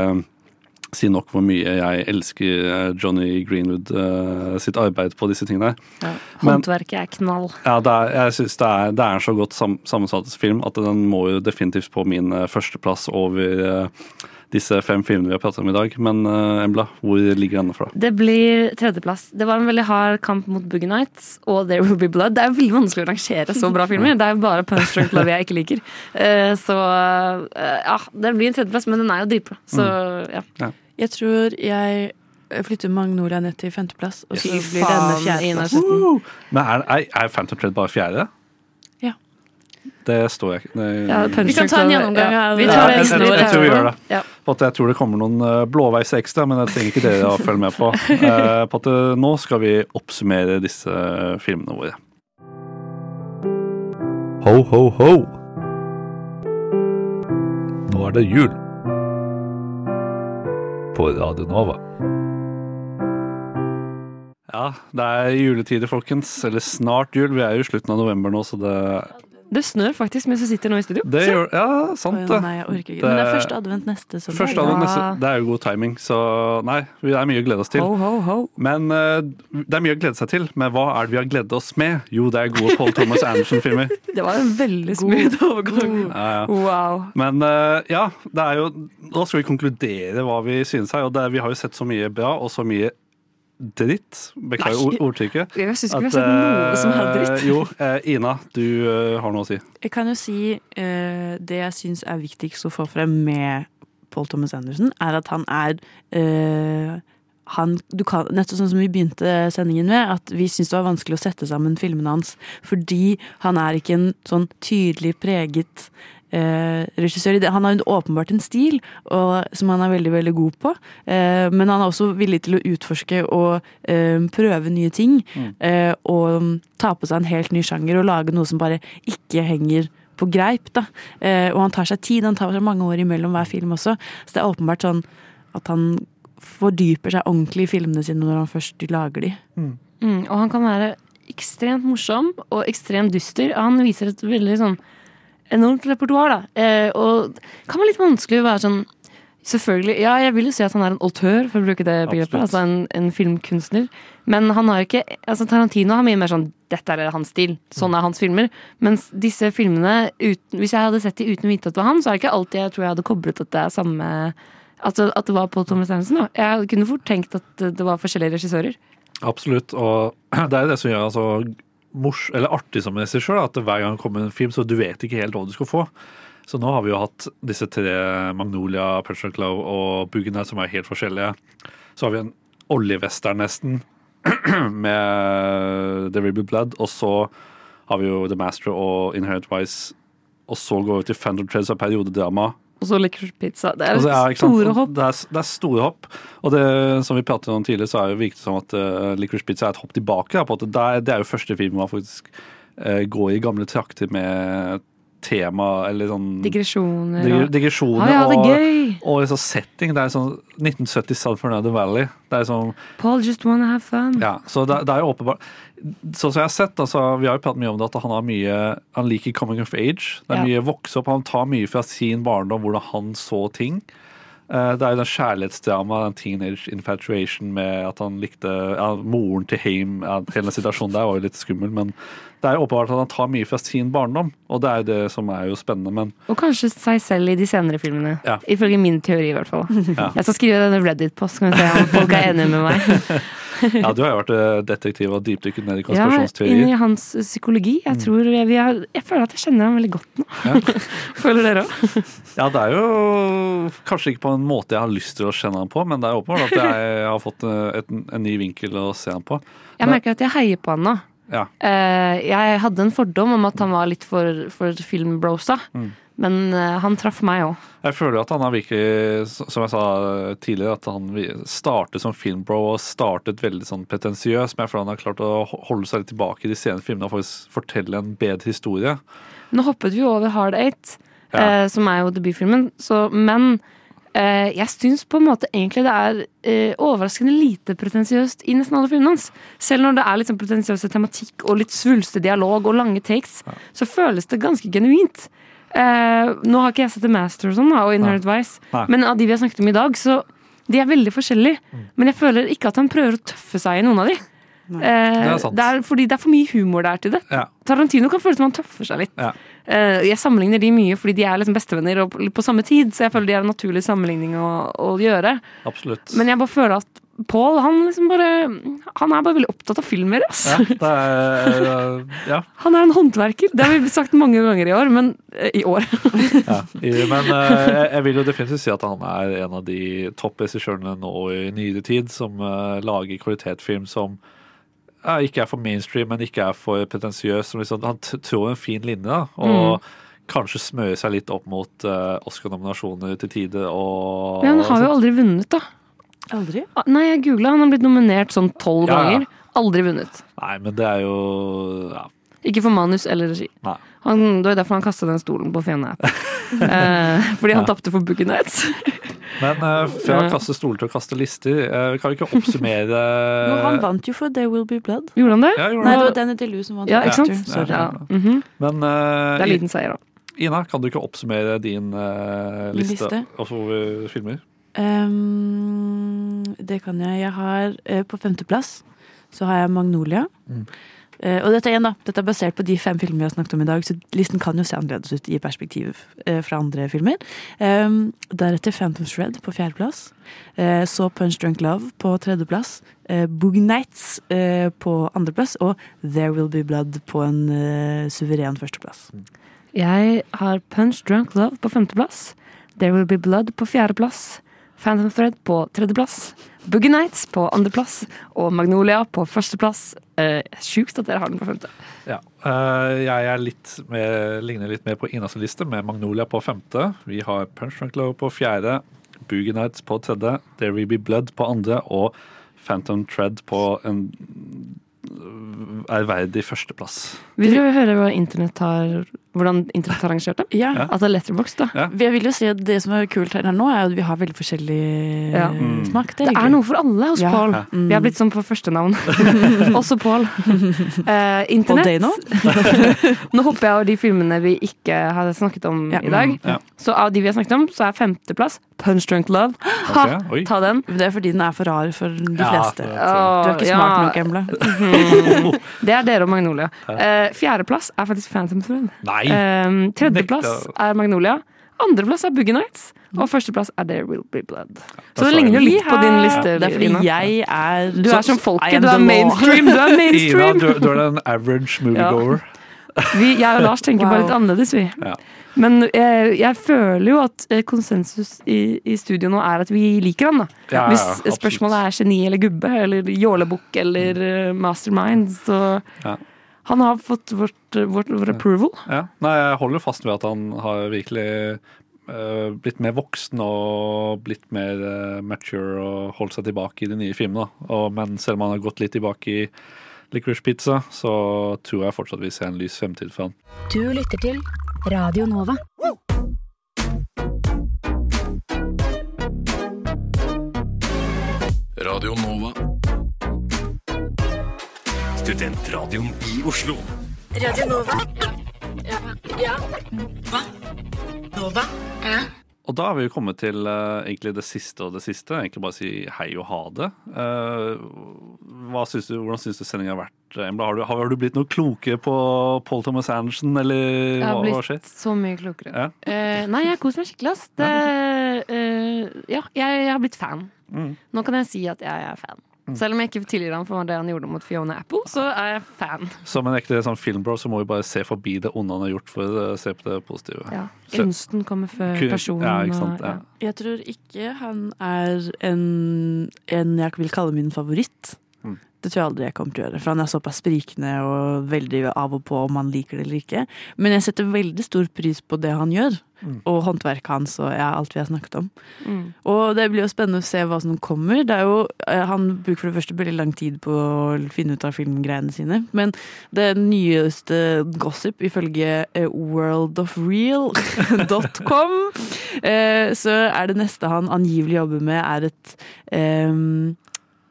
si nok hvor mye jeg elsker eh, Johnny Greenwood eh, sitt arbeid på disse tingene. Men- Håndverket er knall. ja, er, jeg synes det er, det er en så godt sam, sammensatt film at den må jo definitivt på min eh, førsteplass over eh, disse fem filmene vi har pratet om i dag. Men uh, Embla, hvor ligger denne fra? Det blir tredjeplass. Det var en veldig hard kamp mot Boogie Nights og There Will Be Blood. Det er veldig vanskelig å rangere så bra filmer. Det er jo bare Punch Drunk Love jeg ikke liker. Uh, Så uh, ja, det blir en tredjeplass, men den er jo dritbra. Så ja. Jeg tror jeg flytter Magnolia ned til femteplass, og så Fy blir denne faen, fjerdeplass. Men er, er, er Phantom Thread bare fjerde? Det står jeg ikke Ja, Vi kan ta en gjennomgang ja. av- Vi tar det jeg, jeg, jeg, tror vi gjør det. Ja. Jeg tror det kommer noen eh, blåveis ekstra, men det trenger ikke dere å følge med på. Eh, på at eh, nå skal vi oppsummere disse filmene våre. Ho, ho, ho. Nå er det jul. På Radio Nova. Ja, det er juletider, folkens. Eller snart jul. Vi er jo i slutten av november nå, så det Det snør faktisk mens vi sitter nå i studio. Det gjør Ja, sant det. nei, jeg orker ikke. Men det er første advent neste søndag. Første advent neste, Det er jo god timing, så nei, det er mye å glede oss til. Ho, ho, ho. Men eh, det er mye å glede seg til. Men hva er det vi har gledet oss med? Jo, det er gode Paul Thomas Anderson-filmer. Det var en veldig smooth overgang. Ja, ja. Wow. Men eh, ja, det er jo Nå skal vi konkludere hva vi synes her. Og det er, vi har jo sett så mye bra og så mye dritt. Beklager Nei. ord- ordtrykket. Jeg synes ikke vi har sett noe som er eh, dritt. Jo, eh, Ina, du eh, har noe å si. Jeg kan jo si uh, det jeg syns er viktigst å få frem med Paul Thomas Anderson, er at han er uh, han, du kan, nettopp sånn som vi begynte sendingen med, at vi syns det var vanskelig å sette sammen filmene hans fordi han er ikke en sånn tydelig preget eh, regissør. Han har åpenbart en stil og, som han er veldig veldig god på, eh, men han er også villig til å utforske og eh, prøve nye ting. Mm. eh, og mm, ta på seg en helt ny sjanger og lage noe som bare ikke henger på greip. da. Eh, og han tar seg tid, han tar seg mange år imellom hver film også. Så det er åpenbart sånn at han fordyper seg ordentlig i filmene sine når han først lager de. Mm, og han kan være ekstremt morsom og ekstremt dyster. Han viser et veldig sånn enormt repertoar, da. Eh, og det kan være litt vanskelig å være sånn Selvfølgelig, ja, jeg vil jo si at han er en autør, for å bruke det begrepet. Absolutt. Altså en, en filmkunstner. Men han har ikke altså Tarantino har mye mer sånn dette er hans stil. Sånn er hans filmer. Mens disse filmene, uten, hvis jeg hadde sett de uten å vite at det var han, så er det ikke alltid jeg tror jeg hadde koblet at det er samme Altså at det var Paul Thomas Anderson. Da. Jeg kunne fort tenkt at det var forskjellige regissører. Absolutt. Og det er det som gjør han så mors, artig som regissør, at hver gang det kommer en film, så du vet ikke helt hva du skal få. Så nå har vi jo hatt disse tre, Magnolia, Punch and og Boogie Nights, som er helt forskjellige. Så har vi en oljewestern nesten, med The Ribble Blood, og så har vi jo The Master og Inherent Wise. og så går vi til Fender Treads og periodedrama. Og så Pizza. Det er Altså, ja, store hopp. Det er, det er store hopp. Og det, som vi pratet om tidligere, så er det virket som at uh, Licorice Pizza er et hopp tilbake. Da, på at det, er, det er jo første film man faktisk uh, går i gamle trakter med tema, eller sånn Digresjoner Dig- digresjoner Ah, ja, det er gøy. og liksom setting. Det er sånn 1970 South Fernando Valley. Det er sånn Paul just wanna have fun. ja, så det, det er jo åpenbart Sånn som jeg har sett, altså, Vi har jo pratet mye om det at han har mye Han liker coming of age. Det er Ja. mye vokse opp. Han tar mye fra sin barndom, hvordan han så ting. Eh, Det er jo den kjærlighetsdrama, den teenage infatuation med at han likte ja, moren til Hame. Ja, hele situasjonen der var jo litt skummel, men det er åpenbart at han tar mye fra sin barndom, og det er jo det som er jo spennende. Men Og kanskje seg selv i de senere filmene. Ja. Ifølge min teori, i hvert fall. Ja. Jeg skal skrive denne Reddit-post, kan vi se om folk er enige med meg. ja, du har jo vært eh, detektiv og dypdykket ned i Ja, inn konspirasjonsteorier. i hans psykologi. Jeg, tror jeg, vi har, jeg føler at jeg kjenner ham veldig godt nå. føler dere òg? Ja, det er jo kanskje ikke på en måte jeg har lyst til å kjenne han på, men det er åpenbart at jeg har fått eh, et, en ny vinkel å se han på. Jeg merker at jeg heier på han nå. Ja. Uh, jeg hadde en fordom om at han var litt for, for filmbrosa, Mm. men uh, han traff meg òg. Jeg føler at han har virkelig, som jeg sa tidligere, at han startet som filmbro og startet veldig sånn pretensiøs, men jeg føler han har klart å holde seg litt tilbake i de senere filmene og faktisk fortelle en bedre historie. Nå hoppet vi over Hard Eight, Ja. uh, som er jo debutfilmen, så, men eh, jeg syns på en måte egentlig det er eh, overraskende lite pretensiøst i nesten alle filmene hans. Selv når det er litt sånn pretensiøse tematikk og litt svulstig dialog og lange takes, så føles det ganske genuint. Eh, nå har ikke jeg sett The Master og sånn, da, og Inherent Vice, Nei. men av de vi har snakket om i dag, så de er veldig forskjellige. Mm. Men jeg føler ikke at han prøver å tøffe seg i noen av de. Eh, Det er sant. det er fordi det er for mye humor der til det. Ja. Tarantino kan føles som han tøffer seg litt. Ja. Eh, jeg sammenligner de mye fordi de er liksom bestevenner og på, på samme tid, så jeg føler de er en naturlig sammenligning å, å gjøre. Absolutt. Men jeg bare føler at Paul, han liksom bare Han er bare veldig opptatt av filmer. ass. Ja, det er, eh, ja. Han er en håndverker. Det har vi sagt mange ganger i år, men i år. Ja, men jeg- vil jo definitivt si at han er en av de toppregissørene nå i nyere tid som lager kvalitetsfilm som ikke er for mainstream, men ikke er for pretensiøs. Liksom, han tror trår en fin linje, da, og kanskje smører seg litt opp mot uh, Oscar-nominasjoner til tider. Og, Men han har jo aldri vunnet, da. Aldri? Ah, Nei, jeg googla. Han har blitt nominert sånn tolv Ja, ja. ganger. Aldri vunnet. Nei, men det er jo ja. Ikke for manus eller regi. Nei. Han, det var derfor han kastet den stolen på Fiona App. eh, fordi han Ja. tapte for Boogie Nights. Men uh, fra Ja. å kaste stoler til å kaste lister, uh, kan vi ikke oppsummere no, han vant jo for There Will Be Blood. Gjorde han det? Ja, gjorde Nei, det var Danny DeLue som vant. Ja, ikke sant? Sorry. Ja. mhm. Men uh, Det er liten seier, da. Ina, kan du ikke oppsummere din eh, liste, liste? over filmer? Um, det kan jeg. Jeg har eh, på femteplass så har jeg Magnolia. Mm. Eh, og dette, igjen da, dette er basert på de fem filmene vi har snakket om i dag, så listen kan jo se annerledes ut i perspektiv eh, fra andre filmer. Ehm, deretter Phantom Shred på fjerdeplass. Eh, så Punch Drunk Love på tredjeplass. Boogie Nights på andreplass. Og There Will Be Blood på en suveren førsteplass. Jeg har Punch Drunk Love på femteplass. There Will Be Blood på fjerdeplass. Phantom Thread på tredjeplass. Boogie Nights på andreplass. Og Magnolia på førsteplass. Eh, Sjukt at dere har den på femte. Ja. eh, jeg er litt med, ligner litt mer på Inas liste, med Magnolia på femte. Vi har Punch Drunk Love på fjerde. Boogie Nights på tredje. There Will Be Blood på andre. Og Phantom Tread på en ærverdig førsteplass. Vil du høre hva internett har, hvordan internett har arrangert det? Ja. Altså Letterbox, da. Jeg vil jo si at Det som er kult her nå, er at vi har veldig forskjellig Ja. smak. Det er hyggelig. noe for alle hos Ja. Paul. Ja. Mm. Vi har blitt sånn på førstenavn. Også Paul. Uh, internett. Dano? Nå hopper jeg over de filmene vi ikke har snakket om Ja. i dag. Mm, ja. Så av de vi har snakket om, så er femteplass Punch Drunk Love. Ha, okay, ta den. Det er fordi den er for rar for de Ja, fleste. det Du er ikke ja. smart nok, Embla. Mhm. Det er dere og Magnolia. Uh, Fjerdeplass er faktisk Phantom Thread. Nei. Eh, Tredjeplass er Magnolia. Andreplass er Boogie Nights. Og førsteplass er There Will Be Blood. Så det ligner jo litt på din liste. Det er fordi jeg er Du er som folket, du er mainstream. Du er Ina, mainstream. du, du er en average moviegoer. Vi, jeg og Lars tenker Wow. bare litt annerledes, vi. Ja. Men jeg, jeg føler jo at eh, konsensus i, i studio nå er at vi liker han. da. Ja, Hvis absolutt. spørsmålet er geni eller gubbe eller jålebukk eller eh, mastermind, så Ja. Han har fått vårt, vårt, vår approval. Ja. Nei, jeg holder fast ved at han har virkelig eh, blitt mer voksen og blitt mer eh, mature og holdt seg tilbake i de nye filmene. Og, men selv om han har gått litt tilbake i Licorice Pizza, så tror jeg fortsatt vi ser en lys fremtid for han. Du lytter til Radio Nova. Radio Nova. Studentradioen i Oslo. Radio Nova. Ja. ja. Nova. Nova? Ja. Og da har vi jo kommet til uh, egentlig det siste og det siste. Egentlig bare si hei og ha det. Uh, hva syns du, hvordan syns du sendinga har vært, Embla? Har du, har du blitt noe kloke på Paul Thomas Andersen, eller Jeg hva, har hva skjer? blitt så mye klokere. Ja. Uh, nei, jeg koser meg skikkelig, ass. Det, eh, ja, jeg, jeg har blitt fan. Mm. Nå kan jeg si at jeg er fan. Selv om jeg ikke tilgir ham for det han gjorde mot Fiona Apple, så er jeg fan. Som en ekte sånn filmbro så må vi bare se forbi det onde han har gjort, for å se på det positive. Ja. Kunsten kommer før personen. Ja, ikke sant. Ja. Jeg tror ikke han er en, en jeg vil kalle min favoritt. Det tror jeg aldri jeg kommer til å gjøre, for han er såpass sprikende og veldig av og på om han liker det eller ikke. Men jeg setter veldig stor pris på det han gjør, Mm. og håndverket hans og ja, alt vi har snakket om. Mm. Og det blir jo spennende å se hva som kommer. Det er jo, eh, han bruker for det første veldig lang tid på å finne ut av filmgreiene sine. Men det nyeste gossip, ifølge eh, worldofreal.com, eh, så er det neste han angivelig jobber med, er et em,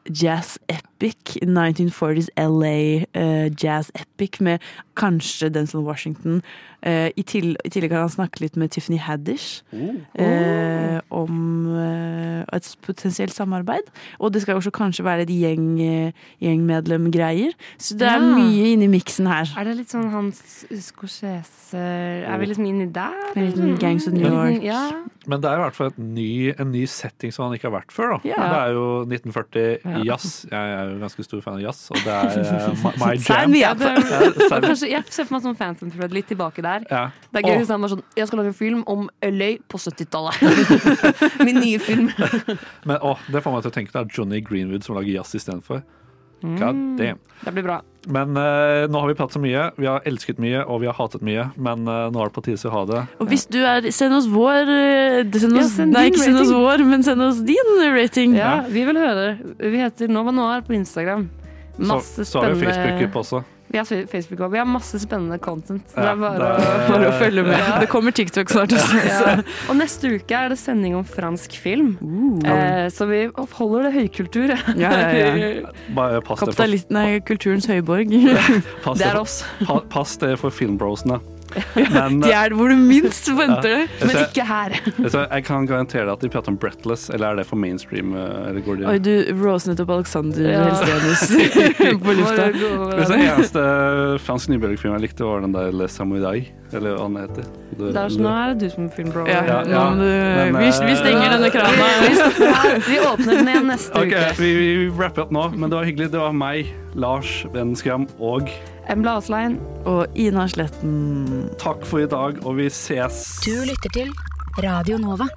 jazz epic, 1940s LA uh, jazz epic, med kanskje Denzel Washington. Eh, i, til, I tillegg har han snakket litt med Tiffany Haddish eh, om eh, et potensielt samarbeid. Og det skal også kanskje være et gjeng, gjengmedlemgreier. Så det er Ja. mye inni miksen her. Er det litt sånn hans Scorsese Er vi liksom inni der? En liten Gangs of New York. Men. Ja. Men det er i hvert fall et ny, en ny setting som han ikke har vært før. da. Ja. Det er jo 1940 Ja. jazz. Jeg er jo ganske stor fan av jazz, og det er my, my jam. kanskje, jeg ser for meg sånn Phantom Thread litt tilbake der. Ja. Det er gøy hvis han var sånn Jeg skal lage en film om løy på 70-tallet. Min nye film. Men å, det får meg til å tenke det er Johnny Greenwood som lager jazz istedenfor. God Mm. damn. Det blir bra. Men uh, nå har vi pratet så mye. Vi har elsket mye, og vi har hatet mye. Men uh, nå er det på tide å ha det. Og hvis du er Send oss vår send oss, Ja, send Nei, ikke send oss vår, men send oss din rating. Ja, vi vil høre. Vi heter Nova Noir på Instagram. Masse Så, så har vi Facebook-gruppe også. Vi har Facebook òg. Vi har masse spennende content. Det er bare, det er- Bare å følge med. Ja. Det kommer TikTok snart. også, Ja. så. Og neste uke er det sending om fransk film. Uh. Eh, så vi holder det høykultur. Ja, ja, ja. Bare pass dere for, Kapitalisten er kulturens høyborg. Det er oss. pa, pass dere for filmbrosene. Men, De er hvor du minst forventer det. Ja. Men Jeg- ikke her. jeg kan garantere deg at de prater om Breathless, eller er det for mainstream? eh, Eller går de Oi, du rose opp Alexander Ja. Helstenius på lufta. Den eneste fransk nybølgefilm jeg likte, var den der Le Samurai, eller hva den heter. Du, Det er så, nå er det du som filmbro. Ja, Ja, ja. Men, vi, eh, vi stenger denne Vi, krana. vi, vi åpner den igjen neste okay, uke. vi, vi wrapper opp nå, men det var hyggelig. Det var meg, Lars Venskram og Embla Aslein. Og Ina Sletten. Takk for i dag, og vi ses. Du lytter til Radio Nova.